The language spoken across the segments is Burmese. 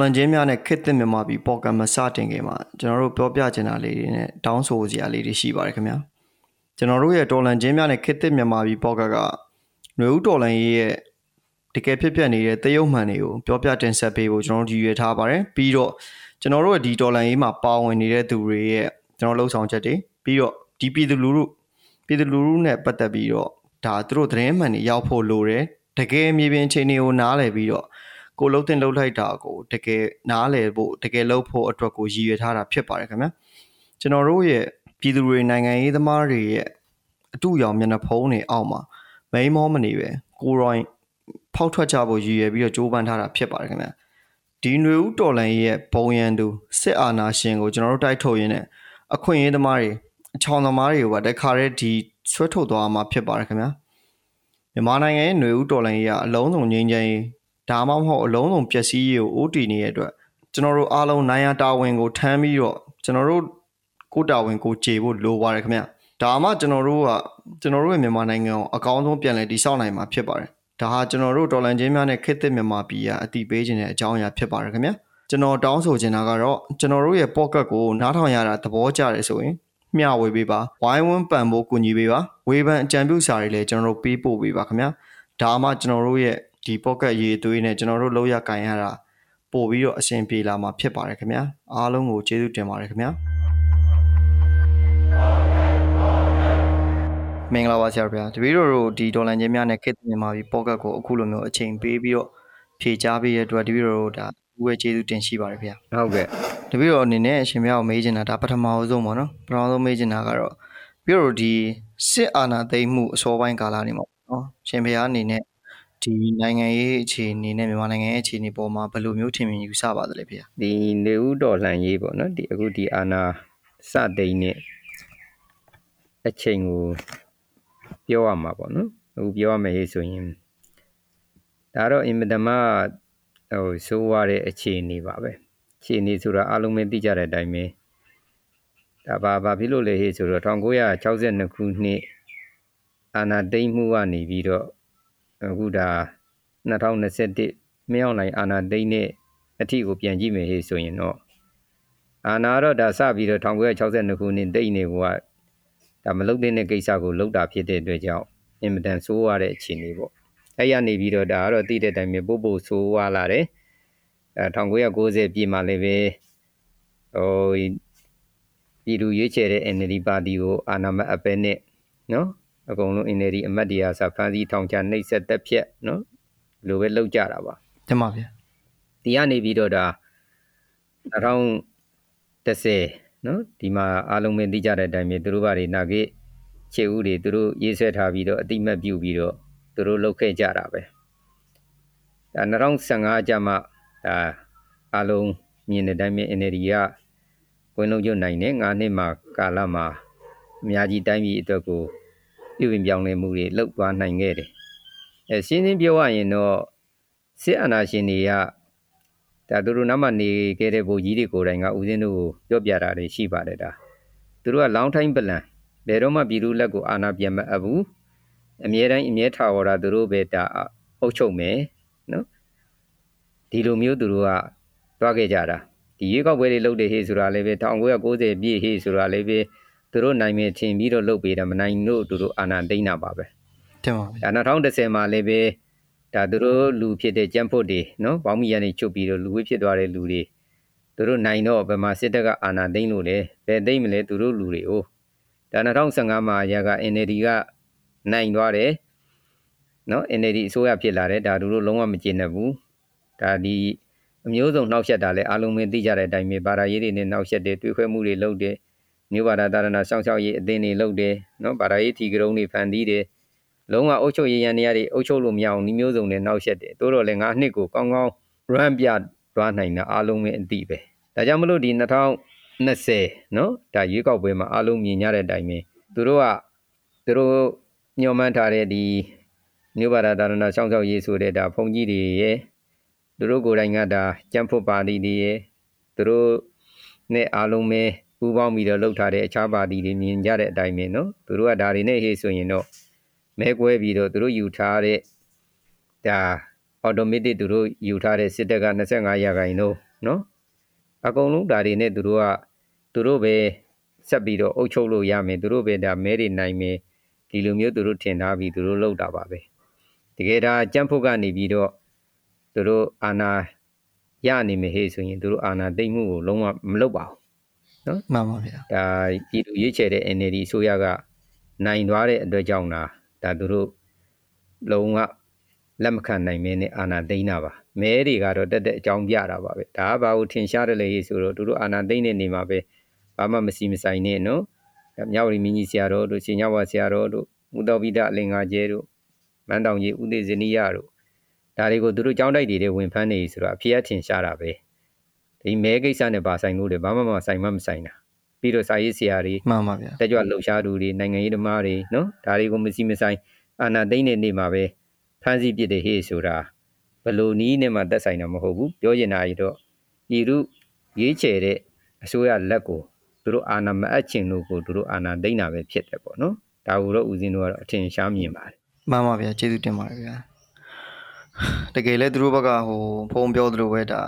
ကျွန်တော်တို့ရဲ့တော်လန်ချင်းများနဲ့ခစ်သစ်မြန်မာပြည်ပေါ်ကမစတင်ခင်မှာကျွန်တော်တို့ပြောပြချင်တာလေးတွေနဲ့တောင်းဆိုစရာလေးတွေရှိပါတယ်ခင်ဗျာကျွန်တော်တို့ရဲ့တော်လန်ချင်းများနဲ့ခစ်သစ်မြန်မာပြည်ပေါ်ကကຫນွေဦးတော်လန်ရေးရဲ့တကယ်ဖြစ်ပျက်နေတဲ့တရုတ်မှန်တွေကိုပြောပြတင်ဆက်ပေးဖို့ကျွန်တော်တို့ရည်ရွယ်ထားပါတယ်ပြီးတော့ကျွန်တော်တို့ရဲ့ဒီတော်လန်ရေးမှာပါဝင်နေတဲ့သူတွေရဲ့ကျွန်တော်လှုပ်ဆောင်ချက်တွေပြီးတော့ဒီပြည်သူလူထုပြည်သူလူထုနဲ့ပတ်သက်ပြီးတော့ဒါသူတို့သတင်းမှန်တွေရောက်ဖို့လိုတယ်တကယ်မြေပြင်အခြေအနေကိုနားလည်ပြီးတော့ ကိုလှုပ်တင်လှုပ်လိုက်တာကိုတကယ်နားလည်ဖို့တကယ်လှုပ်ဖို့အတွက်ကိုရည်ရွယ်ထားတာဖြစ်ပါတယ်ခင်ဗျာကျွန်တော်တို့ရဲ့ပြည်သူတွေနိုင်ငံရေးသမားတွေရဲ့အတူရောင်မျက်နှာဖုံးတွေအောက်မှာမိန်မောမနေပဲကိုရိုင်းဖောက်ထွက်ကြဖို့ရည်ရွယ်ပြီးတော့ကြိုးပမ်းထားတာဖြစ်ပါတယ်ခင်ဗျာဒီຫນွေဦးတော်လန်ရဲ့ဘုံရန်သူစစ်အာဏာရှင်ကိုကျွန်တော်တို့တိုက်ထုတ်ရင်းနဲ့အခွင့်အရေးသမားတွေအချောင်သမားတွေကိုပါတခါတည်းဒီဆွဲထုတ်သွားမှာဖြစ်ပါတယ်ခင်ဗျာမြန်မာနိုင်ငံရဲ့ຫນွေဦးတော်လှန်ရေးကအလုံးစုံငြိမ်းချမ်းရေး ဒါမှမဟုတ်အလုံးစုံပျက်စီးရေးကိုအိုးတီနေတဲ့အတွက်ကျွန်တော်တို့အားလုံးနိုင်ရတာဝန်ကိုထမ်းပြီးတော့ကျွန်တော်တို့ကိုတာဝန်ကိုခြေဖို့လိုပါတယ်ခင်ဗျဒါမှကျွန်တော်တို့ကကျွန်တော်တို့ရဲ့မြန်မာနိုင်ငံကိုအကောင်းဆုံးပြန်လည်တည်ဆောက်နိုင်မှာဖြစ်ပါတယ်ဒါဟာကျွန်တော်တို့တော်လန်ချင်းများနဲ့ခေတ်သစ်မြန်မာပြည်ကအတိပေးခြင်းတဲ့အကြောင်းအရာဖြစ်ပါတယ်ခင်ဗျကျွန်တော်တောင်းဆိုချင်တာကတော့ကျွန်တော်တို့ရဲ့ pocket ကိုနားထောင်ရတာသဘောကျတယ်ဆိုရင်မျှဝေပေးပါဝိုင်းဝန်းပံ့ပိုးကူညီပေးပါဝေဖန်အကြံပြုစာတွေလည်းကျွန်တော်တို့ပေးပို့ပေးပါခင်ဗျာဒါမှကျွန်တော်တို့ရဲ့ ဒီ pocket ရေးသွေးနဲ့ကျွန်တော်တို့လောက်ရကင်ရတာပို့ပြီးတော့အဆင်ပြေလာမှာဖြစ်ပါတယ်ခင်ဗျာအားလုံးကိုကျေးဇူးတင်ပါတယ်ခင်ဗျာမင်္ဂလာပါဆရာဗျာတပည့်တော်တို့ဒီဒေါ်လာချင်းများနဲ့ခေတ်မြန်မာပြည် pocket ကိုအခုလိုမျိုးအချိန်ပေးပြီးတော့ဖြေချပေးရတဲ့အတွက်တပည့်တော်တို့ဒါဦးရဲ့ကျေးဇူးတင်ရှိပါတယ်ဗျာဟုတ်ကဲ့တပည့်တော်အနေနဲ့အရှင်မြတ်ကိုမေးချင်တာဒါပထမအဆုံးပေါ့နော်ပထမဆုံးမေးချင်တာကတော့ပြီးတော့ဒီစစ်အာဏာသိမ်းမှုအစောပိုင်းကာလနေမှာပေါ့နော်ရှင်ဘုရားအနေနဲ့ ဒီနိုင်ငံရေးအခြေအနေနဲ့မြန်မာနိုင်ငံရဲ့အခြေအနေပေါ်မှာဘယ်လိုမျိုးထင်မြင်ယူဆပါသလဲဖေ။ဒီနေဦးတော်လှန်ရေးပေါ့နော်ဒီအခုဒီအာဏာစတိန်နဲ့အချိန်ကိုပြောရမှာပေါ့နော်အခုပြောရမယ်ဟေ့ဆိုရင်ဒါတော့အင်မတန်မှဟိုဆိုးရတဲ့အခြေအနေပါပဲအခြေအနေဆိုတာအလုံးမသိကြတဲ့အတိုင်းပဲဒါဘာဘာဖြစ်လို့လဲဟေ့ဆိုတော့1962ခုနှစ်အာနာသိမ့်မှုကနေပြီးတော့ အခုဒါ2021မြောက်နိုင်အာနာသိမ့်နဲ့အထီကိုပြန်ကြည့်မယ်ဟေ့ဆိုရင်တော့အာနာတော့ဒါစပြီးတော့1962ခုနှစ်တိတ်နေကဒါမလုတ်တဲ့ကိစ္စကိုလုတ်တာဖြစ်တဲ့အတွက်ကြောင့်အင်မတန်ဆိုးရတဲ့အခြေအနေပေါ့အဲ့ရနေပြီးတော့ဒါကတော့သိတဲ့အတိုင်းပဲပို့ပို့ဆိုးရလာတယ်အဲ1990ပြည်မှာလည်းပဲဟိုပြည်သူရွေးချယ်တဲ့ NLD ပါတီကိုအာဏာမအပ်ပဲနဲ့နော် အကုန်လုံး NLD အမတ်တရားစာဖမ်းဆီးထောင်ချနှိပ်စက်တက်ဖြတ်နော်လိုပဲလောက်ကြတာပါတင်ပါဗျာဒီကနေပြီးတော့ဒါ2010နော်ဒီမှာအားလုံးပဲသိကြတဲ့အတိုင်းပဲသူတို့ဘာတွေနာကေခြေဦးတွေသူတို့ရေးဆွဲထားပြီးတော့အတိမတ်ပြုပြီးတော့သူတို့လုပ်ခဲ့ကြတာပဲဒါ2015ကျမှဒါအားလုံးမြင်တဲ့အတိုင်းပဲ NLD ကဝင်လုံးကျွနိုင်တဲ့9နှစ်မှာကာလမှာအများကြီးတိုင်းပြည်အတွက်ကို ပြုပြင်ပြောင်းလဲမှုတွေလုပ်သွားနိုင်ခဲ့တယ်။အဲရှင်းရှင်းပြောရရင်တော့စစ်အာဏာရှင်တွေကဒါသူတို့နောက်မှနေခဲ့တဲ့ဗိုလ်ကြီးတွေကိုယ်တိုင်ကဦးစင်းတို့ကိုပြောပြတာတွေရှိပါတယ်ဒါ။သူတို့က long time plan ဘယ်တော့မှပြည်သူလက်ကိုအာဏာပြန်မအပ်ဘူး။အမြဲတမ်းအမြဲထာဝရသူတို့ပဲဒါအုပ်ချုပ်မယ်နော်။ဒီလိုမျိုးသူတို့ကတွားခဲ့ကြတာဒီရွေးကောက်ပွဲတွေလုပ်တဲ့ဟေ့ဆိုတာလည်းပဲ1990ပြည့်ဟေ့ဆိုတာလည်းပဲ သူတို့နိုင်မယ်ထင်ပြီးတော့လုပ်ပေးတယ်မနိုင်လို့သူတို့အာဏာသိမ်းတာပါပဲတင်ပါဗျာ2010မှာလည်းပဲဒါသူတို့လူဖြစ်တဲ့ကျန်းဖို့တွေနော်ဘောင်းမီရနေချုပ်ပြီးတော့လူဝေးဖြစ်သွားတဲ့လူတွေသူတို့နိုင်တော့ဗမာစစ်တပ်ကအာဏာသိမ်းလို့လေဘယ်သိမ်းမလဲသူတို့လူတွေကိုဒါ2015မှာရက NLD ကနိုင်သွားတယ်နော် NLD အစိုးရဖြစ်လာတယ်ဒါသူတို့လုံးဝမကျေနပ်ဘူးဒါဒီအမျိုးစုံနှောက်ယှက်တာလည်းအားလုံးပဲသိကြတဲ့အတိုင်းပဲဘာသာရေးတွေနဲ့နှောက်ယှက်တယ်တွေးခွဲမှုတွေလုပ်တယ် မြို့ဘာသာတာရဏစောင့်ရှောက်ရေးအသင်းတွေလုပ်တယ်နော်ဘာသာရေးထီကရုံးတွေဖန်တီးတယ်လုံးဝအုပ်ချုပ်ရေးရန်တရားတွေအုပ်ချုပ်လို့မရအောင်ဒီမျိုးစုံနဲ့နှောက်ယှက်တယ်တိုးတော့လည်းငါနှစ်ကိုကောင်းကောင်း run ပြသွားနိုင်တာအားလုံးပဲအတိပဲဒါကြောင့်မလို့ဒီ2020နော်ဒါရွေးကောက်ပွဲမှာအားလုံးမြင်ကြတဲ့အတိုင်းပဲသူတို့ကသူတို့ညှော်မှန်းထားတဲ့ဒီမြို့ဘာသာတာရဏစောင့်ရှောက်ရေးဆိုတဲ့ဒါဖုန်ကြီးတွေရဲ့သူတို့ကိုယ်တိုင်ကဒါကြံ့ဖို့ပါတီတွေရဲ့သူတို့နဲ့အားလုံးပဲ ပူးပေါင်းပြီးတော့လှုပ်ထားတဲ့အခြားပါတီတွေမြင်ကြတဲ့အတိုင်းပဲနော်သူတို့ကဒါတွေနဲ့ဟေ့ဆိုရင်တော့မဲကွဲပြီးတော့သူတို့ယူထားတဲ့ဒါ automatic သူတို့ယူထားတဲ့စစ်တပ်က25ရာခိုင်နှုန်းနော်အကုန်လုံးဒါတွေနဲ့သူတို့ကသူတို့ပဲဆက်ပြီးတော့အုပ်ချုပ်လို့ရမယ်သူတို့ပဲဒါမဲတွေနိုင်မယ်ဒီလိုမျိုးသူတို့ထင်ထားပြီးသူတို့လုပ်တာပါပဲတကယ်ဒါကြမ်းဖို့ကနေပြီးတော့သူတို့အာဏာရနေမယ်ဟေ့ဆိုရင်သူတို့အာဏာသိမ်းမှုကိုလုံးဝမလုပ်ပါဘူး နော်မှန်ပါဗျာဒါပြည်သူရွေးချယ်တဲ့ NLD ဆိုရကနိုင်သွားတဲ့အတွက်ကြောင့်ဒါဒါသူတို့လုံးဝလက်မခံနိုင်မင်းနဲ့အာဏာသိမ်းတာပါမဲတွေကတော့တက်တက်အကြောင်းပြတာပါပဲဒါကဘာကိုထင်ရှားတယ်လေဆိုတော့သူတို့အာဏာသိမ်းတဲ့နေမှာပဲဘာမှမစီမဆိုင်နဲ့နော်မြဝတီမင်းကြီးဆရာတော်တို့ရှင်ညဝဆရာတော်တို့မူတော်ပိဒအလင်္ကာကျဲတို့မန်းတောင်ကြီးဥဒေဇနီယတို့ဒါတွေကိုသူတို့ကြောင်းတိုက်တွေဝင်ဖမ်းနေဆိုတော့အဖေအထင်ရှားတာပဲ ဒီမဲကိစ္စနဲ့ပါဆိုင်လို့တယ်ဘာမှမဆိုင်မှမဆိုင်တာပြီးတော့စာရေးဆရာတွေမှန်ပါဗျာတက်ကြွလှုပ်ရှားသူတွေနိုင်ငံရေးသမားတွေနော်ဒါတွေကိုမစီမဆိုင်အာဏာသိမ်းတဲ့နေ့မှာပဲဖမ်းဆီးပစ်တဲ့ဟေ့ဆိုတာဘလို့နီးနဲ့မှတက်ဆိုင်တာမဟုတ်ဘူးပြောချင်တာကြီးတော့ပြည်သူရေးချယ်တဲ့အစိုးရလက်ကိုသူတို့အာဏာမအပ်ချင်လို့ကိုသူတို့အာဏာသိမ်းတာပဲဖြစ်တယ်ပေါ့နော်ဒါကိုတော့ဦးဇင်းတို့ကတော့အထင်ရှားမြင်ပါတယ်မှန်ပါဗျာကျေးဇူးတင်ပါတယ်ဗျာတကယ်လဲသူတို့ဘက်ကဟိုဖုံပြောသလိုပဲဒါ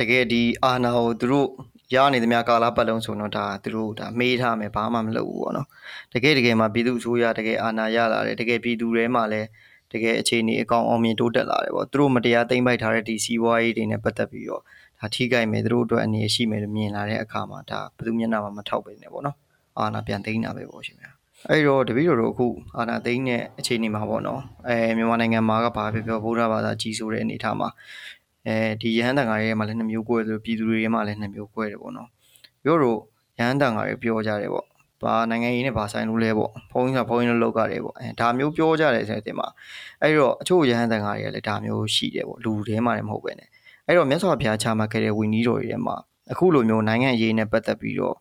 တကယ်ဒီအာဏာကိုသူတို့ရနေသမျှကာလပတ်လုံးဆိုတော့ဒါသူတို့ဒါမေးထားမယ်ဘာမှမလုပ်ဘူးပေါ့နော်တကယ်တကယ်မှာပြည်သူအစိုးရတကယ်အာဏာရလာတယ်တကယ်ပြည်သူတွေမှာလည်းတကယ်အခြေအနေအကောင်အောင်မြင်တိုးတက်လာတယ်ပေါ့သူတို့မတရားသိမ့်ပိုက်ထားတဲ့ဒီစီးပွားရေးတွေနဲ့ပတ်သက်ပြီးတော့ဒါထိခိုက်မယ်သူတို့အတွက်အနေရှိမယ်လို့မြင်လာတဲ့အခါမှာဒါဘယ်သူမျက်နှာမှမထောက်ပဲနေပေါ့နော်အာဏာပြန်သိမ်းတာပဲပေါ့ရှင်ဗျာအဲ့တော့တပည့်တော်တို့အခုအာဏာသိမ်းတဲ့အခြေအနေမှာပေါ့နော်အဲမြန်မာနိုင်ငံမှာကဘာပြောပြောဗုဒ္ဓဘာသာကြီးဆိုတဲ့အနေအထားမှာ အဲဒီရဟန်းတန်ဃာတွေမှာလည်းနှမျိုးကွဲဆိုပြည်သူတွေမှာလည်းနှမျိုးကွဲတယ်ပေါ့နော်ပြောတော့ရဟန်းတန်ဃာတွေပြောကြတယ်ပေါ့ဘာနိုင်ငံရေးနဲ့ဘာဆိုင်လို့လဲပေါ့ဘုန်းကြီးကဘုန်းကြီးတို့လောက်ကြတယ်ပေါ့အဲဒါမျိုးပြောကြတယ်ဆိုတဲ့တင်မှာအဲ့တော့အချို့ရဟန်းတန်ဃာတွေကလည်းဒါမျိုးရှိတယ်ပေါ့လူတွေမှာလည်းမဟုတ်ပဲねအဲ့တော့မြတ်စွာဘုရားချမှတ်ခဲ့တဲ့ဝီနီးတော်တွေထဲမှာအခုလိုမျိုးနိုင်ငံရေးနဲ့ပတ်သက်ပြီးတော့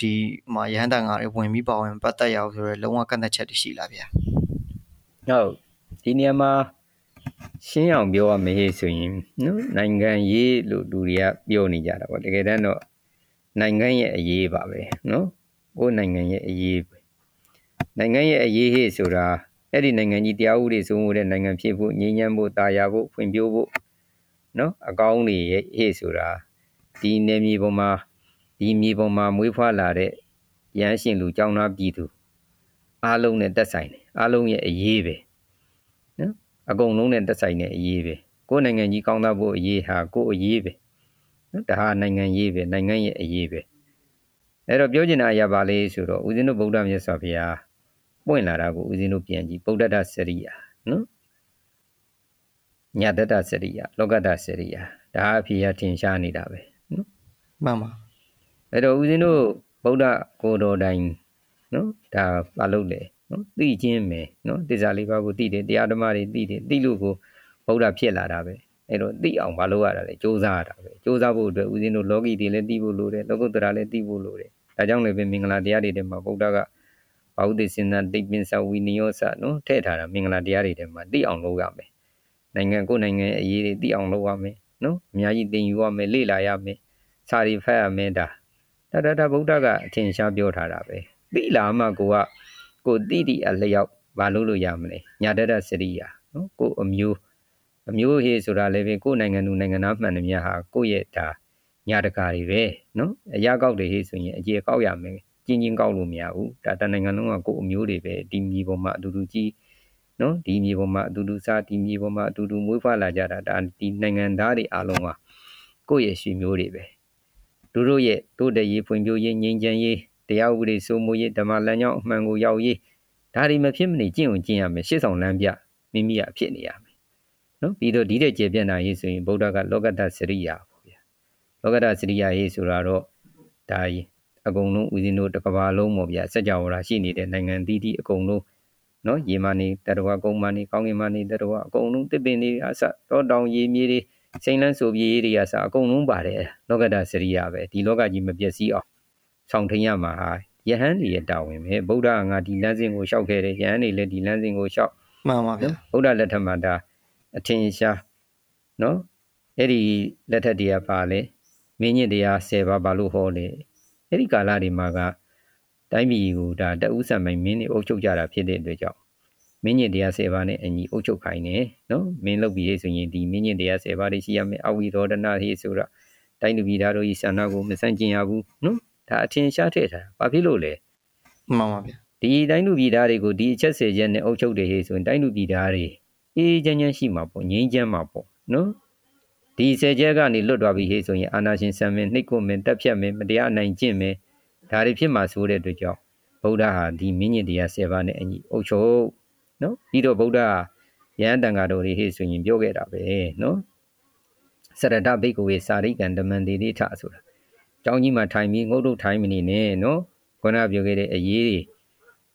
ဒီမှာရဟန်းတန်ဃာတွေဝင်ပြီးပါဝင်ပတ်သက်ရအောင်ဆိုတော့လုံးဝကန့်သက်ချက်တွေရှိလားဗျာဟုတ်ဒီနေရာမှာ ရှင်းအောင်ပြောရမယ်ဆိုရင်နော်နိုင်ငံရေးလို့လူတွေကပြောနေကြတာပေါ့တကယ်တမ်းတော့နိုင်ငံရဲ့အရေးပါပဲနော်ကိုယ်နိုင်ငံရဲ့အရေးပဲနိုင်ငံရဲ့အရေးဟေ့ဆိုတာအဲ့ဒီနိုင်ငံကြီးတရားဥပဒေစိုးမိုးတဲ့နိုင်ငံဖြစ်ဖို့ငြိမ်းချမ်းဖို့တာယာဖို့ဖွံ့ဖြိုးဖို့နော်အကောင်းတွေရဲ့ဟေ့ဆိုတာဒီနေမြေပေါ်မှာဒီမြေပေါ်မှာမွေးဖွားလာတဲ့ရန်ရှင်လူကြောင်းသားပြည်သူအားလုံးနဲ့တက်ဆိုင်တယ်အားလုံးရဲ့အရေးပဲနော် အကုန်လုံးနဲ့တက်ဆိုင်တဲ့အရေးပဲကိုယ်နိုင်ငံကြီးကောင်းသားဖို့အရေးဟာကိုယ်အရေးပဲနော်ဒါဟာနိုင်ငံရေးပဲနိုင်ငံရဲ့အရေးပဲအဲ့တော့ပြောချင်တာအရာပါလေဆိုတော့ဦးဇင်းတို့ဗုဒ္ဓမြတ်စွာဘုရားပွင့်လာတာကိုဦးဇင်းတို့ပြန်ကြည့်ဗုဒ္ဓတစရိယာနော်ညာတတစရိယာလောကတစရိယာဒါအဖြစ်ရထင်ရှားနေတာပဲနော်မှန်ပါအဲ့တော့ဦးဇင်းတို့ဗုဒ္ဓကိုတော်တိုင်နော်ဒါမလုပ်လေ နော်သိချင်းပဲနော်တစ္ဆာလေးပါးကိုသိတယ်တရားဓမ္မတွေသိတယ်သိလို့ကိုဗုဒ္ဓဖြစ်လာတာပဲအဲ့တော့သိအောင်မလုပ်ရတာလေစ조사ရတာပဲစ조사ဖို့အတွက်ဦးဇင်းတို့လောကီတွေလည်းသိဖို့လိုတယ်လောကုတ္တရာလည်းသိဖို့လိုတယ်ဒါကြောင့်လည်းပဲမင်္ဂလာတရားတွေထဲမှာဗုဒ္ဓကဘာဝတိစင်နာတိပင်္စဝီနိယောစနော်ထည့်ထားတာမင်္ဂလာတရားတွေထဲမှာသိအောင်လုပ်ရမယ်နိုင်ငံကိုနိုင်ငံရဲ့အရေးတွေသိအောင်လုပ်ရမယ်နော်အများကြီးသင်ယူရမယ်လေ့လာရမယ်စာရီဖတ်ရမယ်ဒါဒါဒါဒါဗုဒ္ဓကအထင်ရှားပြောထားတာပဲသိလာမှကိုက ကိုတိတိအလျောက်မလုပ်လို့ရမလဲညာတတစရိယာနော်ကိုအမျိုးအမျိုးဟေးဆိုတာလည်းပဲကိုနိုင်ငံသူနိုင်ငံသားမှန်တယ်များဟာကိုရဲ့ဒါညာတကာတွေပဲနော်အရာကောက်တွေဟေးဆိုရင်အကျေကောက်ရမယ်ကျင်းချင်းကောက်လို့မရဘူးဒါတနိုင်ငံလုံးကကိုအမျိုးတွေပဲဒီမြေပေါ်မှာအတူတူကြီးနော်ဒီမြေပေါ်မှာအတူတူစားဒီမြေပေါ်မှာအတူတူမွေးဖွားလာကြတာဒါဒီနိုင်ငံသားတွေအားလုံးကကိုယ့်ရဲ့ရှင်မျိုးတွေပဲသူတို့ရဲ့တိုးတက်ရေးဖွံ့ဖြိုးရေးငြိမ်းချမ်းရေး တရားဥပဒေစိုးမိုးရေးဓမ္မလမ်းကြောင်းအမှန်ကိုရောက်ရေးဒါတွေမဖြစ်မနေကျင့်ဝင်ကျင့်ရမယ်ရှေ့ဆောင်လမ်းပြမိမိကဖြစ်နေရမယ်နော်ပြီးတော့ဒီတဲ့ကျေပြန့်တာရေးဆိုရင်ဗုဒ္ဓကလောကတ္တစရိယာပေါ့ဗျာလောကတ္တစရိယာရေးဆိုတာတော့ဒါအကုန်လုံးဦးဇင်းတို့တစ်ကဘာလုံးပေါ့ဗျာစัจ java ရှိနေတဲ့နိုင်ငံသီးသီးအကုန်လုံးနော်ရေမနေတရဝကုန်းမနေကောင်းကင်မနေတရဝအကုန်လုံးတစ်ပင်တွေအစတော့တောင်ရေမြေတွေစိန်လန်းဆိုပြေးတွေအစအကုန်လုံးပါတယ်လောကတ္တစရိယာပဲဒီလောကကြီးမပြည့်စည်အောင် ဆောင်ထိန်ရမှာဟာယဟန်တွေရဲ့တာဝန်ပဲဗုဒ္ဓကငါဒီလမ်းစဉ်ကိုလျှောက်ခဲ့တယ်ယဟန်တွေလည်းဒီလမ်းစဉ်ကိုလျှောက်မှန်ပါဗျာဗုဒ္ဓလက်ထက်မှာဒါအထင်ရှားနော်အဲ့ဒီလက်ထက်တရားပါလေမင်းညစ်တရား10ပါးဘာလို့ဟောလဲအဲ့ဒီကာလတွေမှာကတိုင်းပြည်ကိုဒါတအုပ်ဆံမိုင်မင်းတွေအုပ်ချုပ်ကြတာဖြစ်တဲ့အတွက်ကြောင့်မင်းညင်တရား10ပါးနဲ့အညီအုပ်ချုပ်ခိုင်းတယ်နော်မင်းလုပ်ပြီးရေးဆိုရင်ဒီမင်းညင်တရား10ပါးတွေရှိရမယ်အဝိရောဒနာဟိဆိုတာတိုင်းသူပြည်သားတို့ဤဆန္ဒကိုမဆန့်ကျင်ရဘူးနော် ဒါအထင်ရှားထည့်ထားဘာဖြစ်လို့လဲမှန်ပါဗျာဒီတိုင်းလူပြည်သားတွေကိုဒီအချက်စေချက်နဲ့အုပ်ချုပ်တယ်ဟေ့ဆိုရင်တိုင်းလူပြည်သားတွေအေးချမ်းချမ်းရှိမှာပေါ့ငြိမ်းချမ်းမှာပေါ့နော်ဒီစေချက်ကနေလွတ်သွားပြီဟေ့ဆိုရင်အာနာရှင်ဆံမင်းနှိတ်ကိုမင်းတက်ဖြတ်မင်းမတရားနိုင်ကျင့်မင်းဒါတွေဖြစ်မှာဆိုတဲ့အတွက်ကြောင့်ဗုဒ္ဓဟာဒီမင်းညင်တရား7ပါးနဲ့အညီအုပ်ချုပ်နော်ပြီးတော့ဗုဒ္ဓဟာယဟန်တန်ဃာတော်တွေဟေ့ဆိုရင်ပြောခဲ့တာပဲနော်စရတဘိက္ခဝေစာရိကံဓမ္မံတိတိထဆိုတာ ကျောင်းကြီးမှာထိုင်ပြီးငုတ်တုတ်ထိုင်မနေနဲ့နော်ခုနပြောခဲ့တဲ့အရေးတွေ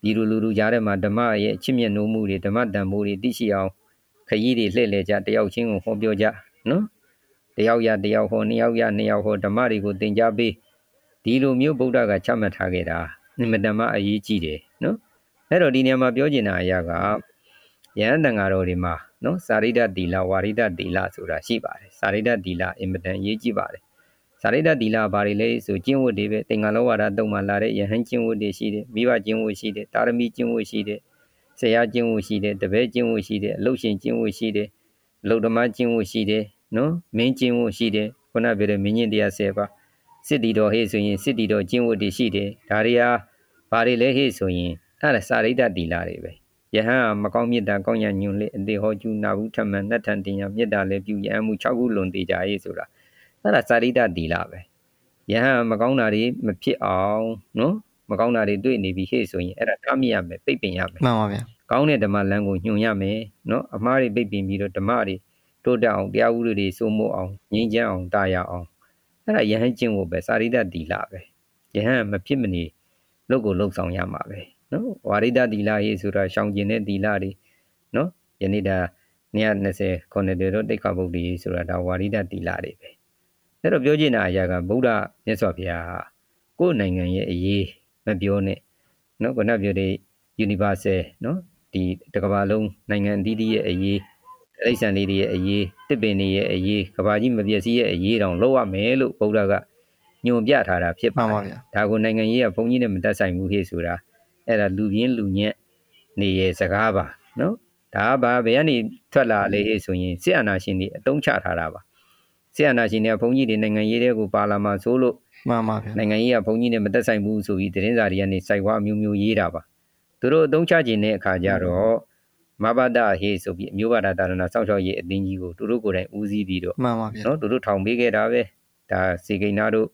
ပြည်သူလူထုကြားထဲမှာဓမ္မရဲ့အချစ်မြတ်နိုးမှုတွေဓမ္မတန်ဖိုးတွေသိရှိအောင်ခရီးတွေလှည့်လည်ကြတယောက်ချင်းကိုဟောပြောကြနော်တယောက်ရတယောက်ဟောနှစ်ယောက်ရနှစ်ယောက်ဟောဓမ္မတွေကိုသင်ကြားပေးဒီလိုမျိုးဗုဒ္ဓကချမှတ်ထားခဲ့တာအင်မတန်မှအရေးကြီးတယ်နော်အဲ့တော့ဒီနေရာမှာပြောချင်တာအရာကယဟန်တန်ဃာတော်တွေမှာနော်စာရိဒတ်တီလာဝါရိဒတ်တီလာဆိုတာရှိပါတယ်စာရိဒတ်တီလာအင်မတန်အရေးကြီးပါတယ် စာရိတ္တသီလဘာတွေလဲဆိုကျင့်ဝတ်တွေပဲသင်္ကန်းလောဝါဒတုံမှလာတဲ့ယဟန်ကျင့်ဝတ်တွေရှိတယ်မိဘကျင့်ဝတ်ရှိတယ်တာရမီကျင့်ဝတ်ရှိတယ်ဆရာကျင့်ဝတ်ရှိတယ်တပည့်ကျင့်ဝတ်ရှိတယ်အလုရှင်ကျင့်ဝတ်ရှိတယ်အလုဓမ္မကျင့်ဝတ်ရှိတယ်နော်မင်းကျင့်ဝတ်ရှိတယ်ခုနပြောတဲ့မင်းကျင့်တရား10ပါးစစ်တီတော်ဟေ့ဆိုရင်စစ်တီတော်ကျင့်ဝတ်တွေရှိတယ်ဒါတွေဟာဘာတွေလဲဟေ့ဆိုရင်အဲ့ဒါစာရိတ္တသီလတွေပဲယဟန်ကမကောင်းမြတ်တာကောင်းရညွန်လေအသေးဟောကျူနာဘူးထမှန်နှက်ထန်တင်ရမြတ်တာလည်းပြုရန်မှု6ခုလွန်သေးကြရေးဆိုတာ အဲ့ဒါစာရိတ္တတီလာပဲယဟန်မကောင်းတာတွေမဖြစ်အောင်နော်မကောင်းတာတွေတွေ့နေပြီဟေ့ဆိုရင်အဲ့ဒါထားမိရမယ်ပိတ်ပင်ရမယ်မှန်ပါဗျာကောင်းတဲ့ဓမ္မလမ်းကိုညွှန်ရမယ်နော်အမှားတွေပိတ်ပင်ပြီးတော့ဓမ္မတွေတိုးတက်အောင်တရားဥပဒေတွေစိုးမိုးအောင်ငြိမ်းချမ်းအောင်တာယာအောင်အဲ့ဒါယဟန်ကျင့်ဖို့ပဲစာရိတ္တတီလာပဲယဟန်မဖြစ်မနေလုပ်ကိုလုပ်ဆောင်ရမှာပဲနော်ဝါရိတ္တတီလာရေးဆိုတာရှောင်ကျင်တဲ့တီလာတွေနော်ယနေ့ဒါ120ခုနှစ်တေတော့တိတ်ခါဗုဒ္ဓရေးဆိုတာဒါဝါရိတ္တတီလာတွေပဲ အဲ့တော့ပြောချင်တာအရာကဗုဒ္ဓမြတ်စွာဘုရားကိုယ်နိုင်ငံရဲ့အရေးမပြောနဲ့နော်ခုနပြောတဲ့ universal နော်ဒီတကဘာလုံးနိုင်ငံအသီးသီးရဲ့အရေးအိဆန်လေးတွေရဲ့အရေးတစ်ပင်တွေရဲ့အရေးကဘာကြီးမပြည့်စည်ရဲ့အရေးတောင်လောက်ရမယ်လို့ဗုဒ္ဓကညွန်ပြထားတာဖြစ်ပါပါဗျာဒါကိုနိုင်ငံရေးကဘုန်းကြီးနဲ့မတက်ဆိုင်ဘူးဖြစ်ဆိုတာအဲ့ဒါလူပြင်းလူညက်နေရဲ့စကားပါနော်ဒါကဘာဘယ်ကနေထွက်လာလဲဆိုရင်စစ်အာဏာရှင်တွေအတုံးချထားတာပါ ဆရာနာရှင်တွေကဘုန်းကြီးတွေနိုင်ငံရေးတွေကိုပါလာမှာဆိုလို့ မှန်ပါဗျာ နိုင်ငံရေးကဘုန်းကြီးနဲ့မသက်ဆိုင်ဘူးဆိုပြီးသတင်းစာတွေကနေစိုက်ဝါအမျိုးမျိုးရေးတာပါသူတို့အသုံးချခြင်းတဲ့အခါကျတော့မဘာဒဟေဆိုပြီးအမျိုးဘာသာတာရဏစောင့်ရှောက်ရေးအသင်းကြီးကိုသူတို့ကိုယ်တိုင်ဦးစီးပြီးတော့ မှန်ပါဗျာ နော်သူတို့ထောင်ပေးခဲ့တာပဲဒါစေကိန်းနာတို့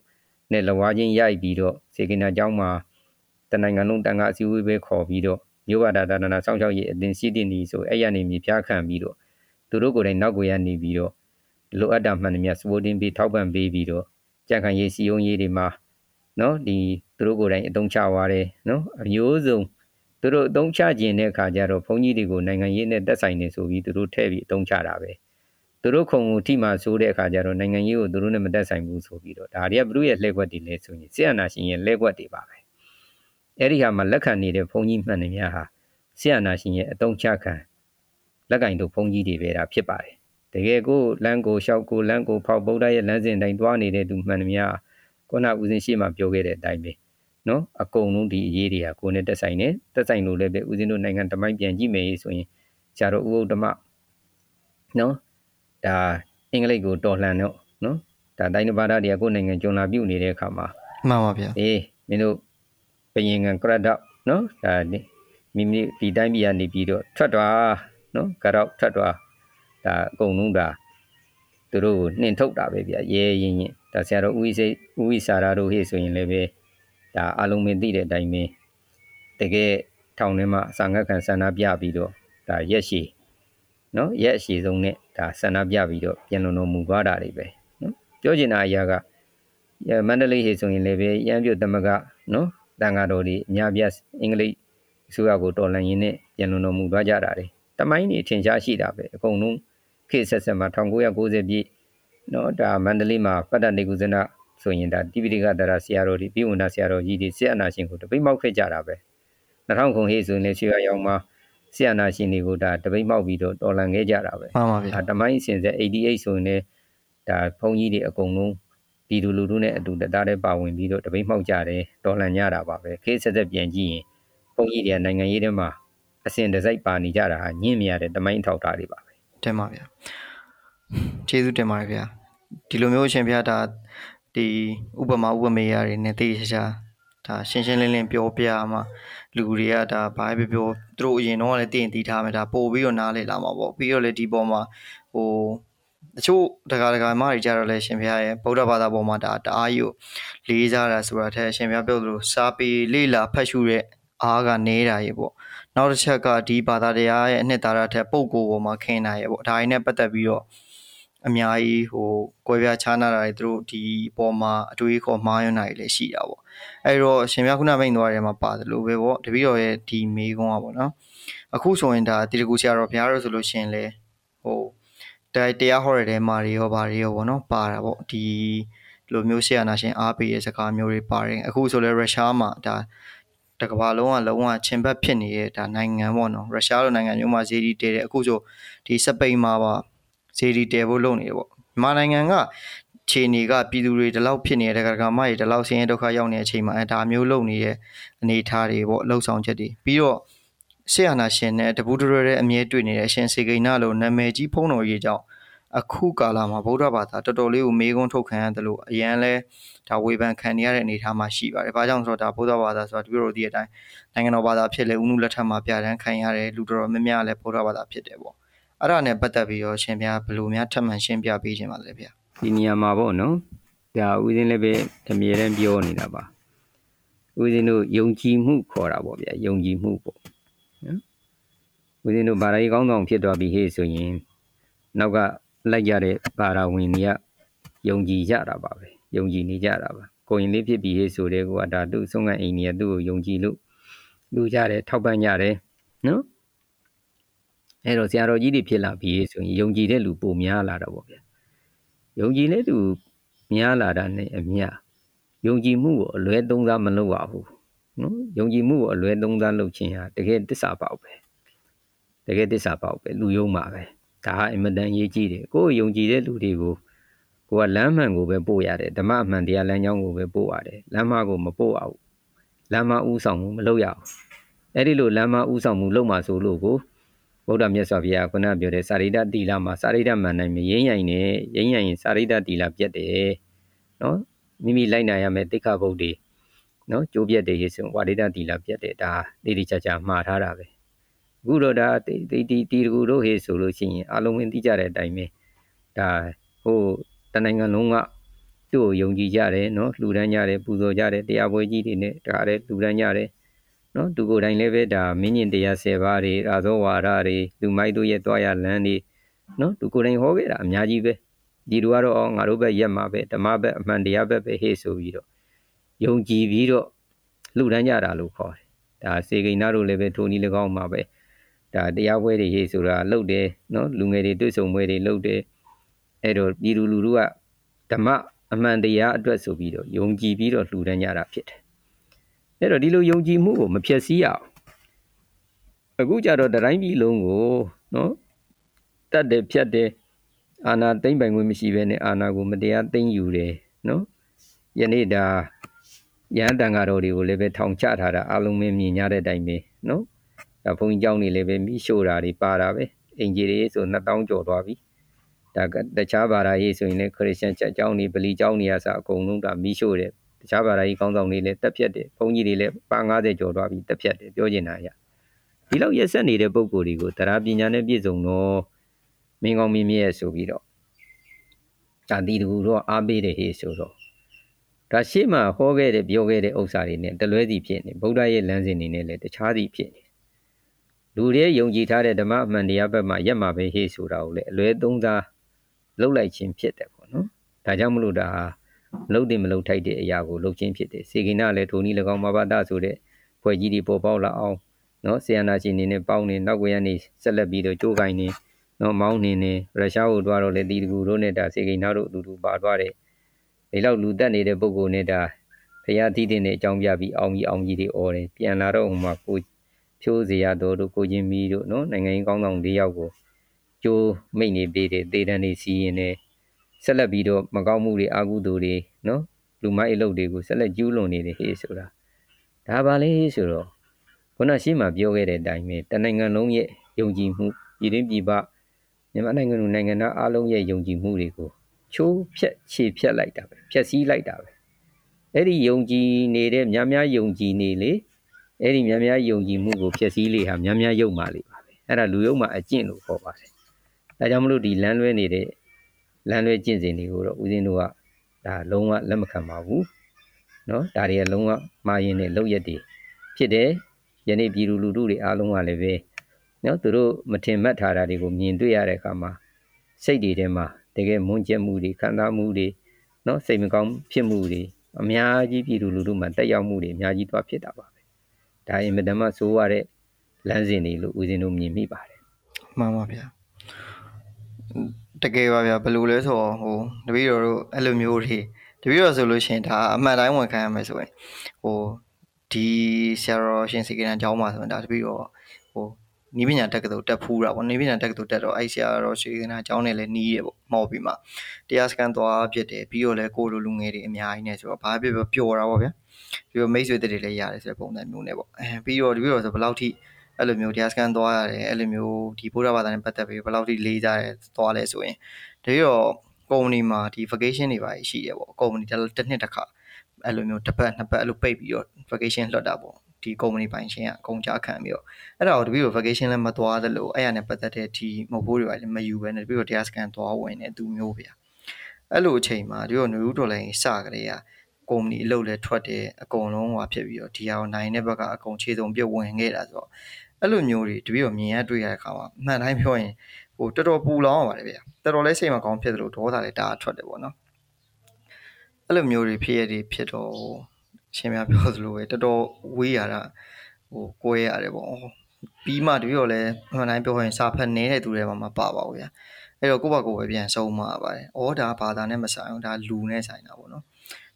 နဲ့လဝါချင်းရိုက်ပြီးတော့စေကိန်းနာเจ้าမှာတနိုင်ငံလုံးတန်ခါအစည်းအဝေးပဲခေါ်ပြီးတော့မျိုးဘာသာတာရဏစောင့်ရှောက်ရေးအသင်းစီးတင်နေဆိုအဲ့ရနေမြေပြခံပြီးတော့သူတို့ကိုယ်တိုင်နောက်ကိုရနေပြီးတော့ လိုအပ်တာမှန်သမျှ supporting ပေးထောက်ပံ့ပေးပြီးတော့ကြံ့ခိုင်ရေးစီယုံရေးတွေမှာနော်ဒီသူတို့ကိုယ်တိုင်အသုံးချသွားတယ်နော်အမျိုးစုံသူတို့အသုံးချခြင်းတဲ့အခါကျတော့ဘုန်းကြီးတွေကိုနိုင်ငံရေးနဲ့တက်ဆိုင်နေဆိုပြီးသူတို့ထည့်ပြီးအသုံးချတာပဲသူတို့ခုံကိုထိမှဆိုးတဲ့အခါကျတော့နိုင်ငံရေးကိုသူတို့နဲ့မတက်ဆိုင်ဘူးဆိုပြီးတော့ဒါတွေကဘုရုရဲ့လှည့်ကွက်တွေလဲဆိုရင်ဆရာနာရှင်ရဲ့လှည့်ကွက်တွေပါပဲအဲ့ဒီဟာမှာလက်ခံနေတဲ့ဘုန်းကြီးမှန်တယ်များဟာဆရာနာရှင်ရဲ့အသုံးချခံလက်ကင်တို့ဘုန်းကြီးတွေပဲဒါဖြစ်ပါတယ် တကယ်ကိုလမ်းကိုလျှောက်ကိုလမ်းကိုဖောက်ဗုဒ္ဓရဲ့လမ်းစဉ်တိုင်းသွားနေတဲ့သူမှန်သမျှခုနဦးစင်းရှိမှပြောခဲ့တဲ့အတိုင်းပဲနော်အကုန်လုံးဒီအရေးတွေကကိုယ်နဲ့တက်ဆိုင်နေတက်ဆိုင်လို့လည်းပဲဦးစင်းတို့နိုင်ငံတမိုင်းပြန်ကြည့်မယ်ဆိုရင်ဆရာတော်ဦးဥဒ္ဓမနော်ဒါအင်္ဂလိပ်ကိုတော်လှန်တော့နော်ဒါတိုင်းတစ်ပါးသားတွေကကိုယ်နိုင်ငံဂျွန်လာပြုတ်နေတဲ့အခါမှာမှန်ပါဗျာအေးမင်းတို့ဘယင်ငံကရဒတ်နော်ဒါနိမိမိဒီတိုင်းပြည်ကနေပြီးတော့ထွက်သွားနော်ကတော့ထွက်သွား ဒါအကုန်လုံးဒါသူတို့ကိုနှင်ထုတ်တာပဲဗျရဲရင်ရင်ဒါဆရာတော်ဦးဝိစိတ်ဦးဝိစာရာတို့ဟေ့ဆိုရင်လည်းပဲဒါအလုံးမင်းသိတဲ့အတိုင်းပဲတကယ်ထောင်ထဲမှာအစာငတ်ခံဆန္ဒပြပြီးတော့ဒါရက်ရှည်နော်ရက်အရှည်ဆုံးနဲ့ဒါဆန္ဒပြပြီးတော့ပြန်လုံတော်မူသွားတာတွေပဲနော်ပြောချင်တာအရာကရမန္တလေးဟေဆိုရင်လည်းပဲရန်ပြုတ်သမကနော်တန်ဃာတော်တွေအများပြားအင်္ဂလိပ်အစိုးရကိုတော်လှန်ရင်းနဲ့ပြန်လုံတော်မူသွားကြတာတွေတမိုင်းနေအထင်ရှားရှိတာပဲအကုန်လုံး ခေတ်ဆက်ဆက်မှာ1990ပြည့်နော်ဒါမန္တလေးမှာပတ္တနေကုဇနဆိုရင်ဒါတိပိဋကတရာဆရာတော်တွေပြည်ဝန်သားဆရာတော်ကြီးတွေဆရာနာရှင်ကိုတပိတ်မောက်ခဲ့ကြတာပဲ2000ခုဟေဆိုရင်လည်းရွှေရောင်မှာဆရာနာရှင်တွေကိုဒါတပိတ်မောက်ပြီးတော့တော်လှန်ခဲ့ကြတာပဲမှန်ပါဗျာဒါတမိုင်းအစဉ်ဆက်88ဆိုရင်လည်းဒါဘုန်းကြီးတွေအကုန်လုံးပြည်သူလူထုနဲ့အတူတသားတည်းပါဝင်ပြီးတော့တပိတ်မှောက်ကြတယ်တော်လှန်ကြတာပါပဲခေတ်ဆက်ဆက်ပြန်ကြည့်ရင်ဘုန်းကြီးတွေကနိုင်ငံရေးထဲမှာအစဉ်တစိုက်ပါနေကြတာဟာညင့်မြရတဲ့တမိုင်းထောက်ထားတွေပါပဲ တင်ပါဗျာကျေးဇူးတင်ပါတယ်ဗျာဒီလိုမျိုးအရှင်ဗျာဒါဒီဥပမာဥပမေယတွေနဲ့သိချာချာဒါရှင်းရှင်းလင်းလင်းပြောပြမှာလူတွေကဒါဘာပဲပြောသူတို့အရင်တော့လည်းတည်ရင်တည်ထားမယ်ဒါပို့ပြီးတော့နားလေလာမှာပေါ့ပြီးတော့လည်းဒီပေါ်မှာဟိုတချို့ဒကာဒကာမတွေကြတော့လဲရှင်ဘုရားရဲ့ဗုဒ္ဓဘာသာပေါ်မှာဒါတအားကြီးကိုလေးစားတာဆိုတာထက်ရှင်ဘုရားပြောသလိုစာပေလေးလာဖတ်ရှုတဲ့အားကနေတာရေပေါ့ နောက်တစ်ချက်ကဒီဘာသာတရားရဲ့အနှစ်သာရထက်ပုံကိုယ်ပေါ်မှာခင်းတာရေပေါ့ဒါရင်းနဲ့ပတ်သက်ပြီးတော့အများကြီးဟိုကွဲပြားခြားနာတာတွေသူတို့ဒီပေါ်မှာအတွေးခေါ်မှားယွင်းတာတွေလည်းရှိတာပေါ့အဲ့တော့ရှင်မြခုနမိန်သွားတယ်မှာပါတယ်လို့ပဲပေါ့တပည့်တော်ရဲ့ဒီမေးခွန်းอ่ะပေါ့နော်အခုဆိုရင်ဒါတိတကူဆရာတော်ဘုရားတို့ဆိုလို့ရှင်လေဟိုတရားတရားဟောတဲ့တဲမှာတွေရောဗာတွေရောပေါ့နော်ပါတာပေါ့ဒီလိုမျိုးဆရာနာရှင်အားပေးတဲ့စကားမျိုးတွေပါတယ်အခုဆိုလဲရုရှားမှာဒါ တကဘာလုံးကလုံးဝချင်းဘက်ဖြစ်နေတဲ့ဒါနိုင်ငံပေါ့နော်ရုရှားလိုနိုင်ငံမျိုးမှာဇေဒီတဲတယ်အခုဆိုဒီစပိန်မှာပါဇေဒီတဲဖို့လုပ်နေတယ်ပေါ့မြန်မာနိုင်ငံကခြေနေကပြည်သူတွေဒီလောက်ဖြစ်နေတဲ့ကကမတွေဒီလောက်ဆင်းရဲဒုက္ခရောက်နေတဲ့အချိန်မှာအဲဒါမျိုးလုပ်နေတဲ့အနေအထားတွေပေါ့လှုပ်ဆောင်ချက်တွေပြီးတော့ဆရာနာရှင်နဲ့တပူးတရတဲ့အမြဲတွေ့နေတဲ့အရှင်စေကိန်းနာလိုနာမည်ကြီးဖုံးတော်ကြီးကြောင့် အခုကာလမှာဗုဒ္ဓဘာသာတော်တော်လေးကိုမေးခွန်းထုတ်ခံရတယ်လို့အရန်လဲဒါဝေဖန်ခံရတဲ့အနေအထားမှာရှိပါတယ်။ဘာကြောင့်ဆိုတော့ဒါဗုဒ္ဓဘာသာဆိုတာတပြည့်တော်ဒီအတိုင်းနိုင်ငံတော်ဘာသာဖြစ်လေဥနုလက်ထက်မှာပြဋ္ဌာန်းခံရတဲ့လူတော်များများလည်းဗုဒ္ဓဘာသာဖြစ်တယ်ပေါ့။အဲ့ဒါနဲ့ပတ်သက်ပြီးတော့ရှင်ဘုရားဘယ်လိုများထပ်မံရှင်းပြပေးခြင်းပါလဲဗျာ။ဒီနေရာမှာပေါ့နော်ဒါဦးဇင်းလည်းပဲအမြဲတမ်းပြောနေတာပါဦးဇင်းတို့ယုံကြည်မှုခေါ်တာပေါ့ဗျာယုံကြည်မှုပေါ့နော်ဦးဇင်းတို့ဗာရာကြီးကောင်းဆောင်ဖြစ်သွားပြီဟေ့ဆိုရင်နောက်က လိုက်ကြတဲ့ဗာရာဝင်တွေကယုံကြည်ကြတာပါပဲယုံကြည်နေကြတာပါကိုရင်လေးဖြစ်ပြီဟေ့ဆိုတဲ့ကွာဒါသူ့ဆုံးကအိမ်ကြီးကသူ့ကိုယုံကြည်လို့လူကြတယ်ထောက်ပံ့ကြတယ်နော်အဲ့တော့ဆရာတော်ကြီးတွေဖြစ်လာပြီဆိုရင်ယုံကြည်တဲ့လူပိုများလာတော့ပေါ့ဗျာယုံကြည်တဲ့သူများလာတာနဲ့အမျှယုံကြည်မှုကိုအလွဲသုံးစားမလုပ်ရဘူးနော်ယုံကြည်မှုကိုအလွဲသုံးစားလုပ်ခြင်းဟာတကယ်တစ္ဆာပေါက်ပဲတကယ်တစ္ဆာပေါက်ပဲလူယုံမှာပဲ ဒါဟာအင်မတန်ရေးကြည့်တယ်ကိုယ်ယုံကြည်တဲ့လူတွေကိုကိုကလမ်းမှန်ကိုပဲပို့ရတယ်ဓမ္မအမှန်တရားလမ်းကြောင်းကိုပဲပို့ရတယ်လမ်းမကိုမပို့အောင်လမ်းမဥဆောင်မှုမလုပ်ရအောင်အဲ့ဒီလိုလမ်းမဥဆောင်မှုလုပ်မှဆိုလို့ကိုဗုဒ္ဓမြတ်စွာဘုရားခုနပြောတဲ့စာရိတ္တတိလမှာစာရိတ္တမှန်နိုင်မရင်းရိုင်နေရင်းရိုင်ရင်စာရိတ္တတိလပြတ်တယ်နော်မိမိလိုက်နိုင်ရမယ်တိခါဘုတ်တွေနော်ကြိုးပြတ်တယ်ဆိုဝါရိတ္တတိလပြတ်တယ်ဒါတိတိကျကျမှားထားတာပဲ အခုတော့ဒါတိတိတီတကူတို့ဟေဆိုလို့ရှိရင်အလုံးဝင်သိကြတဲ့အတိုင်းပဲဒါဟိုတနိုင်ငံလုံးကသူ့ကိုယုံကြည်ကြတယ်နော်လှူဒန်းကြတယ်ပူဇော်ကြတယ်တရားပွဲကြီးတွေနဲ့ဒါလည်းလှူဒန်းကြတယ်နော်သူကိုယ်တိုင်လည်းပဲဒါမင်းညင်တရား၁၀ပါးတွေအာသောဝါဒတွေလူမိုက်တို့ရဲ့တွားရလန်းတွေနော်သူကိုယ်တိုင်ဟောခဲ့တာအများကြီးပဲဒီလိုကတော့ငါတို့ဘက်ရက်မှာပဲဓမ္မဘက်အမှန်တရားဘက်ပဲဟေ့ဆိုပြီးတော့ယုံကြည်ပြီးတော့လှူဒန်းကြတာလို့ခေါ်တယ်ဒါစေကိန်းသားတို့လည်းပဲထိုနည်း၎င်းမှာပဲ ဒါတရားပွဲတွေဟေ့ဆိုတာလှုပ်တယ်နော်လူငယ်တွေတွေ့ဆုံပွဲတွေလှုပ်တယ်အဲ့တော့ပြည်သူလူထုကဓမ္မအမှန်တရားအတွက်ဆိုပြီးတော့ယုံကြည်ပြီးတော့လှူဒန်းကြတာဖြစ်တယ်အဲ့တော့ဒီလိုယုံကြည်မှုကိုမဖြစ်စည်းရအောင်အခုကြတော့တတိုင်းပြည်လုံးကိုနော်တတ်တယ်ဖြတ်တယ်အာနာသိမ့်ပိုင်ခွင့်မရှိဘဲနဲ့အာနာကိုမတရားသိမ့်ယူတယ်နော်ယနေ့ဒါရဟန်းတန်ဃာတော်တွေကိုလည်းပဲထောင်ချထားတာအလုံးမင်းမြင်ရတဲ့အတိုင်းပဲနော်ဒါ ဘုန်းကြီးเจ้าနေလည်းပဲမိရှို့တာတွေပါတာပဲအင်ဂျီတွေဆို2000ကျော်သွားပြီဒါကတခြားဘာသာရေးဆိုရင်လည်းခရစ်ယာန်ချက်เจ้าနေဗလီเจ้าနေရစအကုန်လုံးဒါမိရှို့တယ်တခြားဘာသာရေးကောင်းဆောင်တွေလည်းတက်ဖြတ်တယ်ဘုန်းကြီးတွေလည်းပါ90ကျော်သွားပြီတက်ဖြတ်တယ်ပြောချင်တာရဒီလောက်ရက်ဆက်နေတဲ့ပုံကိုယ်တွေကိုတရားပညာနဲ့ပြည့်စုံတော့မင်းကောင်းမင်းမြတ်ဆိုပြီးတော့ဒါတီတူတော့အားပေးတယ်ဟေ့ဆိုတော့ဒါရှေ့မှာဟောခဲ့တဲ့ပြောခဲ့တဲ့ဥစ္စာတွေနဲ့တလွဲစီဖြစ်နေဗုဒ္ဓရဲ့လမ်းစဉ်တွေနဲ့လည်းတခြားစီဖြစ်နေ လူတွေယုံကြည်ထားတဲ့ဓမ္မအမှန်တရားဘက်မှာရက်မှာပဲဟေ့ဆိုတာကိုလည်းအလွဲသုံးစားလှုပ်လိုက်ခြင်းဖြစ်တယ်ပေါ့နော်ဒါကြောင့်မလို့ဒါဟာလှုပ်တယ်မလှုပ်ထိုက်တဲ့အရာကိုလှုပ်ခြင်းဖြစ်တယ်စေကိနာလည်းထိုနည်း၎င်းမဘာဒဆိုတဲ့ဖွဲ့ကြီးတွေပေါ်ပေါက်လာအောင်နော်ဆီယနာရှင်နေနဲ့ပေါင်းနေနောက်ကွယ်ကနေဆက်လက်ပြီးတော့ကြိုးကိုင်းနေနော်မောင်းနေနေရုရှားကိုတွားတော့လေတီတကူတို့နဲ့ဒါစေကိနာတို့အတူတူပါသွားတယ်ဒီလောက်လူတက်နေတဲ့ပုံကိုနဲ့ဒါဖရာတီးတင်တဲ့အကြောင်းပြပြီးအောင်ကြီးအောင်ကြီးတွေអော်တယ်ပြန်လာတော့ဟိုမှာကို ဖြိုးစရာတော်တို့ကိုချင်းမီတို့နော်နိုင်ငံရေးကောင်းဆောင်၄ယောက်ကိုကျိုးမိတ်နေပေးတယ်တေတန်းနေစီရင်နေဆက်လက်ပြီးတော့မကောင်းမှုတွေအာကုသိုလ်တွေနော်လူမိုက်အလုပ်တွေကိုဆက်လက်ကျူးလွန်နေတယ်ဟေးဆိုတာဒါပါလေဆိုတော့ခုနရှင်းမှပြောခဲ့တဲ့အတိုင်းပဲတနိုင်ငံလုံးရဲ့ယုံကြည်မှုပြည်တွင်းပြည်ပမြန်မာနိုင်ငံလူနိုင်ငံသားအားလုံးရဲ့ယုံကြည်မှုတွေကိုချိုးဖြက်ခြေဖြက်လိုက်တာပဲဖြက်စီးလိုက်တာပဲအဲ့ဒီယုံကြည်နေတဲ့များများယုံကြည်နေလေ အဲ့ဒီများများယုံကြည်မှုကိုဖြက်စီးလေဟာများများယုံမှလေပါပဲအဲ့ဒါလူယုံမှအကျင့်လို့ခေါ်ပါတယ်ဒါကြောင့်မလို့ဒီလမ်းလွဲနေတဲ့လမ်းလွဲကျင့်စဉ်တွေကိုတော့ဦးဇင်းတို့ကဒါလုံးဝလက်မခံပါဘူးเนาะဒါတွေကလုံးဝမှားရင်တဲ့လောက်ရက်တွေဖြစ်တယ်ယနေ့ပြည်သူလူထုတွေအားလုံးကလည်းပဲနော်သူတို့မထင်မှတ်ထားတာတွေကိုမြင်တွေ့ရတဲ့အခါမှာစိတ်တွေထဲမှာတကယ်မွန်းကျက်မှုတွေခံစားမှုတွေနော်စိတ်မကောင်းဖြစ်မှုတွေအများကြီးပြည်သူလူထုမှာတက်ရောက်မှုတွေအများကြီးသွားဖြစ်တာပါပဲ ဒါရင်မတမဆိုးရတဲ့လမ်းစဉ်တွေလို့ဦးဇင်းတို့မြင်မိပါတယ်မှန်ပါဗျာတကယ်ပါဗျာဘယ်လိုလဲဆိုတော့ဟိုတပည့်တော်တို့အဲ့လိုမျိုးတွေတပည့်တော်ဆိုလို့ရှိရင်ဒါအမှန်တိုင်းဝန်ခံရမယ်ဆိုရင်ဟိုဒီဆရာတော်ရှင်စီကရန်ကျောင်းမှာဆိုရင်ဒါတပည့်တော်ဟိုနီးပညာတက္ကသိုလ်တက်ဖူးတာပေါ့နီးပညာတက္ကသိုလ်တက်တော့အဲ့ဆရာတော်ရှင်ကနာကျောင်းနဲ့လည်းနီးတယ်ပေါ့မော်ပြီးမှတရားစကန်သွားဖြစ်တယ်ပြီးတော့လည်းကိုလိုလူငယ်တွေအများကြီးနဲ့ဆိုတော့ဘာဖြစ်ဖြစ်ပျော်တာပေါ့ဗျာ ပြီးတော့မိတ်ဆွေတွေလည်းရတယ်ဆိုတဲ့ပုံစံမျိုးနဲ့ပေါ့အဲပြီးတော့တပည့်တော်ဆိုဘယ်လောက်ထိအဲ့လိုမျိုးတရားစကန်သွားရတယ်အဲ့လိုမျိုးဒီဘုရားဘာသာနဲ့ပတ်သက်ပြီးဘယ်လောက်ထိလေးစားရဲသွားလဲဆိုရင်တပည့်တော်ကုမ္ပဏီမှာဒီ vacation တွေပါရှိတယ်ပေါ့ကုမ္ပဏီတစ်နှစ်တစ်ခါအဲ့လိုမျိုးတစ်ပတ်နှစ်ပတ်အဲ့လိုပိတ်ပြီးတော့ vacation လွှတ်တာပေါ့ဒီ company ပိုင်ရှင်ကအကုန်ကြခံပြီးတော့အဲ့ဒါကိုတပည့်ကို vacation လည်းမသွားသလိုအဲ့ရနဲ့ပတ်သက်တဲ့ဒီမဟုတ်ဘူးတွေပါလည်းမယူဘဲနဲ့တပည့်ကိုတရားစကန်သွားဝင်နေသူမျိုးဗျာအဲ့လိုအချိန်မှာတပည့်ကိုနယူးဒေါ်လာရင်စကြတဲ့ ကကုမ္ပဏီအလုပ်လည်းထွက်တယ်အကုန်လုံးဟွာဖြစ်ပြီးတော့ဒီဟာကိုနိုင်တဲ့ဘက်ကအကုန်ခြေစုံပြဝင်ခဲ့တာဆိုတော့အဲ့လိုမျိုးတွေတပည့်ကိုမြင်ရတွေ့ရတဲ့အခါမှာအမှန်တိုင်းပြောရင်ဟိုတော်တော်ပူလောင်ရပါတယ်ဗျာတော်တော်လေးစိတ်မကောင်းဖြစ်သလိုဒေါသလည်းတအားထွက်တယ်ပေါ့နော်အဲ့လိုမျိုးတွေဖြစ်ရတဲ့ဖြစ်တော့ရှင်များပြောသလိုပဲတော်တော်ဝေးရတာဟိုကိုယ်ရတယ်ပေါ့ပြီးမှတပြည့်တော့လဲမှန်တိုင်းပြောရင်စာဖတ်နေတဲ့သူတွေမှာမပါပါဘူးဗျာအဲ့တော့ကိုယ့်ဘက်ကိုပဲပြန်ဆုံးမှာပါတယ်။အော်ဒါဘာသာနဲ့မဆိုင်ဘူးဒါလူနဲ့ဆိုင်တာပေါ့နော်။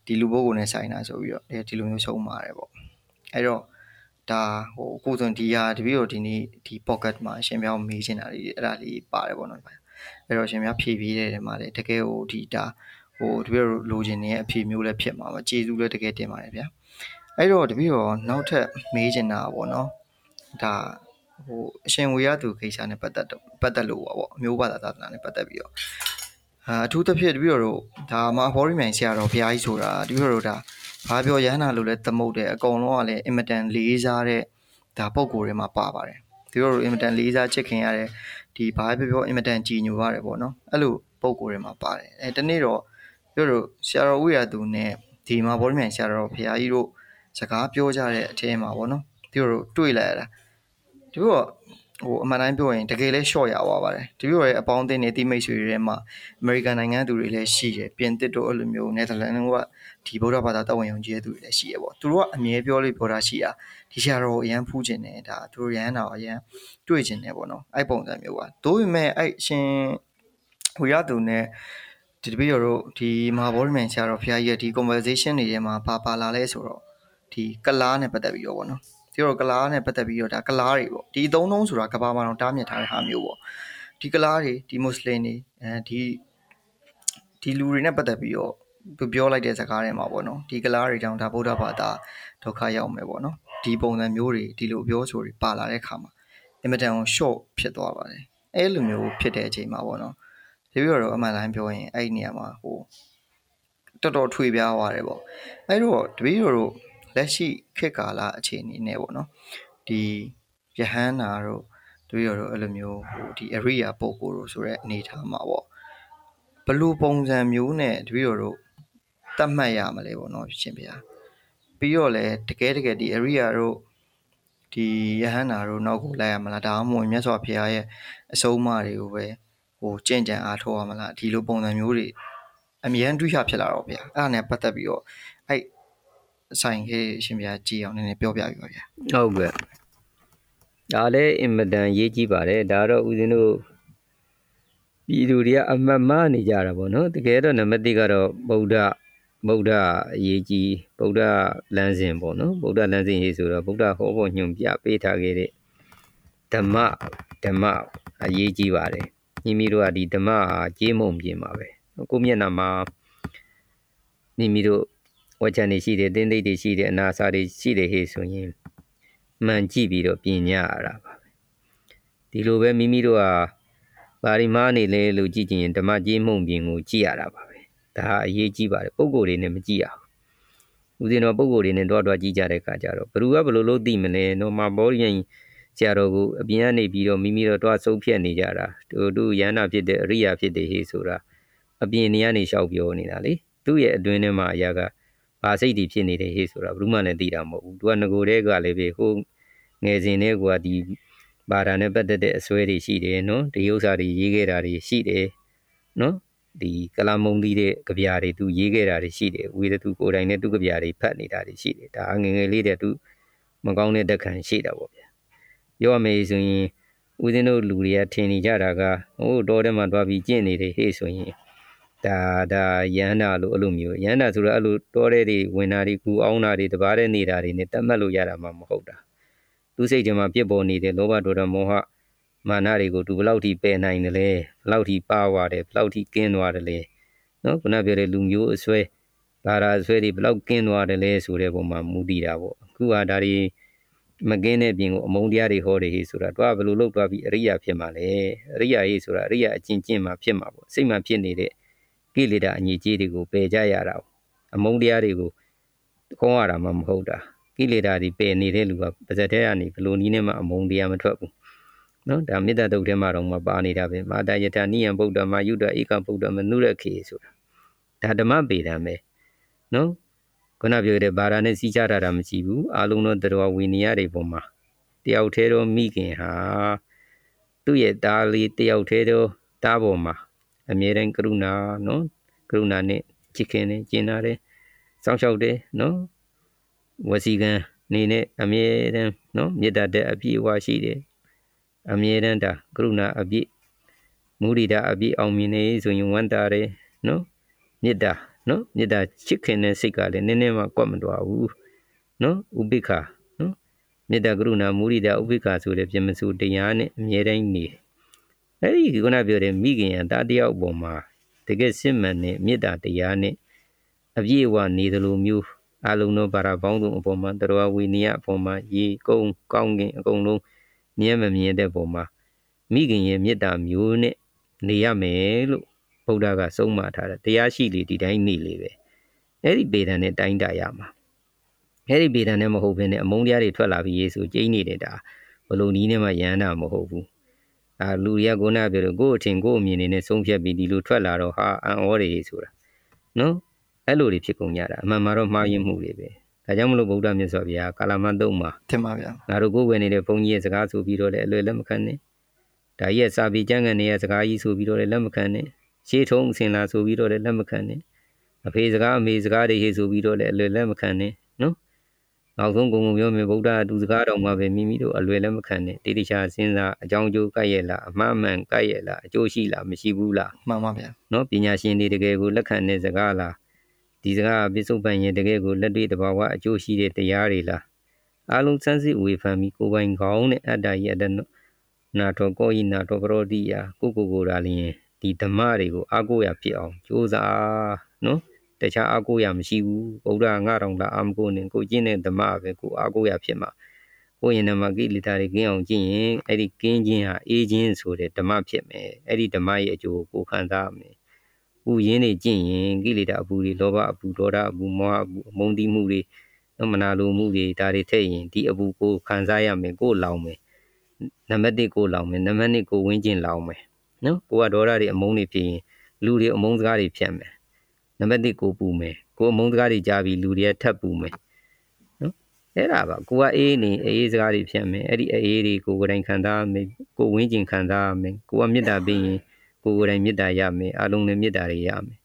ဒီလူပုဂ္ဂိုလ်နဲ့ဆိုင်တာဆိုပြီးတော့ဒီလိုမျိုးဆုံးမှာတယ်ပေါ့။အဲ့တော့ဒါဟိုကိုစွန်ဒီဟာတပြည့်တော့ဒီနေ့ဒီ pocket မှာရှင်ပြောင်းမေးချင်တာလေးအဲ့ဒါလေးပါတယ်ပေါ့နော်။အဲ့တော့ရှင်များဖြည့်ပြီးတဲ့နေရာမှာလေတကယ်ဟိုဒီဒါဟိုတပည့်တော်လိုချင်နေတဲ့အဖြေမျိုးလည်းဖြစ်မှာပါကျေးဇူးလည်းတကယ်တင်ပါတယ်ဗျာအဲ့တော့တပည့်တော်နောက်ထပ်မေးချင်တာပေါ့နော်ဒါဟိုအရှင်ဝေရသူခိစ္စနဲ့ပတ်သက်တော့ပတ်သက်လို့ပေါ့အမျိုးဘာသာသာသနာနဲ့ပတ်သက်ပြီးတော့ အာအထူးသဖြင့်တပည့်တော်တို့ဒါမှအဖော်ရီမြိုင်ဆရာတော်ဘုရားကြီးဆိုတာတပည့်တော်တို့ဒါဘာပြောရဟန္တာလို့လဲသမုတ်တယ်အကုန်လုံးကလည်းအင်မတန်လေးစားတဲ့ဒါပုံကိုယ်တွေမှာပါပါတယ်တပည့်တော်တို့အင်မတန်လေးစားချစ်ခင်ရတဲ့ဒီဘာပြောပြောအင်မတန်ကြည်ညိုရတယ်ပေါ့နော်အဲ့လိုပုံကိုယ်တွေမှာပါတယ်အဲတနေ့တော့ပြောလို့ဆရာတော်ဦးရသူနဲ့ဒီမှာဘောမြန်ဆရာတော်ဖရာကြီးတို့စကားပြောကြတဲ့အထဲမှာပေါ့နော်သူတို့တွေ့လာရတာဒီတော့ ဟိုအမှန်တိုင်းပြောရင်တကယ်လဲ short ရသွားပါတယ်ဒီလိုရဲ့အပေါင်းအသင်းတွေတိမိတ်ဆွေတွေထဲမှာအမေရိကန်နိုင်ငံသူတွေလည်းရှိတယ်ပြင်သစ်တို့အဲ့လိုမျိုးနယ်သာလန်တို့ကဒီဗုဒ္ဓဘာသာတပ်ဝင်ယုံကြည်တဲ့သူတွေလည်းရှိရပေါ့သူတို့ကအမြဲပြောလို့ပြောတာရှိတာဒီဆရာတော်အရန်ဖူးခြင်းတယ်ဒါသူတို့ရန်တော်အရန်တွေ့ခြင်းတယ်ပေါ့နော်အဲ့ပုံစံမျိုးပါသို့ပေမဲ့အဲ့ရှင်ဟိုရသူနဲ့ဒီတပည့်တော်တို့ဒီမဟာဗောဓမြန်ဆရာတော်ဖခင်ရဲ့ဒီ conversation တွေထဲမှာပါပါလာလဲဆိုတော့ဒီကလားနဲ့ပတ်သက်ပြီးတော့ဗောနော် ဒီတော့ကလားနဲ့ပတ်သက်ပြီးတော့ဒါကလားတွေပေါ့ဒီအသုံးလုံးဆိုတာကဘာမှတော့တားမြစ်ထားတဲ့ဟာမျိုးပေါ့ဒီကလားတွေဒီမွတ်စလင်တွေအဲဒီဒီလူတွေနဲ့ပတ်သက်ပြီးတော့ပြောလိုက်တဲ့စကားတွေမှာပေါ့နော်ဒီကလားတွေကြောင့်ဒါဗုဒ္ဓဘာသာဒုက္ခရောက်မယ်ပေါ့နော်ဒီပုံစံမျိုးတွေဒီလိုပြောဆိုတွေပါလာတဲ့ခါမှာအင်မတန်ကို short ဖြစ်သွားပါတယ်အဲလိုမျိုးဖြစ်တဲ့အချိန်မှာပေါ့နော်တပြည့်တော့အမှန်တိုင်းပြောရင်အဲ့ဒီနေရာမှာဟိုတော်တော်ထွေပြားသွားတယ်ပေါ့အဲ့တော့တပည့်တော်တို့ လက်ရှိခေတ်ကာလအခြေအနေနဲ့ပေါ့နော်ဒီယဟန်နာတို့တပည့်တော်တို့အဲ့လိုမျိုးဟိုဒီ area ပုံကိုတို့ဆိုတဲ့အနေထားမှာပေါ့ဘလို့ပုံစံမျိုးနဲ့တပည့်တော်တို့တတ်မှတ်ရမလဲပေါ့နော်ရှင်ဗျာပြီးတော့လည်းတကယ်တကယ်ဒီ area တို့ဒီယဟန်နာတို့နောက်ကိုလိုက်ရမလားဒါမှမဟုတ်မြတ်စွာဘုရားရဲ့အဆုံးအမတွေကိုပဲဟိုကြင်ကြံအားထုတ်ရမလားဒီလိုပုံစံမျိုးတွေအမြဲတမ်းရဖြစ်လာတော့ဗျာအဲ့ဒါနဲ့ပတ်သက်ပြီးတော့အဲ့ ဆိုင်ခေရှင်ဗျာကြည်အောင်နည်းနည်းပြောပြပြပါဗျာဟုတ်ကဲ့ဒါလည်းအင်မတန်ရေးကြည့်ပါတယ်ဒါတော့ဦးဇင်းတို့ပြည်သူတွေကအမှတ်မနေကြတာပေါ့နော်တကယ်တော့နံပါတ်1ကတော့ဗုဒ္ဓဗုဒ္ဓအရေးကြီးဗုဒ္ဓလမ်းစဉ်ပေါ့နော်ဗုဒ္ဓလမ်းစဉ်ရေးဆိုတော့ဗုဒ္ဓဟောဖို့ညွှန်ပြပေးထားခဲ့တဲ့ဓမ္မဓမ္မအရေးကြီးပါတယ်မိမိတို့ကဒီဓမ္မဟာကြေးမုံပြင်ပါပဲကိုမျက်နှာမှာမိမိတို့ ဝါချန်တွေရှိတယ်တင်းသိတွေရှိတယ်အနာစာတွေရှိတယ်ဟေ့ဆိုရင်မှန်ကြည့်ပြီးတော့ပြင်ညရတာပါပဲဒီလိုပဲမိမိတို့ဟာဘာရီမားနေလဲလို့ကြည့်ကြရင်ဓမ္မကြီးမှုန်ပြင်ကိုကြည့်ရတာပါပဲဒါဟာအရေးကြီးပါတယ်ပုံကိုယ်တွေနဲ့မကြည့်ရဘူးဦးဇင်းတော်ပုံကိုယ်တွေနဲ့တွားတွားကြည့်ကြတဲ့အခါကျတော့ဘယ်သူကဘယ်လိုလုပ်သိမလဲနော်မဘောရင်ဆရာတော်ကိုအပြင်ကနေပြီးတော့မိမိတို့တွားဆုံးဖြတ်နေကြတာတို့တို့ရဟနာဖြစ်တဲ့အရိယာဖြစ်တဲ့ဟေးဆိုတာအပြင်နေကနေလျှောက်ပြောနေတာလေသူ့ရဲ့အတွင်းထဲမှာအရာက ဘာစိတ်တွေဖြစ်နေတယ်ဟေးဆိုတာဘယ်သူမှလည်းသိတာမဟုတ်ဘူးသူကငကိုတဲ့ကလည်းပဲဟိုငယ်စဉ်တဲ့ကွာဒီဘာသာနဲ့ပတ်သက်တဲ့အစွဲတွေရှိတယ်နော်ဒီဥစ္စာတွေရေးခဲ့တာတွေရှိတယ်နော်ဒီကလာမုံသီးတဲ့ကြပြာတွေသူရေးခဲ့တာတွေရှိတယ်ဝေဒသူကိုယ်တိုင်နဲ့သူကြပြာတွေဖတ်နေတာတွေရှိတယ်ဒါငငယ်လေးတဲ့သူမကောင်းတဲ့တက်ခံရှိတာပေါ့ဗျာပြောရမယ်ဆိုရင်ဦးဇင်းတို့လူတွေကထင်နေကြတာကဟိုတော်ထဲမှာတွားပြီးကျင့်နေတယ်ဟေ့ဆိုရင် ဒါဒါရဟန္တာလို့အဲ့လိုမျိုးရဟန္တာဆိုတော့အဲ့လိုတော်တဲ့တွေဝင်တာတွေကူအောင်တာတွေတပါးတဲ့နေတာတွေနဲ့တတ်မှတ်လို့ရတာမှမဟုတ်တာသူစိတ်ထဲမှာပြစ်ပေါ်နေတဲ့လောဘဒေါသမောဟမာနတွေကိုသူဘယ်လောက်ထိပယ်နိုင်တယ်လဲဘယ်လောက်ထိပါဝါတယ်ဘယ်လောက်ထိကင်းသွားတယ်လဲနော်ခုနပြောတဲ့လူမျိုးအစွဲဒါရာအစွဲတွေဘယ်လောက်ကင်းသွားတယ်လဲဆိုတဲ့ပုံမှာမူတည်တာပေါ့အခုဟာဒါတွေမကင်းတဲ့ပြင်ကိုအမုန်းတရားတွေဟောတယ်ဟေးဆိုတာတော့ဘယ်လိုလုပ်သွားပြီးအရိယာဖြစ်မှာလဲအရိယာဟေးဆိုတာအရိယာအကျင့်ကျင့်မှာဖြစ်မှာပေါ့စိတ်မှာဖြစ်နေတဲ့ ကိလေသာအညစ်အကြေးတွေကိုပယ်ကြရတာအမုန်းတရားတွေကိုခေါင်းရတာမှမဟုတ်တာကိလေသာတွေပယ်နေတဲ့လူကပါဇက်ထဲကနေဘလို့နီးနဲ့မှအမုန်းတရားမထွက်ဘူးနော်ဒါမေတ္တာတုတ်ထဲမှာတော့မပါနေတာပဲမာတယထာနိယံဗုဒ္ဓမာယုဒဧကဗုဒ္ဓမနုရခေဆိုတာဒါဓမ္မပေဒံပဲနော်ခုနပြောတဲ့ဘာသာနဲ့စီးကြတာတာမရှိဘူးအာလုံးသောတရားဝိနည်းတွေပုံမှာတယောက်သေးတော့မိခင်ဟာသူ့ရဲ့သားလေးတယောက်သေးတော့တားပေါ်မှာ အမြဲတမ်းကရုဏာနော်ကရုဏာနဲ့ချစ်ခင်နေကျင်နာတယ်စောင့်ရှောက်တယ်နော်ဝစီကံနေနဲ့အမြဲတမ်းနော်မေတ္တာတဲ့အပြည့်အဝရှိတယ်အမြဲတမ်းဒါကရုဏာအပြည့်မုဒိတာအပြည့်အောင်မြင်နေဆိုရင်ဝမ်းသာတယ်နော်မေတ္တာနော်မေတ္တာချစ်ခင်တဲ့စိတ်ကလည်းနည်းနည်းမှကွက်မတော်ဘူးနော်ဥပိ္ပခာနော်မေတ္တာကရုဏာမုဒိတာဥပိ္ပခာဆိုတဲ့ပြမစုတရားနဲ့အမြဲတမ်းနေ အဲ့ဒီခုနပြောတဲ့မိခင်ရတာတယောက်ပေါ်မှာတကယ်စစ်မှန်တဲ့မေတ္တာတရားနဲ့အပြည့်အဝနေသလိုမျိုးအလုံးသောဘာသာပေါင်းစုံအပေါ်မှာတရားဝိနည်းအပေါ်မှာရေကုန်းကောင်းကင်အကုန်လုံးမြဲမမြဲတဲ့ပုံမှာမိခင်ရဲ့မေတ္တာမျိုးနဲ့နေရမယ်လို့ဗုဒ္ဓကဆုံးမထားတယ်တရားရှိလေဒီတိုင်းနေလေပဲအဲ့ဒီပေဒံနဲ့တိုင်းတာရမှာအဲ့ဒီပေဒံနဲ့မဟုတ်ဘဲနဲ့အမုန်းတရားတွေထွက်လာပြီးယေရှုကျိန်းနေတဲ့ဒါဘလို့နီးနဲ့မှရဟန္တာမဟုတ်ဘူး အာလူရကုဏပြောလို့ကိုယ့်အထင်ကိုယ့်အမြင်နဲ့ဆုံးဖြတ်ပြီးဒီလိုထွက်လာတော့ဟာအံ့ဩတယ်ဆိုတာနော်အဲ့လိုတွေဖြစ်ကုန်ကြတာအမှန်မှာတော့မှားယွင်းမှုတွေပဲဒါကြောင့်မလို့ဗုဒ္ဓမြတ်စွာဘုရားကာလမတုံမှာထင်ပါဗျာငါတို့ကိုယ်ဝင်နေတဲ့ဘုန်းကြီးရဲ့စကားဆိုပြီးတော့လည်းအလွယ်လက်မခံနဲ့ဒါကြီးရဲ့စာပေကျမ်းဂန်တွေရဲ့စကားကြီးဆိုပြီးတော့လည်းလက်မခံနဲ့ရှေးထုံးအစဉ်လာဆိုပြီးတော့လည်းလက်မခံနဲ့အဖေစကားအမေစကားတွေဟေ့ဆိုပြီးတော့လည်းအလွယ်လက်မခံနဲ့ နော်နောက်ဆုံးကုံကုံပြောမယ်ဗုဒ္ဓသူစကားတော်မှာပဲမိမိတို့အလွယ်လက်မခံနဲ့တိတိကျစဉ်းစားအကြောင်းကျိုးကိုက်ရဲ့လားအမှားမှန်ကိုက်ရဲ့လားအကျိုးရှိလားမရှိဘူးလားမှန်ပါဗျာနော်ပညာရှင်တွေတကယ်ကိုလက်ခံတဲ့စကားလားဒီစကားပိစုပန်ရင်တကယ်ကိုလက်တွေ့တဘာဝအကျိုးရှိတဲ့တရားတွေလားအလုံးစမ်းစစ်ဝေဖန်ပြီးကိုပိုင်ကောင်းတဲ့အတ္တရဲ့အတ္တနာတော်ကိုဤနာတော်ကရောတိယကိုကိုကိုရာလျင်ဒီဓမ္မတွေကိုအားကိုးရဖြစ်အောင်ကြိုးစားနော် တခြားအားကိုးရမရှိဘူးဗုဒ္ဓငါတော်လာအာမကိုနဲ့ကိုကျင့်တဲ့ဓမ္မပဲကိုအားကိုးရဖြစ်မှာကိုရင်နမကိလေသာတွေကင်းအောင်ကျင့်ရင်အဲ့ဒီကင်းခြင်းဟာအေးခြင်းဆိုတဲ့ဓမ္မဖြစ်မယ်အဲ့ဒီဓမ္မရဲ့အကျိုးကိုခံစားရမယ်ဥယင်းနေကျင့်ရင်ကိလေသာအပူတွေလောဘအပူဒေါသအပူမောဟအပူအမုန်းတီးမှုတွေမနာလိုမှုတွေဒါတွေထည့်ရင်ဒီအပူကိုခံစားရမယ်ကိုလောင်မယ်နံပါတ်1ကိုလောင်မယ်နံပါတ်2ကိုဝင်းကျင်လောင်မယ်နော်ကိုကဒေါသတွေအမုန်းတွေဖြစ်ရင်လူတွေအမုန်းစကားတွေဖြတ်မယ် နံပါတ်1ကိုပူမယ်ကိုအမုန်းစကားတွေကြားပြီးလူတွေကထပ်ပူမယ်နော်အဲ့ဒါပါကိုကအေးနေအေးစကားတွေဖြတ်မယ်အဲ့ဒီအေးတွေကိုကိုယ်တိုင်ခံစားမယ်ကိုဝင်းကျင်ခံစားမယ်ကိုကမေတ္တာပေးရင်ကိုယ်ကိုယ်တိုင်မေတ္တာရမယ်အလုံးနဲ့မေတ္တာတွေရမယ်